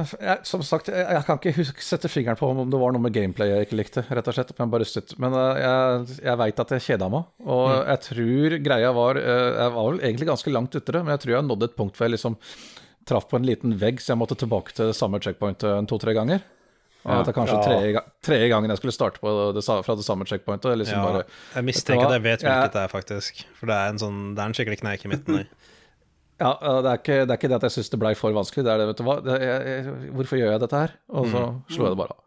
eh, jeg, Som sagt, jeg, jeg kan ikke huske, sette fingeren på om det var noe med gameplay jeg ikke likte, rett og slett. Men, bare støtt. men eh, jeg, jeg veit at jeg kjeda meg, og Mm. jeg tror greia var eh, Jeg var vel egentlig ganske langt ute det, men jeg tror jeg nådde et punkt hvor jeg liksom traff på en liten vegg, så jeg måtte tilbake til samme checkpoint en to-tre ganger. Og at det kanskje Ja. tredje, ga- gangen jeg skulle starte på det, fra det samme checkpointet. Liksom ja. bare, Jeg mistenker at jeg vet Ja. hvilket det er, faktisk. For det er en sånn Det er en skikkelig kneik i midten der. ja, det, er ikke, det er ikke det at jeg syns det blei for vanskelig, det er det, vet du hva. Det, jeg, jeg, hvorfor gjør jeg dette her? Og så slo jeg det bare av.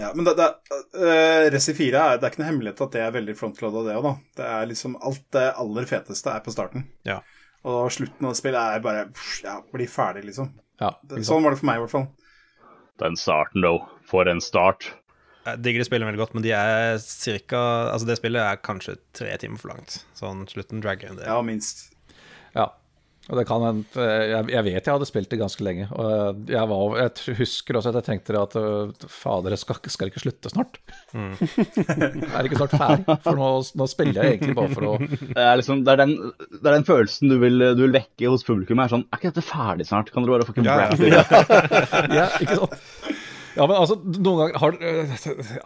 Ja, men det, det, uh, Resi 4 er, det er ikke noe hemmelighet at det er veldig frontloada, det òg, da. Det er liksom alt det aller feteste er på starten. Ja. Og slutten av spillet er bare pff, Ja, bli ferdig, liksom. Ja, sånn var det for meg, i hvert fall. Den starten, though. For en start. Jeg digger de spillene veldig godt, men de er cirka Altså, det spillet er kanskje tre timer for langt. Sånn slutten dragger en del. Ja, minst. Ja. Og det kan hende jeg, jeg vet jeg hadde spilt det ganske lenge. Og jeg, var, jeg husker også at jeg tenkte at øh, fader, jeg skal, skal ikke slutte snart. jeg er ikke snart ferdig, for nå, nå spiller jeg egentlig bare for å Det er, liksom, det, er den, det er den følelsen du vil, du vil vekke hos publikum. er sånn, Er ikke dette ferdig snart? Kan dere bare fucking Ja? Ja, ikke sant? Ja, men altså, noen ganger har øh,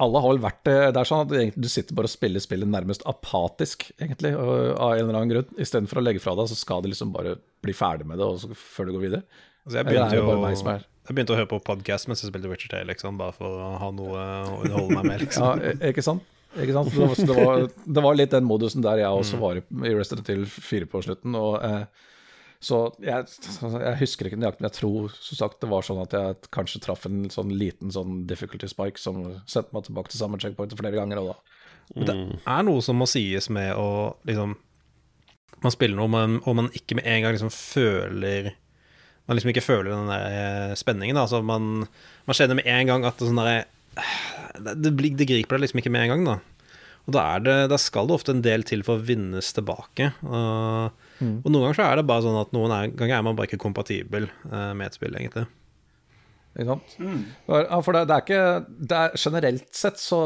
Alle har vel vært det. Det er sånn at egentlig du sitter bare og spiller spillet nærmest apatisk, egentlig, av en eller annen grunn. Istedenfor å legge fra deg, så skal du liksom bare bli ferdig med det og så, før du går videre. Altså, jeg begynte jo er Jeg begynte å høre på podkast mens jeg spilte Witcher 3, liksom, bare for å ha noe å underholde meg med. liksom. Ja, e- ikke sant? Ikke sant? Det, var, det, var, litt den modusen der jeg også var i, i Resident Evil 4 på slutten. Og, eh, så jeg, jeg husker ikke nøyaktig, men jeg tror som sagt det var sånn at jeg kanskje traff en sånn liten sånn difficulty spike som sendte meg tilbake til samme checkpoint flere ganger. Og da. Men det er noe som må sies med å liksom Man spiller noe, men, og man ikke med en gang liksom føler Man liksom ikke føler den der eh, spenningen. Altså man, man kjenner med en gang at det, sånn der, det, det, griper deg liksom ikke med en gang. Da. Og da, er det, da skal det ofte en del til for å vinnes tilbake. Og, og noen ganger så er det bare sånn at noen er, ganger er man bare ikke kompatibel uh, med et spill, egentlig. Ikke sant? Ja, for det, det er ikke det er, Generelt sett så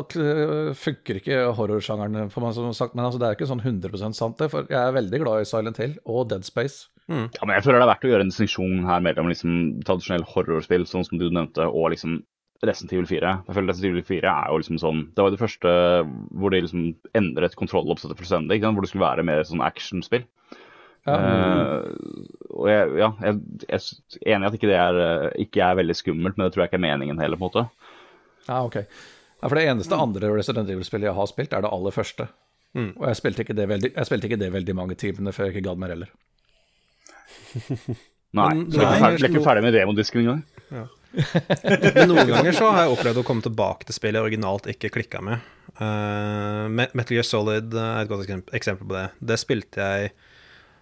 funker ikke horrorsjangeren for meg, som sagt, men altså, det er ikke sånn 100 sant, det. For jeg er veldig glad i Silent Hill og Dead Space. Ja, men jeg føler det er verdt å gjøre en distinksjon her mellom liksom, tradisjonell horrorspill, sånn som du nevnte, og liksom Resident Evil 4. Jeg føler Resident Evil 4 er jo liksom sånn Det var jo det første hvor de liksom endret kontrolloppsettet fullstendig, hvor det skulle være mer sånn actionspill. Ja. Eh, og jeg, ja, jeg, jeg er enig i at ikke det er, eh, ikke er veldig skummelt, men det tror jeg ikke er meningen heller, på en måte. Ja, ok. Ja, for det eneste andre Resident Evil-spillet jeg har spilt, er det aller første. Og jeg spilte, ikke det veldig, jeg spilte ikke det veldig mange timene før jeg ikke gadd mer heller. Nei, Men så jeg er ikke ferdig, er med demodisken engang. Men noen ganger så har jeg opplevd å komme tilbake til spillet jeg originalt ikke klikka med. Uh, Metal Gear Solid er et godt eksempel på det. Det spilte jeg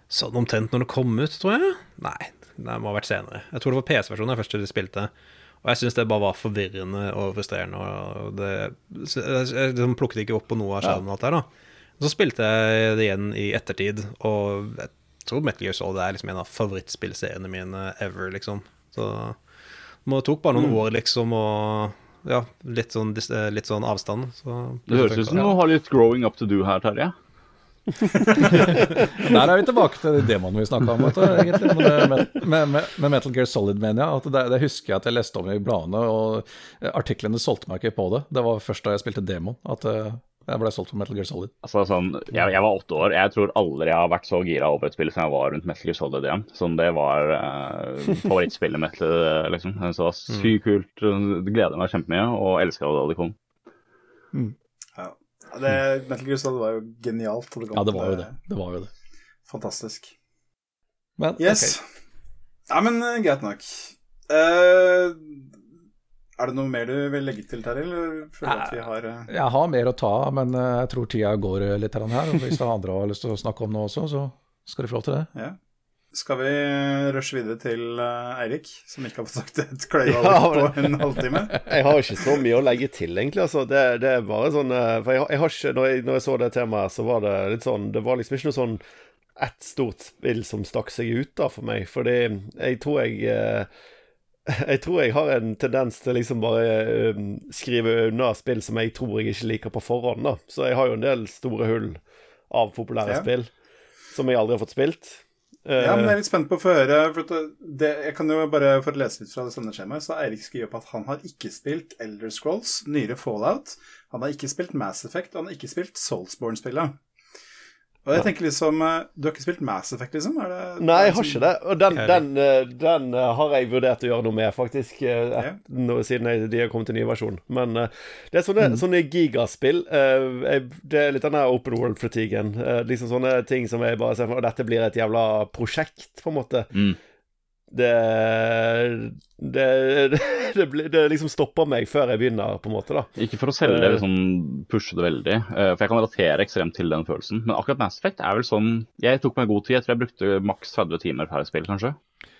sånn omtrent når det kom ut, tror jeg. Nei, det må ha vært senere. Jeg tror det var PC-versjonen jeg først spilte. Og jeg syns det bare var forvirrende og frustrerende. Og det, jeg, jeg liksom plukket ikke opp på noe av skjermen. alt der da Så spilte jeg det igjen i ettertid, og jeg tror Metal Gear Solid er liksom en av favorittspillseriene mine ever, liksom. Så det tok bare noen år, liksom, og ja, litt sånn, eh, litt sånn avstand. Så Det høres ut som du har litt growing up to do her, Terje. Der er vi tilbake til de demoene vi snakka om, vet du, egentlig. Med, med, med, med Metal Gear Solid, mener jeg. At det, det husker jeg at jeg leste om i bladene, og artiklene solgte meg ikke på det. Det var først da jeg spilte demoen at eh, jeg ble solgt på Metal Gear Solid. Altså, sånn, jeg, jeg var åtte år. Jeg tror aldri jeg har vært så gira over et spill som jeg var rundt Metal Gear Solid igjen. Sånn, det var eh, favorittspillet mitt, eh, liksom. Så sykt kult. Det gleder meg kjempemye, og elska det da det kom. Ja. Det, Metal Gear Solid var jo genialt. Det Ja, det var jo det. Det var jo det. Fantastisk. Men Yes. Okay. Ja, men eh, greit nok. Uh, er det noe mer du vil legge til, Terje? Vi har eh, Jeg har mer å ta av, men jeg tror tida går litt her. og Hvis det er andre har lyst til å snakke om noe også, så skal de få lov til det. Ja. Skal vi rushe videre til eh, Eirik, som ikke har fått sagt et kløyva Ja, men- på en halvtime? Jeg har ikke så mye å legge til, egentlig. Altså. Det, det er bare sånn eh, For jeg, jeg har ikke når jeg, når jeg så det temaet, så var det litt sånn Det var liksom ikke noe sånn ett stort spill som stakk seg ut da for meg. Fordi jeg tror jeg eh, Jeg tror jeg har en tendens til liksom bare um, skrive unna spill som jeg tror jeg ikke liker på forhånd, da. Så jeg har jo en del store hull av populære Ja. spill som jeg aldri har fått spilt. Eh, Ja, men jeg er litt spent på å få høre. For det, jeg kan jo bare for å lese litt fra det sendeskjemaet, så Eirik skriver opp at han har ikke spilt Elder Scrolls, nyere Fallout. Han har ikke spilt Mass Effect, og han har ikke spilt Soulsborne-spillet. Og jeg tenker liksom eh, Du har ikke spilt Mass Effect, liksom? Er det, Nei, jeg har ikke det. Og den, den, eh, den eh, har jeg vurdert å gjøre noe med, faktisk. Et, Ja. nå, siden jeg, de har kommet til ny versjon. Men det er sånne, sånne gigaspill. eh, jeg, det er litt den der open world-fatiguen. Uh, liksom sånne ting som jeg bare ser for meg dette blir et jævla prosjekt, på en måte. Mm. Det det, det, det, det liksom stopper meg før jeg begynner, på en måte, da. Ikke for å selge det, liksom, pushe det veldig, eh, for jeg kan relatere ekstremt til den følelsen. Men akkurat Mass Effect er vel sånn Jeg tok meg god tid. Jeg tror jeg brukte maks 30 timer per spill, kanskje.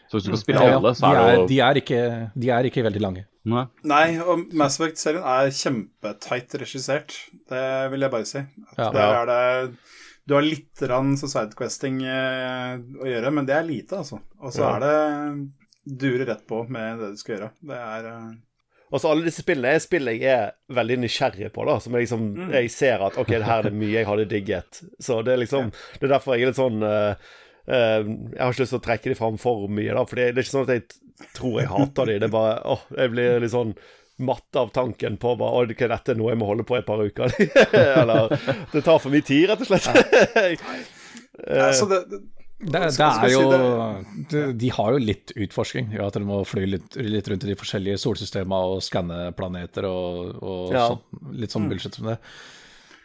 Så hvis du skal spille Ja, ja. alle, De, så er det jo de, er ikke, de er ikke veldig lange. Nei. Nei, og Mass Effect-serien er kjempetight regissert. Det vil jeg bare si. At Ja. Der er det Du har litt rann sidequesting eh, å gjøre, men det er lite, altså. Og så Ja. er det dure rett på med det du skal gjøre. Det er eh, Og så alle disse spillene er spill jeg er veldig nysgjerrig på, da. Som jeg liksom Mm. Jeg ser at OK, her er det mye jeg hadde digget. Så det er liksom Det er derfor jeg er litt sånn uh, uh, Jeg har ikke lyst til å trekke de fram for mye, da. For det, det er ikke sånn at jeg tror jeg hater de. Det er bare åh, jeg blir litt sånn matt av tanken på bare, å, er dette noe jeg må holde på i et par uker. Eller Det tar for mye tid, rett og slett. Eh, altså det, det, Det, det er jo de, har jo litt utforsking. Ja, at de må fly litt, litt rundt i de forskjellige solsystemene og skanne planeter og, og Ja. sånn, litt sånn bullshit som det.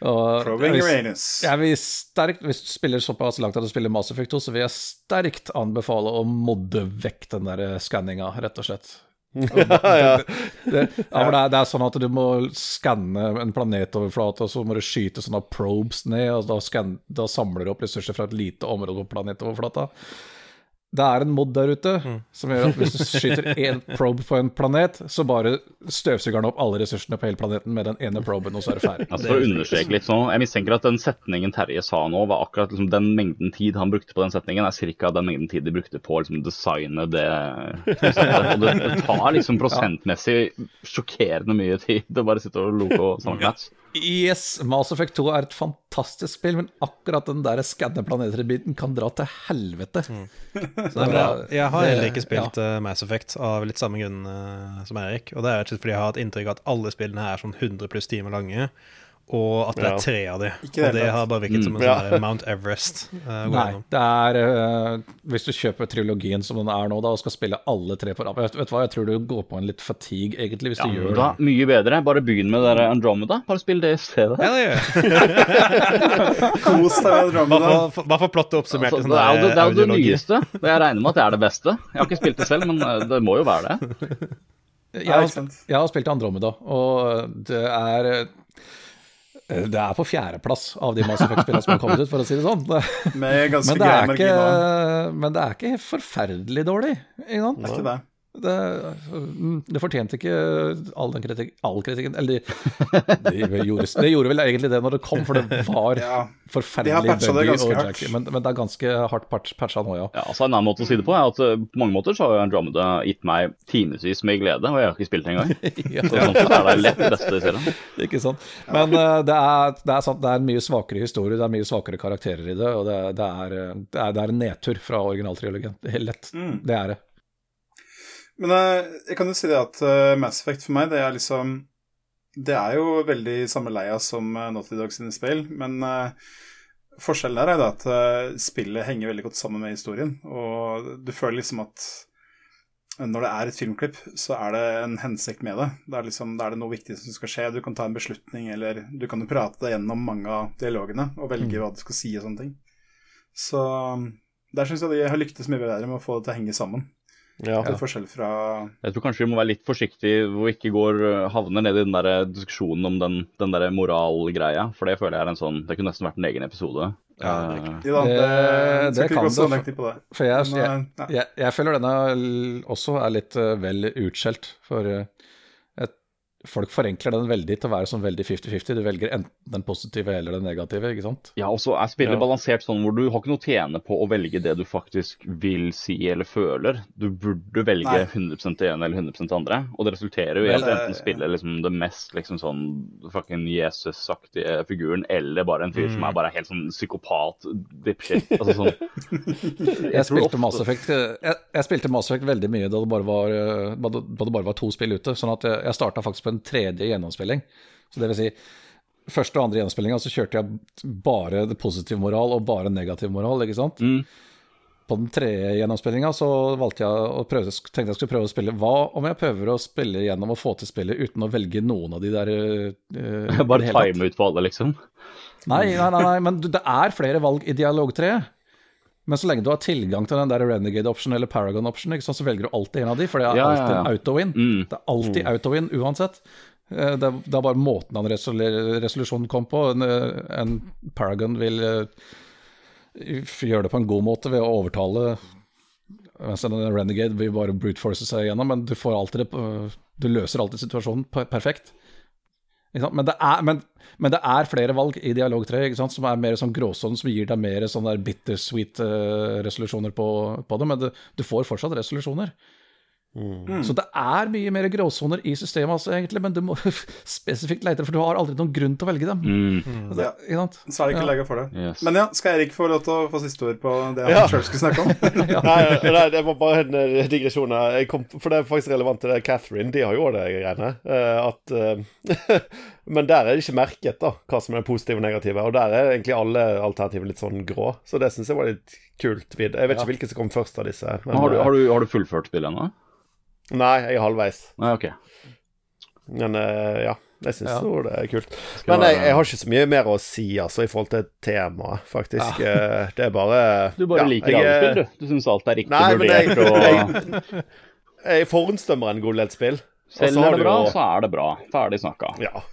Og hvis- jeg vil sterkt, Hvis du spiller såpass langt at du spiller Mass Effect 2, så vil jeg sterkt anbefale å modde vekk den der skanninga, rett og slett. Ja. Det, ja, det, er, det er sånn at du må skanne en planetoverflate, og så må du skyte sånne probes ned, og da, scan, da samler du opp ressurser fra et lite område på planetoverflata. Det er en mod der ute som gjør at hvis du skyter én probe på en planet, så bare støvsuger den opp alle ressursene på hele planeten med den ene proben, og så er det ferdig. Altså For å understreke litt sånn, Jeg mistenker at den setningen Terje sa nå, var akkurat liksom den mengden tid han brukte på den setningen, er ca. den mengden tid de brukte på å liksom, designe det. Og det, det tar liksom prosentmessig sjokkerende mye tid å bare sitte og loke og snakke matt. Yes, Mass Effect 2 er et fantastisk spill, men akkurat den der skanne planeter-biten kan dra til helvete. Så Nei, men jeg, jeg har heller ikke spilt ja. Mass Effect av litt samme grunn eh, som Erik. Og det er rett og slett fordi jeg har hatt inntrykk av at alle spillene er sånn 100 pluss timer lange, og at det er tre av de. Ikke Og det har bare virket som en Mm, ja. sånn Mount Everest. Uh, Nei, det er uh, Hvis du kjøper trilogien som den er nå, da, og skal spille alle tre på rad vet, vet du hva, jeg tror du går på en litt fatigue, egentlig, hvis du gjør Da, det. mye bedre. Bare begynn med det der Andromeda. Bare spill det i stedet. Ja, det gjør. Kos deg med Andromeda. Bare for, plottet oppsummert Altså, det er jo det, det, er jo det nyeste. og Jeg regner med at det er det beste. Jeg har ikke spilt det selv, men eh, det må jo være det. Jeg Ja, har, jeg har spilt Andromeda, og det er det er på fjerdeplass av de Mass Effect-spillene som har kommet ut, for å si det sånn. Men det er ikke, men det er ikke forferdelig dårlig. Ikke sant? Det er ikke det. Det, mm, det fortjente ikke all den kritik, all kritikken Eller det de gjorde, det gjorde vel egentlig det når det kom, for det var Ja. De forferdelig har buggy og. Men, men det er ganske hardt patch- patcha nå, ja. Ja, altså En annen måte å si det på er at eh, på mange måter så har Andromeda gitt meg timevis med glede, og jeg har ikke spilt det engang. ja. Så sånn sett er det lett det beste i serien. Ikke sant. Men uh, det, er, det, er sant, det er en mye svakere historie, det er mye svakere karakterer i det, og det, det, er, eh, det, er, det er en nedtur fra originaltriologien. Det er Helt lett. Mm. Det er det. Men eh, jeg kan jo si det at eh, Mass Effect for meg, det er liksom Det er jo veldig samme leia som uh, Naughty Dog sine spill, men eh, forskjellen der er da at eh, spillet henger veldig godt sammen med historien, og du føler liksom at når det er et filmklipp, så er det en hensikt med det. Da er, liksom, det, er det noe viktig som skal skje. Du kan ta en beslutning, eller du kan jo prate deg gjennom mange av dialogene og velge hva du skal si og sånne ting. Så der syns jeg de har lyktes mye bedre med å få det til å henge sammen. Ja. Til forskjell fra Jeg tror kanskje vi må være litt forsiktige hvor vi ikke går, eh, havner ned i den der diskusjonen om den, den der moralgreia. For det føler jeg er en sånn Det kunne nesten vært en egen episode. Ja, det er riktig, da, Det- det, det kan det, langt inn på det. For jeg, jeg, eh, jeg, jeg føler denne også er litt eh, vel utskjelt. For eh, folk forenkler den veldig til å være sånn veldig 50-50. Du velger enten den positive eller den negative, ikke sant? Ja, og så er spillet Ja. balansert sånn hvor du har ikke noe å tjene på å velge det du faktisk vil si eller føler. Du burde velge Nei. 100 det ene eller 100 det andre. Og det resulterer jo i at du enten spiller liksom det mest liksom sånn fucking Jesus-aktige figuren, eller bare en fyr som er bare helt sånn psykopat dipshit. Altså sånn Jeg, jeg, spilte ofte- Mass Effect, eh, jeg, jeg spilte Mass Effect veldig mye da det bare var, eh, da det da det bare var to spill ute. Sånn at jeg, jeg starta faktisk på en tredje gjennomspilling. Så det vil si, første og andre gjennomspillinga så kjørte jeg bare positiv moral og bare negativ moral, ikke sant. Mm. På den tredje gjennomspillinga så valgte jeg å prøve, tenkte jeg skulle prøve å spille Hva om jeg prøver å spille gjennom og få til spillet uten å velge noen av de der uh, Bare time ut på alle, liksom. Nei, nei, nei, nei, men det er flere valg i dialogtreet. Men så lenge du har tilgang til den der Renegade option eller Paragon option, sant, så velger du alltid en av de, for det er Ja, ja, alltid ja. en auto-win. Mm. Det er alltid auto-win uansett. Eh, Det det er bare måten han resolusjonen kom på. En, eh, en Paragon vil eh, gjøre det på en god måte ved å overtale Mens en Renegade vil bare brute force seg igjennom, men du får alltid Du løser alltid situasjonen per- perfekt. Men, det er, men, men det er flere valg i Dialog 3 som er mer sånn gråsonen, som gir deg mer sånn der bittersweet uh, resolusjoner på, på det, men det, du får fortsatt resolusjoner. Så det er mye mer gråsoner i systemet, altså, egentlig, men du må spesifikt lete, for du har aldri noen grunn til å velge dem. Mm. Det, ikke sant? Så er det ikke Ja. laga for det. Yes. Men ja, skal Erik få lov til å få siste ord på det han Ja. selv skulle snakke om? Nei, nei, det var bare en eh, digresjon her. Jeg kom, for det er faktisk relevant til det. Catherine de har jo det greiene. eh, at eh, Men der er det ikke merket da, hva som er det positive og negative. Og der er egentlig alle alternativer litt sånn grå. Så det syns jeg var litt kult. Jeg vet ikke hvilken som kom først av disse. Men, Har, du, har, du, har du fullført spillet ennå? Nei, jeg er halvveis. Nei, ok. Men eh, ja, jeg syns Ja. det er kult. Men jeg, jeg har ikke så mye mer å si altså, i forhold til temaet, faktisk. Ja. Det er bare Du bare ja, liker jeg, alle eh, du. Du syns alt er riktig Nei, men jeg, vurdert og jeg, jeg forhåndsdømmer en god del spill. Selv er det bra, jo- så er det bra. Ferdig snakka. Ja.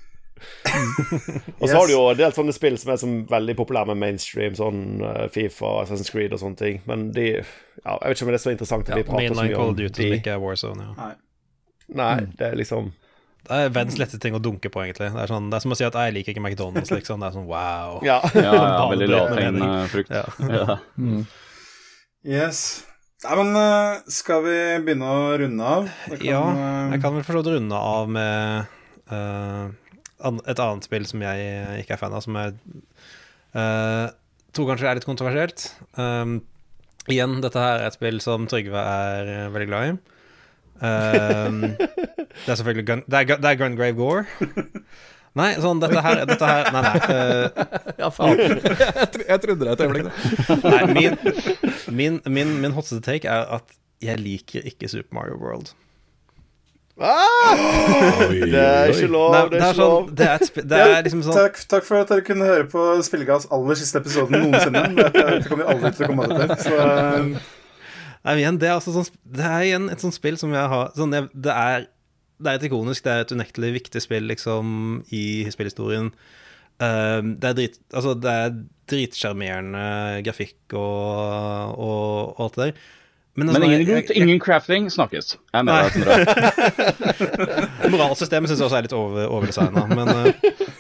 og så har du jo en del sånne spill som er som veldig populære med mainstream, sånn eh, Fifa, Assassin's Creed og sånne ting. Men de Ja, jeg vet ikke om det er så interessant at vi prater så mye Call om of Duty som de. ikke er Warzone. Ja. Nei, det er liksom Det er verdens lette ting å dunke på, egentlig. Det er, sånn, det er som å si at jeg liker ikke McDonald's, liksom. Det er sånn wow. Ja. Ja, ja, veldig lavthengende frukt. Ja. Ja. Yes. Nei, men eh, skal vi begynne å runde av? Kan, Ja, eh, jeg kan vel for runde av med eh, an- et annet spill som jeg ikke er fan av, som jeg uh, tror kanskje er litt kontroversielt. Um, igjen, dette her er et spill som Trygve er eh, veldig glad i. Um, det er selvfølgelig gun, det, er, det er Gungrave Gore. Nei, sånn, dette her, dette her Nei, nei. Uh, Ja, faen. jeg, jeg trodde det et øyeblikk. da. Nei, min, min, min, min hotteste take er at jeg liker ikke Super Mario World. Ah! Det er ikke lov, Nei, det det er er ikke sånn. Det er, et det er liksom sånn Takk, takk for at dere kunne høre på Spillegass aller siste episoden noensinne. Dette, dette kommer vi aldri til å komme av Så eh, Nei, igjen, det er altså sånn Det er igjen et sånt spill som jeg har sånn, jeg, det, er, det er et ikonisk, det er et unektelig viktig spill, liksom, i spillhistorien. Um, det er drit Altså, det er dritsjarmerende grafikk og, og, og alt det der. Men, altså, Men ingen, jeg- jeg- ingen crafting snakkes. Jeg mener. Moralsystemet syns jeg også er litt over, overdesigna, men eh,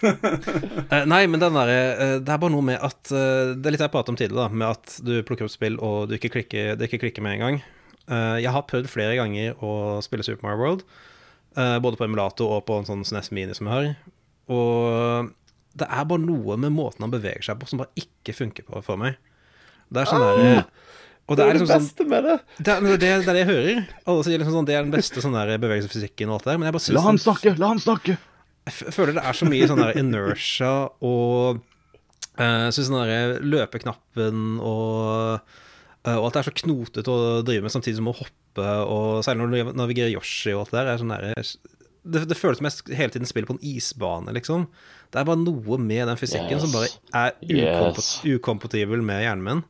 eh, Nei, men den der, uh, Det er bare noe med at uh, Det er litt jeg pratet om tidligere, da, med at du plukker opp spill, og du ikke klikker, det ikke klikker med en gang. Eh, jeg har prøvd flere ganger å spille Super Mario World, eh, både på emulator og på en sånn SNES Mini som jeg har. Og det er bare noe med måten han beveger seg på som bare ikke funker på for meg. Det er sånn der Og Det det er liksom det beste sånn beste med det. det er, det, er, det er det jeg hører. Alle sier liksom sånn Det er den beste sånn der bevegelsesfysikken og alt det der. Men jeg bare synes La han snakke! La han snakke! jeg føler det er så mye sånn der inertia og uh, Syns den derre løpeknappen og, eh, og alt er så knotete å drive med samtidig som å hoppe, og særlig når du navigerer Yoshi og alt det der, er sånn der det, det føles som jeg hele tiden spiller på en isbane, liksom. Det er bare noe med den fysikken som bare er Yes. ukompatibel med hjernen min.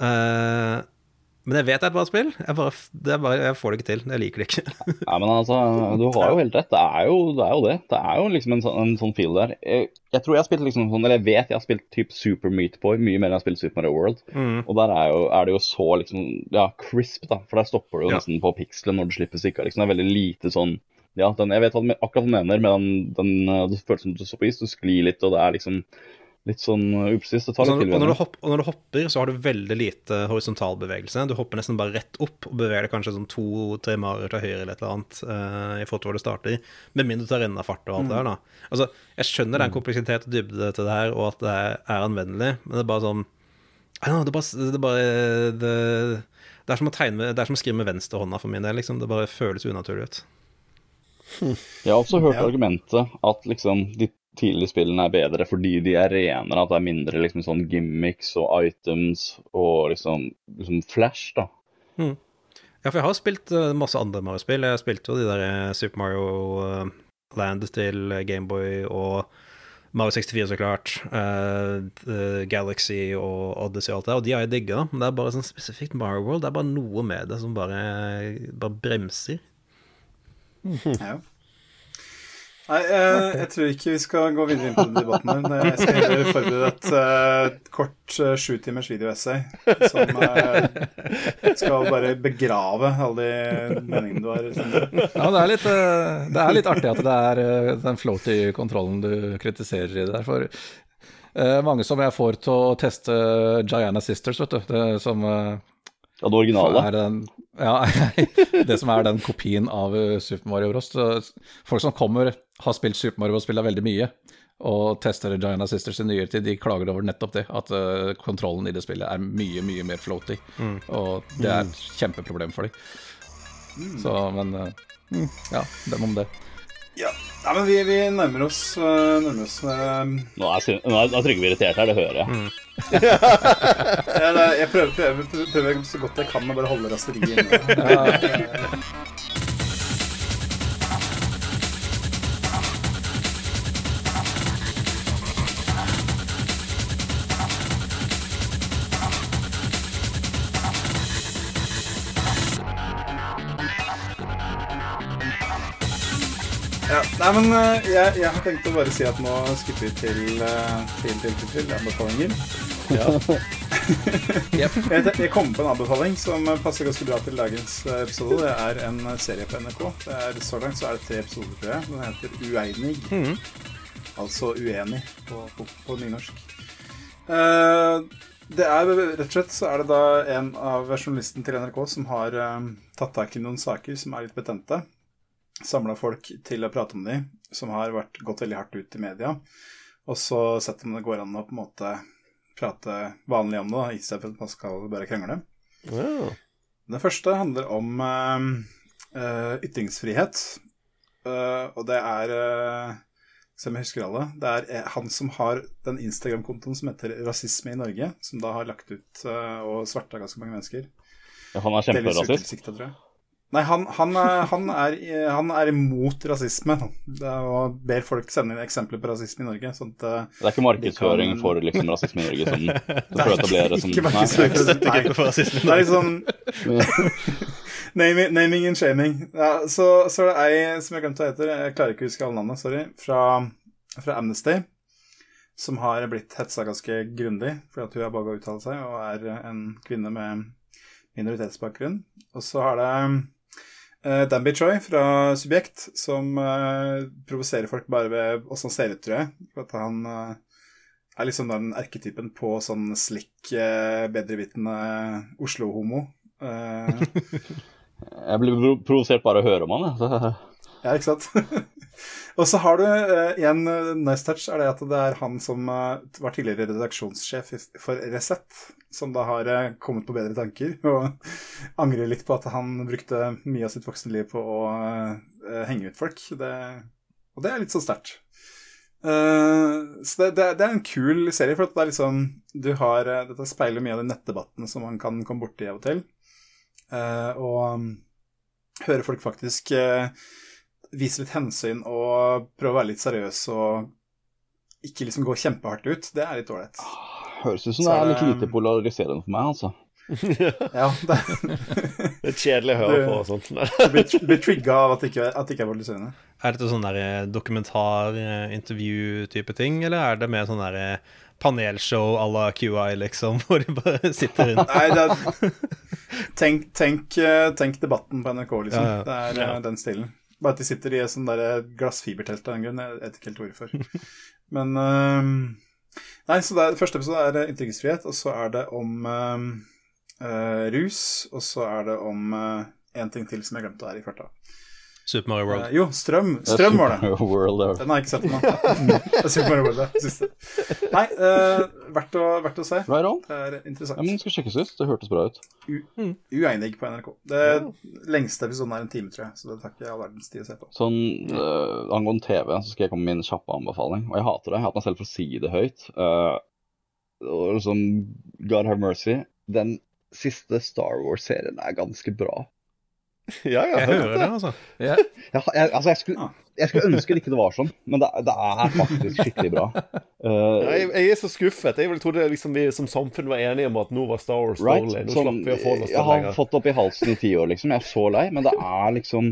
Eh, men jeg vet det er et bra spill. Jeg, bare, det bare, jeg får det ikke til. Jeg liker det ikke. Nei, men altså, du har jo helt rett. Det er jo det. Er jo det. det er jo liksom en sånn, en sånn feel der. Jeg, jeg tror jeg har spilt liksom sånn, eller jeg vet jeg har spilt typ Super Meat Boy mye mer enn jeg har spilt Super Mario World. Og der er, jo, er det jo så liksom, ja, crisp, da. For der stopper du jo Ja. nesten på pikselen når du slipper stikka. Liksom. Det er veldig lite sånn Ja, den, jeg vet hva du akkurat mener, men den, den, uh, det føles som du står på is. Du sklir litt, og det er liksom litt sånn uh, upresist. Og og, du og når du hopper, så har du veldig lite horisontal bevegelse. Du hopper nesten bare rett opp og beveger deg kanskje sånn to-tre marer til høyre eller et eller annet uh, i forhold til hvor du starter. Med mindre du tar enda fart og alt det der, da. Altså, jeg skjønner det er en kompleksitet og dybde til det her, og at det er, anvendelig, men det er bare sånn know, det er bare, det, er bare det, det er som å tegne med, Det er som å skrive med venstrehånda for min del, liksom. Det bare føles unaturlig ut. Jeg har også hørt Ja. argumentet at liksom de tidligere spillene er bedre fordi de er renere, at det er mindre liksom sånn gimmicks og items og liksom, liksom flash, da. Ja, for jeg har spilt eh, masse andre Mario-spill. Jeg spilte jo de der eh, Super Mario eh, Land til Gameboy og Mario 64, så klart. eh, eh, Galaxy og Odyssey og alt det, og de har jeg digga. Men det er bare sånn spesifikt Mario World. Det er bare noe med det som bare, bare bremser. Ja. Nei, jeg, jeg tror ikke vi skal gå videre inn på den debatten her. Jeg skal heller forberede et uh, kort uh, sju timers videoessay som, uh, skal bare begrave alle de meningene du har. Liksom. Ja, det er, litt, uh, det er litt artig at det er den floaty kontrollen du kritiserer i det der. For eh, mange som jeg får til å teste Gianna Sisters, vet du. Det som Ja, det originale. er den, ja, det som er den kopien av Super Mario Bros. Folk som kommer, har spilt Super Mario og spilla veldig mye, og tester Gianna Sisters i nyere tid, de klager over nettopp det. At uh, kontrollen i det spillet er mye, mye mer floaty. Og det er et kjempeproblem for dem. Så, men uh, mm, Ja, dem om det. Ja, Nei, men vi, vi nærmer oss, uh, nærmer oss Nå er, nå er, nå er Trygve irritert her, det hører jeg. jeg, jeg prøver, prøver, prøver, prøver så godt jeg kan å bare holde raseriet inne. Ja, nei, men eh, jeg, jeg har tenkt å bare si at nå skipper vi til, eh, til, til, til, til anbefalinger. Ja. Jeg, jeg kom på en anbefaling som passer ganske bra til dagens eh, episode. Det er en serie på NRK. Det er, så langt så er det tre episoder, tror jeg. Den heter Ueinig. Altså uenig på, på, på nynorsk. Uh, det er rett og slett så er det da en av journalisten til NRK som har uh, tatt tak i noen saker som er litt betente. Samla folk til å prate om dem, som har vært, gått veldig hardt ut i media. Og så sett om det går an å på en måte prate vanlig om det, da, i stedet for at man skal bare krangle. Ja. Den første handler om uh, uh, ytringsfrihet. Uh, og det er Som jeg husker alle, det er han som har den Instagram-kontoen som heter Rasisme i Norge, som da har lagt ut og sverta ganske mange mennesker. Ja, han er kjemperasist. Nei, han, han, er, han, er, han er imot rasisme. Er, og ber folk sende inn eksempler på rasisme i Norge. Sånn at, eh, Det er ikke markedsføring kan- for liksom, rasisme i Norge som, som prøver å etablere som ikke markedsføring. For rasisme. Det er liksom naming, naming and shaming. Ja, så, så er det ei som jeg glemte hva heter, jeg klarer ikke å huske alle navnene, sorry, fra, fra Amnesty, som har blitt hetsa ganske grundig fordi at hun har bare å uttale seg, og er en kvinne med minoritetsbakgrunn. Og så har det eh, Danby Choi fra Subjekt, som uh, provoserer folk bare ved åssen han ser ut, tror jeg. For at han uh, er liksom den erketypen på sånn slick, uh, bedrevitende Oslo-homo. Jeg blir pro- provosert bare av å høre om han. jeg. Ja, ikke sant? og så har du en nice touch, er det at det er han som var tidligere redaksjonssjef for Resett, som da har eh, kommet på bedre tanker og angrer litt på at han brukte mye av sitt voksne liv på å eh, henge ut folk. Det, og det er litt så sterkt. Uh, så det, det, det er en kul serie, for at det er liksom du har, Dette speiler mye av de nettdebattene som man kan komme borti av og til. Uh, og um, høre folk faktisk uh, vise litt hensyn og prøve å være litt seriøs og ikke liksom gå kjempehardt ut, det er litt ålreit. Høres ut som det er litt lite polariserende for meg, altså. Ja, det, Det er kjedelig å høre på og sånt. du blir, blir trigga av at det ikke, at det ikke er polariserende. Er dette sånn eh, dokumentar-intervju-type ting, eller er det mer sånn der eh, panelshow à la QI, liksom, hvor de bare sitter rundt? Nei, det er, tenk, tenk, eh, tenk debatten på NRK, liksom. Ja, ja. Det er eh, Ja. den stilen. Bare at de sitter i et sånt glassfibertelt av en grunn. Jeg vet ikke helt hvorfor. Men eh, Nei, så det er, første episode er eh, ytringsfrihet, og så er det om uh, eh, rus, og så er det om én ting til som jeg glemte her i farta. Super Mario World. Eh, jo, strøm. Strøm var det. World, Den har jeg ikke sett ennå. Det er Super Mario World, det siste. Nei, uh, verdt, å, verdt å se. Right on. Det er interessant. Ja, men skal sjekkes ut. Det hørtes bra ut. Ueinig på NRK. Det lengste episoden er en time, tror jeg, så det tar ikke all verdens tid å se på. Sånn uh, Angående TV så skal jeg komme med min kjappe anbefaling. Og jeg hater det. Jeg hater meg selv for å si det høyt. Uh, og liksom God have mercy. Den siste Star Wars-serien er ganske bra. Ja, ja. Jeg hører det, altså. Ja, Jeg, jeg, altså, jeg skulle, jeg skulle ønske det ikke var sånn, men det, det er faktisk skikkelig bra. Uh, Jeg, jeg er så skuffet. Jeg trodde liksom vi som samfunn var enige om at nå var Star Wars Right? dårlig. Nå som, slapp vi å få det jeg har lenger. fått det opp i halsen i ti år, liksom. Jeg er så lei, men det er liksom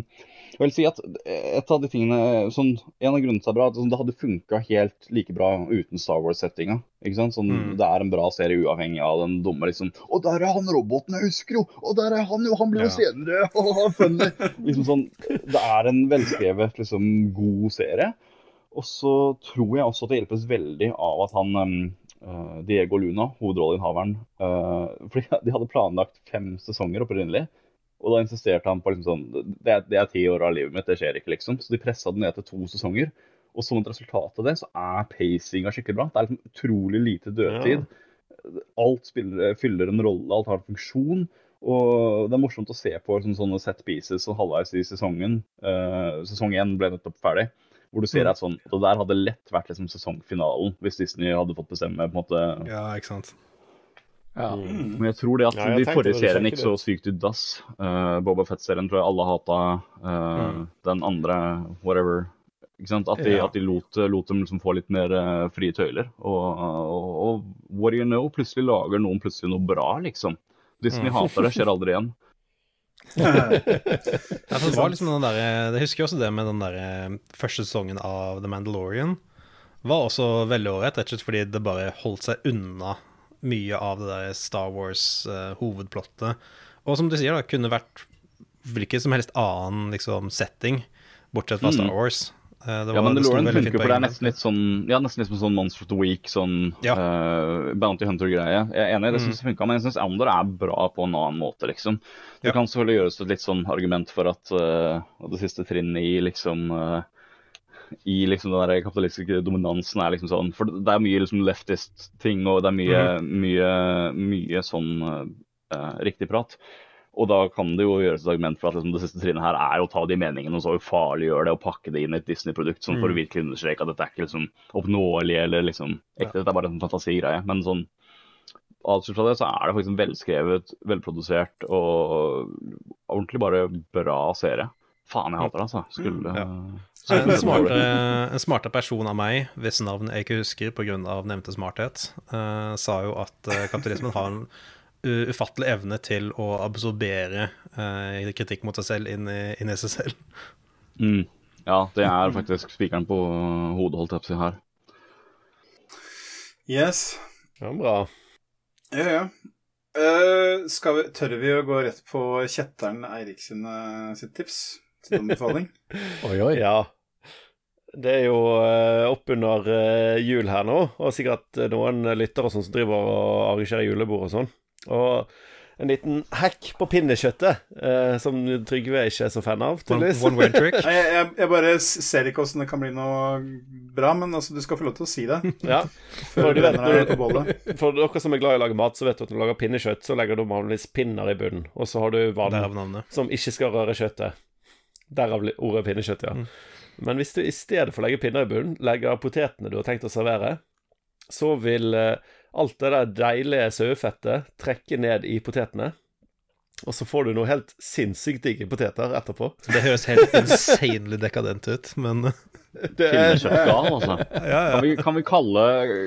Jeg vil si at et av de tingene sånn, En av grunnene til det er bra, at sånn, det hadde funka helt like bra uten Star Wars-settinga. Sånn, Mm. Det er en bra serie uavhengig av den dumme liksom Å, der er han roboten, jeg husker jo! Og der er han jo! Han blir jo Ja. senere! Liksom sånn, Det er en velskrevet, liksom, god serie. Og så tror jeg også at det hjelpes veldig av at han um, eh, Diego Luna, hovedrolleinnehaveren uh, fordi De hadde planlagt fem sesonger opprinnelig. Og da insisterte han på liksom sånn det er, det er ti år av livet mitt, det skjer ikke, liksom. Så de pressa den ned til to sesonger. Og som et resultat av det, så er pacinga skikkelig bra. Det er liksom utrolig lite dødtid. Alt spiller, fyller en rolle, alt har en funksjon. Og det er morsomt å se på sånne, sånne set pieces og halvveis i sesongen. Uh, sesong én ble nettopp ferdig. Hvor du ser at sånn, det der hadde lett vært liksom, sesongfinalen hvis Disney hadde fått bestemme. på en måte Ja, ikke sant. Ja. men jeg tror det at Ja, de forrige seriene gikk så sykt ut dass. Uh, Boba Fett-serien tror jeg alle hata. eh, Den andre, whatever. Ikke sant? At de, Ja. at de lot, lot dem liksom få litt mer uh, frie tøyler. Og, og, og what do you know? Plutselig lager noen plutselig noe bra, liksom. Disney hater det, skjer aldri igjen. Det var liksom den der, Jeg husker også det med den der første sesongen av The Mandalorian. Var også veldig ålreit, rett og slett fordi det bare holdt seg unna mye av det der Star Wars-hovedplottet. og som du sier, da, kunne vært hvilken som helst annen liksom, setting, bortsett fra Star Wars. Eh, det Ja, var- det funker, på for det er nesten litt sånn Ja, nesten litt sånn Monster of the Week, sånn Ja. uh, Bounty Hunter-greie. Jeg er enig, det syns jeg funka, men jeg syns Andor er bra på en annen måte, liksom. Det Ja. kan selvfølgelig gjøres et litt sånn argument for at uh, det siste trinnet i liksom eh, i liksom den der kapitalistiske dominansen er liksom sånn For det er mye liksom leftist-ting, og det er mye, mye, mye sånn uh, riktig prat. Og da kan det jo gjøres et argument for at liksom, det siste trinnet her er å ta de meningene og så farliggjøre det og pakke det inn i et Disney-produkt sånn for å virkelig understreke at dette er ikke liksom oppnåelig eller liksom ekte, dette er bare en fantasigreie. Men sånn Atskilt fra det, så er det faktisk en velskrevet, velprodusert og ordentlig bare bra serie. Faen, jeg hater det, altså. Skulle, Ja. En smarte, smartere, en smartere person av meg, hvis navn jeg ikke husker pga. nevnte smarthet, uh, sa jo at uh, kapitalismen har en ufattelig evne til å absorbere uh, kritikk mot seg selv inn i, inn i seg selv. Mm. Ja, det er faktisk spikeren på hodet, holdt jeg på å si her. Yes. Ja, bra. Ja, ja. Uh, skal vi, tør vi å gå rett på Kjetteren Eiriksen eh, sitt tips anbefaling? Oi, oi. Ja. Det er jo uh, oppunder uh, jul her nå, og sikkert eh, noen lyttere som driver og arrangerer julebord og sånn. Og en liten hack på pinnekjøttet, eh, som Trygve ikke er så fan av, One, tydeligvis. one way trick. Jeg, jeg, jeg bare ser ikke åssen det kan bli noe bra, men altså, du skal få lov til å si det Ja. før du vet, deg på bollet. For dere som er glad i å lage mat, så vet du at når du lager pinnekjøtt, så legger du vanligvis pinner i bunnen, og så har du vann som ikke skal røre kjøttet. Derav ordet pinnekjøtt, ja. Men hvis du i stedet for å legge pinner i bunnen, legger potetene du har tenkt å servere, så vil eh, alt det der deilige sauefettet trekke ned i potetene. Og så får du noe helt sinnssykt digge poteter etterpå. Det høres helt insanely dekadent ut, men Det er, Pinnekjøttgal, altså. ja, Kan vi, kan vi kalle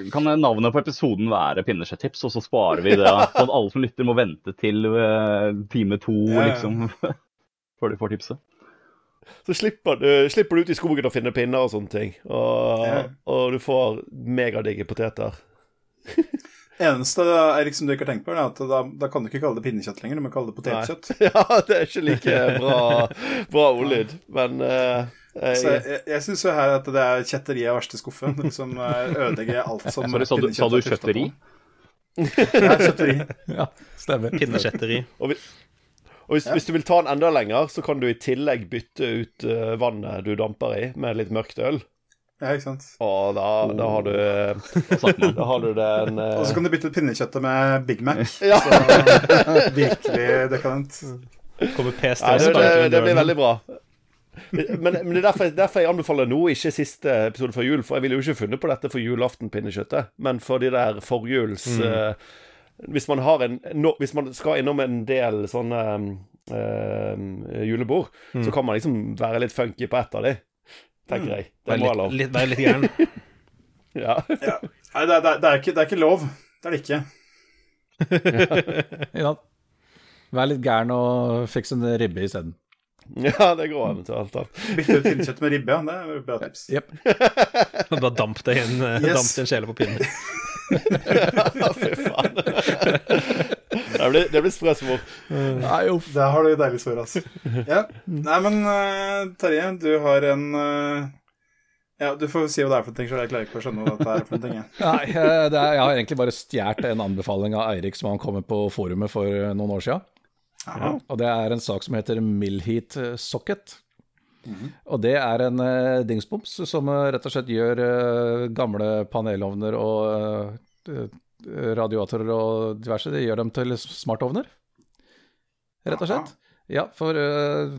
Kan navnet på episoden være Pinnekjøttips, og så sparer vi det? Sånn at alle som lytter, må vente til uh, time to, Ja, ja. liksom, før de får tipset. Så slipper du, slipper du ut i skogen og finne pinner og sånne ting. Og, Ja. og du får megadigge poteter. Eneste Erik, som du ikke har tenkt på, er at da, da kan du ikke kalle det pinnekjøtt lenger, du må kalle det potetkjøtt. Ja, det er ikke like bra, bra ordlyd, men eh, Så jeg, jeg, jeg syns jo her at det er kjetteri av verste skuffe. Det liksom eh, ødelegger alt som Sorry, sa du, sa du er kjøtteri? Ja, kjøtteri. Ja, stemmer. pinnekjetteri. Og hvis, hvis du vil ta den enda lenger, så kan du i tillegg bytte ut uh, vannet du damper i, med litt mørkt øl. Ja, ikke sant. Og da, da har du eh, man. Da har du den uh... Og så kan du bytte ut pinnekjøttet med Big Mac. Ja. Så, virkelig dekadent. Kommer PST ja, og det, sparker det, det blir veldig bra. Men, men det er derfor, derfor jeg anbefaler nå, ikke siste episode før jul. For jeg ville jo ikke funnet på dette for julaften-pinnekjøttet, men for de der forjuls eh, hvis, man har en, no, hvis man skal innom en del sånne eh, julebord, så kan man liksom være litt funky på ett av de, tenker jeg. Det må Være være litt, lov. litt, være litt gæren. Ja. Ja. Nei, det, er- det, er- det, er ikke, det er ikke lov. Det er det ikke. Ja. Vær litt gæren og fiks en ribbe isteden. Ja, det går an. alt annet. Bytte ut pinnekjøtt med ribbe, ja. Det er bra tips. Yep. da damp det i en, eh, Yes. damp det en kjele på pinnen. Ja, fy faen. Det blir, det blir sprøsmor. Nei, uff. Der har du deilig sår, altså. Ja. Nei, men uh, Terje, du har en uh, Ja, du får si hva det er for en ting, så jeg klarer ikke å skjønne hva det er for en ting. jeg. Nei, eh, det er, jeg har egentlig bare stjålet en anbefaling av Eirik som han kom med på forumet for noen år siden. Ja, Og det er en sak som heter Millheat Socket. Og det er en uh, dingsboms som uh, rett og slett gjør uh, gamle panelovner og eh, radiatorer og diverse, det gjør dem til smartovner. Rett og slett. Ja, for eh,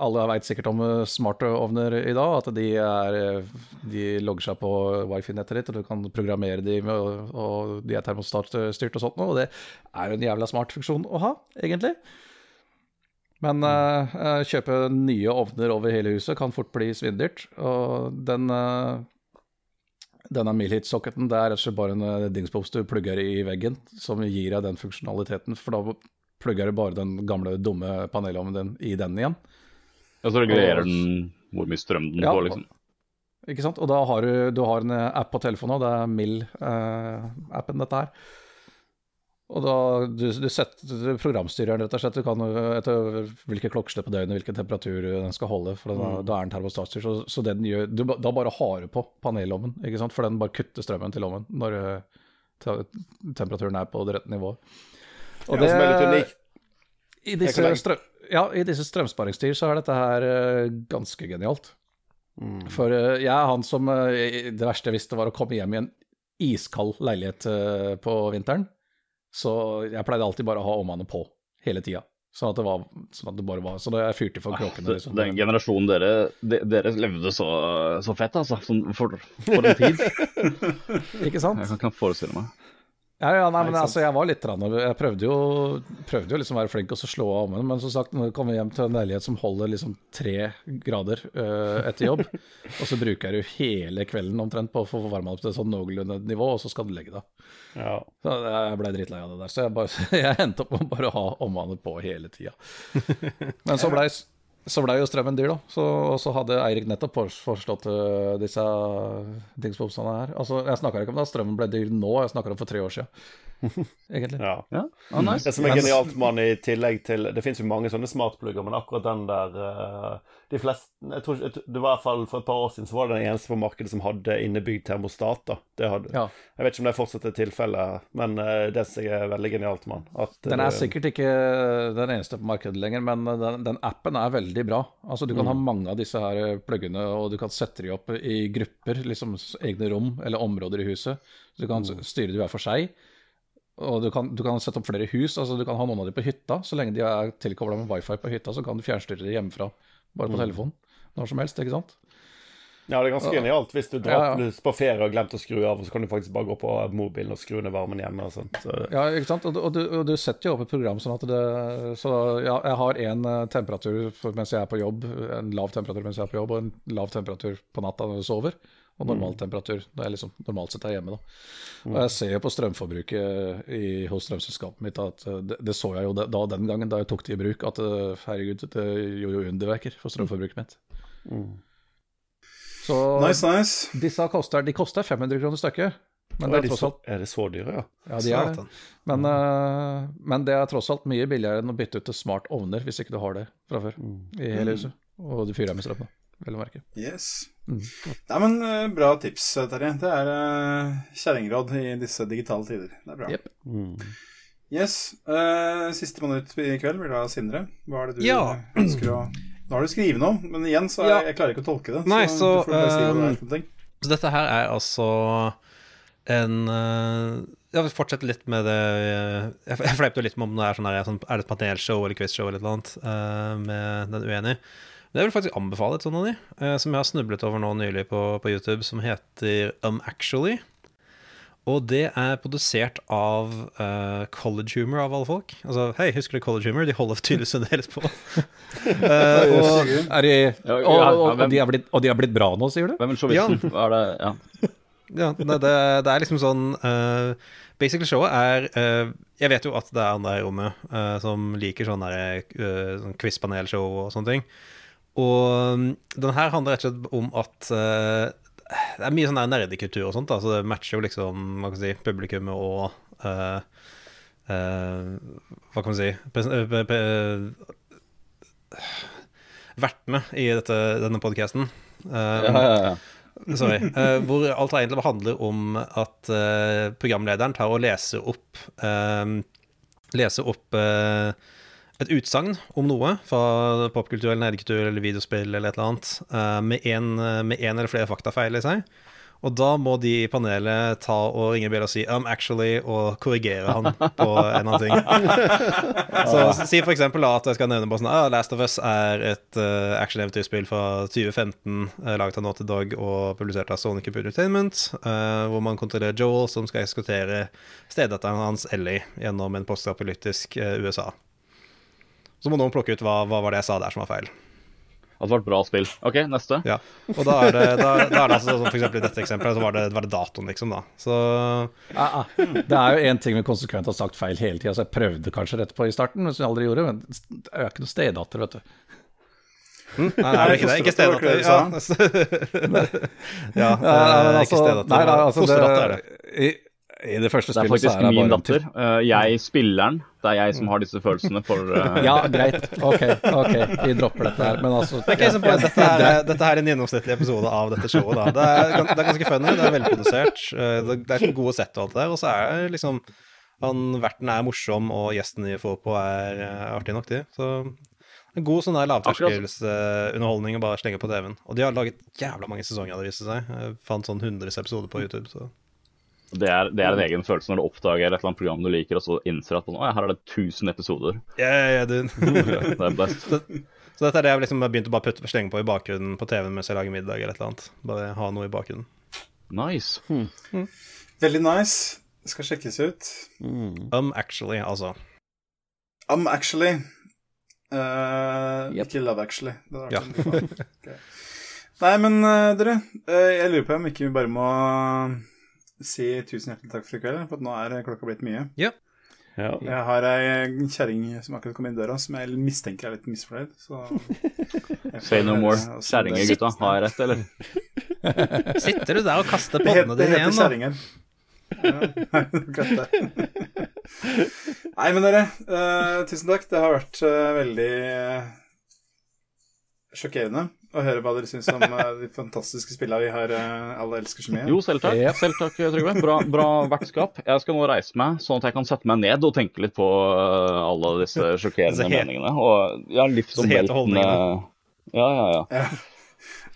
alle veit sikkert om eh, smartovner i dag, at de, er, eh, de logger seg på wifi-nettet ditt, og du kan programmere de med, og, og de er termostatstyrt og sånt noe, og det er jo en jævla smart funksjon å ha, egentlig. Men uh, eh, kjøpe nye ovner over hele huset kan fort bli svindyrt, og den uh, denne Milhit-socketen det er rett og slett bare en eh, du plugger i veggen, som gir deg den funksjonaliteten, for da plugger du bare den gamle, dumme panelovnen din i den igjen. Ja, så regulerer den hvor mye strøm den Ja, får, liksom. Ikke sant? Og da har du, du har en eh, app på telefonen, og det er Mill-appen dette her. Og da du, du setter programstyreren, rett og slett. Du kan etter hvilke klokkeslett på døgnet, hvilken temperatur den skal holde. For da, da er den termostatstyrt. Så, så den gjør du, Da bare har du på panelovnen, ikke sant? For den bare kutter strømmen til ovnen når te- temperaturen er på det rette nivået. Og Ja, som er litt. I disse, strøm, ja, i disse strømsparingstider så er dette her eh, ganske genialt. For eh, jeg er han som eh, Det verste jeg visste, var å komme hjem i en iskald leilighet på vinteren. Så jeg pleide alltid bare å ha omvannet på hele tida. Sånn at det var sånn at det bare var Så da jeg fyrte for kråkene. Liksom. Den generasjonen dere, de, dere levde så, så fett, altså. Sånn, for, for en tid. Ikke sant? Jeg kan ikke forestille meg. Ja, ja, nei, men altså, jeg var litt Jeg prøvde jo, prøvde jo liksom å være flink og så slå av ovnen, men som sagt, når du kommer hjem til en leilighet som holder liksom tre grader øh, etter jobb, og så bruker jeg jo hele kvelden omtrent på å få varma opp til et sånn noenlunde nivå, og så skal du legge deg. Ja. Så jeg ble drittlei av det der, så jeg, bare, jeg endte opp med å bare ha omvannet på hele tida. Men så blei så ble jo strømmen dyr, da. Så, og så hadde Eirik nettopp foreslått øh, disse dingsbomsene her. Altså, jeg snakker ikke om da strømmen ble dyr nå, jeg snakker om for tre år siden. Egentlig. ja. Ja, Oh, nice. Det som er genialt med den i tillegg til Det finnes jo mange sånne smartplugger, men akkurat den der eh, De fleste jeg tror, Det var i hvert fall For et par år siden så var det den eneste på markedet som hadde innebygd termostat. da det hadde, Ja. Jeg vet ikke om det fortsatt er tilfellet, men eh, det synes jeg er veldig genialt med den. Den er eh, sikkert ikke den eneste på markedet lenger, men den, den appen er veldig bra. Altså Du kan ha mange av disse her pluggene, og du kan sette de opp i grupper, liksom egne rom eller områder i huset. Så du kan s- styre de hver for seg. Og du kan, du kan sette opp flere hus, altså du kan ha noen av dem på hytta. Så lenge de er tilkobla med wifi på hytta, så kan du fjernstyre dem hjemmefra. Bare på telefonen. Når som helst, ikke sant? Ja, det er ganske genialt hvis du drar Ja, ja. på ferie og glemte glemt å skru av, så kan du faktisk bare gå på mobilen og skru ned varmen hjemme og sånt. Så, Ja, ikke sant? Og, du- og, du, og du setter jo opp et program sånn at det Så ja, jeg har én temperatur mens jeg er på jobb, en lav temperatur mens jeg er på jobb, og en lav temperatur på natta når du sover. Og normal temperatur når jeg liksom normalt sett er hjemme. da. Og jeg ser jo på strømforbruket i, hos strømselskapet mitt at eh, det, det så jeg jo da, den gangen da jeg tok det i bruk, at eh, herregud, det gjorde jo underverker for strømforbruket mitt. Så Nice, nice. disse koster, de koster 500 kroner stykket. Men det er, er tross alt er det så dyre, ja? ja, de er det. Men, eh, men det er tross alt mye billigere enn å bytte ut til smart ovner, hvis ikke du har det fra før i hele huset. Og du fyrer med strøm, da, vel å merke. Yes. Mm. Nei, men eh, bra tips, Terje. Det er uh, kjerringråd i disse digitale tider. Det er bra. Jep. Yes. Uh, siste minutt i kveld blir da Sindre. Hva er det du Ja. ønsker å Nå har du skrevet noe, men igjen så er, Ja. jeg klarer ikke å tolke det. Nei, så, så, si det noe. Så dette her er altså en uh, Jeg vil fortsette litt med det Jeg jeg fleipte jo litt med om det er sånn her, sånn, Er det et panelshow eller quizshow eller noe annet uh, med den uenige. Men jeg vil faktisk anbefale et sånt av de, eh, som jeg har snublet over nå nylig på, på YouTube, som heter Um Actually. Og det er produsert av uh, College Humor, av alle folk. Altså, hei, husker du College Humor? De holder tydeligvis fremdeles på. Eh, og Er de, har og, og, og, de er blitt, og de er blitt bra nå, sier du? Hvem er sjåvinisten? Hva er det? Ja. Ja, nei, det, det er liksom sånn uh, Basically showet er uh, Jeg vet jo at det er andre i rommet uh, som liker sånne, uh, sånn quiz-panelshow og sånne ting. Og um, den her handler rett og slett om at det er mye sånn der nerdekultur og sånt. Da, så det matcher jo liksom hva kan si, publikummet og Hva kan man si Vertene i dette, denne podkasten. ja, ja, ja. Sorry. Uh, hvor alt egentlig handler om at uh, programlederen tar og leser opp uh, Leser opp et utsagn om noe fra popkultur eller nerdekultur eller videospill eller et eller annet, med én eller flere faktafeil i seg. Og da må de i panelet ta og ringe Bill og si um, actually, og korrigere han på en eller annen ting. Så si for eksempel at jeg skal nevne bare sånn ah, Last of Us er et uh, action-eventyrspill fra 2015, uh, laget av Naughty Dog og publisert av Sonic Computer Entertainment, uh, hvor man kontrollerer Joel, som skal eskortere stedatteren hans Ellie gjennom en postapolytisk uh, USA. Så må noen plukke ut hva, hva var det jeg sa der som var feil. At det var et bra spill. OK, neste. Ja, og da er det, da, da er det altså sånn for eksempel i dette eksempelet, så var det, var det datoen, liksom, da. Så ah, ah. Det er jo én ting vi konsekvent har sagt feil hele tida, så jeg prøvde kanskje rett på i starten, men vi aldri gjorde. Men det er jo ikke noe stedatter, vet du. Mm? Nei, nei, det er ikke, det ikke stedatter. Ja. ja, det er ikke stedatter. Nei, altså, Fosterdatter er det. I, det første Det er så faktisk er det min bare datter. Uh, jeg spilleren. Det er jeg som har disse følelsene for uh, Ja, greit. Ok, ok, vi dropper dette her. Men altså Det er ikke liksom dette, er, dette er en gjennomsnittlig episode av dette showet. da Det er, det er ganske funny, det er velprodusert, uh, det er gode sett og alt det der. Og så er det liksom han, Verten er morsom, og gjesten de får på, er artig nok, de. Så en god sånn lavterskelunderholdning å bare slenge på TV-en. Og de har laget jævla mange sesonger, det viste seg. Jeg fant sånn 100 episoder på YouTube. så det er, det er, en egen følelse når du oppdager et eller annet program du liker, og så innser at her er det 1000 episoder. Yeah, yeah, det er best. Så, så, dette er det jeg liksom har begynt å bare putte slenge på i bakgrunnen på TV-en mens jeg lager middag eller et eller annet. Bare ha noe i bakgrunnen. Nice. Hmm. Mm. Veldig nice. Det skal sjekkes ut. Mm. Um, actually, altså. Um, actually. Uh, Yep. Ikke love actually. Det Ja. Nei, men uh, dere, uh, jeg lurer på om ikke vi bare må si tusen hjertelig takk for i kveld, for at nå er klokka blitt mye. Ja. Jeg har ei kjerring som akkurat kom inn døra, som jeg mistenker er litt misfornøyd. Say no more. hvordan Kjerringer, gutta. Har jeg rett, eller? Sitter du der og kaster Det heter, det dine heter igjen, da? kjerringer. Ja, nei. Nei, men dere, uh, tusen takk. Det har vært uh, veldig uh, sjokkerende å høre hva dere syns om eh, de fantastiske spillene vi har eh, alle elsker så mye. Jo, selv takk. Yep. Selv takk, Trygve. Bra, bra vertskap. Jeg skal nå reise meg, sånn at jeg kan sette meg ned og tenke litt på uh, alle disse sjokkerende meningene. Og ja, livsomveltende. Ja, ja, ja. Ja.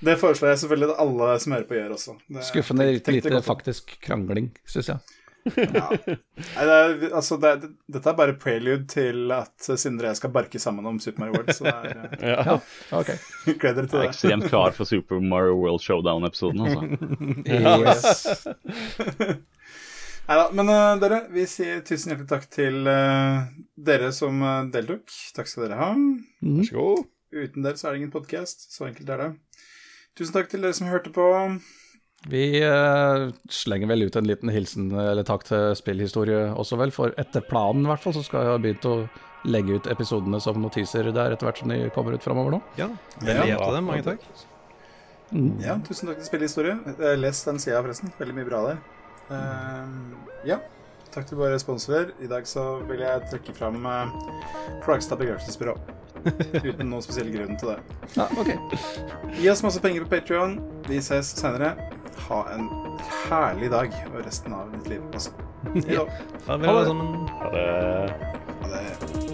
Det foreslår jeg selvfølgelig at alle som hører på, gjør også. Det- Skuffende tenk- tenk lite faktisk krangling, syns jeg. Ja. Nei, det er, altså, det er, dette er bare prelude til at Sindre og jeg skal barke sammen om Super Mario World, så det er ja. Ja, okay. gled dere Jeg til er det. ekstremt klar for Super Mario World Showdown-episoden. Altså. Yes. Nei da, men uh, dere, vi sier tusen hjertelig takk til uh, dere som uh, deltok. Takk skal dere ha. Mm. Vær så god. Uten dere så er det ingen podkast. Så enkelt er det. Tusen takk til dere som hørte på. Vi uh, slenger vel ut en liten hilsen eller takk til spillhistorie også, vel. For etter planen, i hvert fall, så skal jeg ha begynt å legge ut episodene som notiser der etter hvert som de kommer ut framover nå. Ja, veldig Ja. dem. Mange takk. Ja, tusen takk til Spillhistorie. Les den sida, forresten. Veldig mye bra der. Uh, ja. Takk til våre sponsorer. I dag så vil jeg trekke fram uh, Flagstad begravelsesbyrå. Uten noen spesiell grunn til det. Ja, ok. Gi oss masse penger på Patreon. Vi ses senere. Ha en herlig dag og resten av ditt liv også. Farvel, alle. Ha det. Ha det.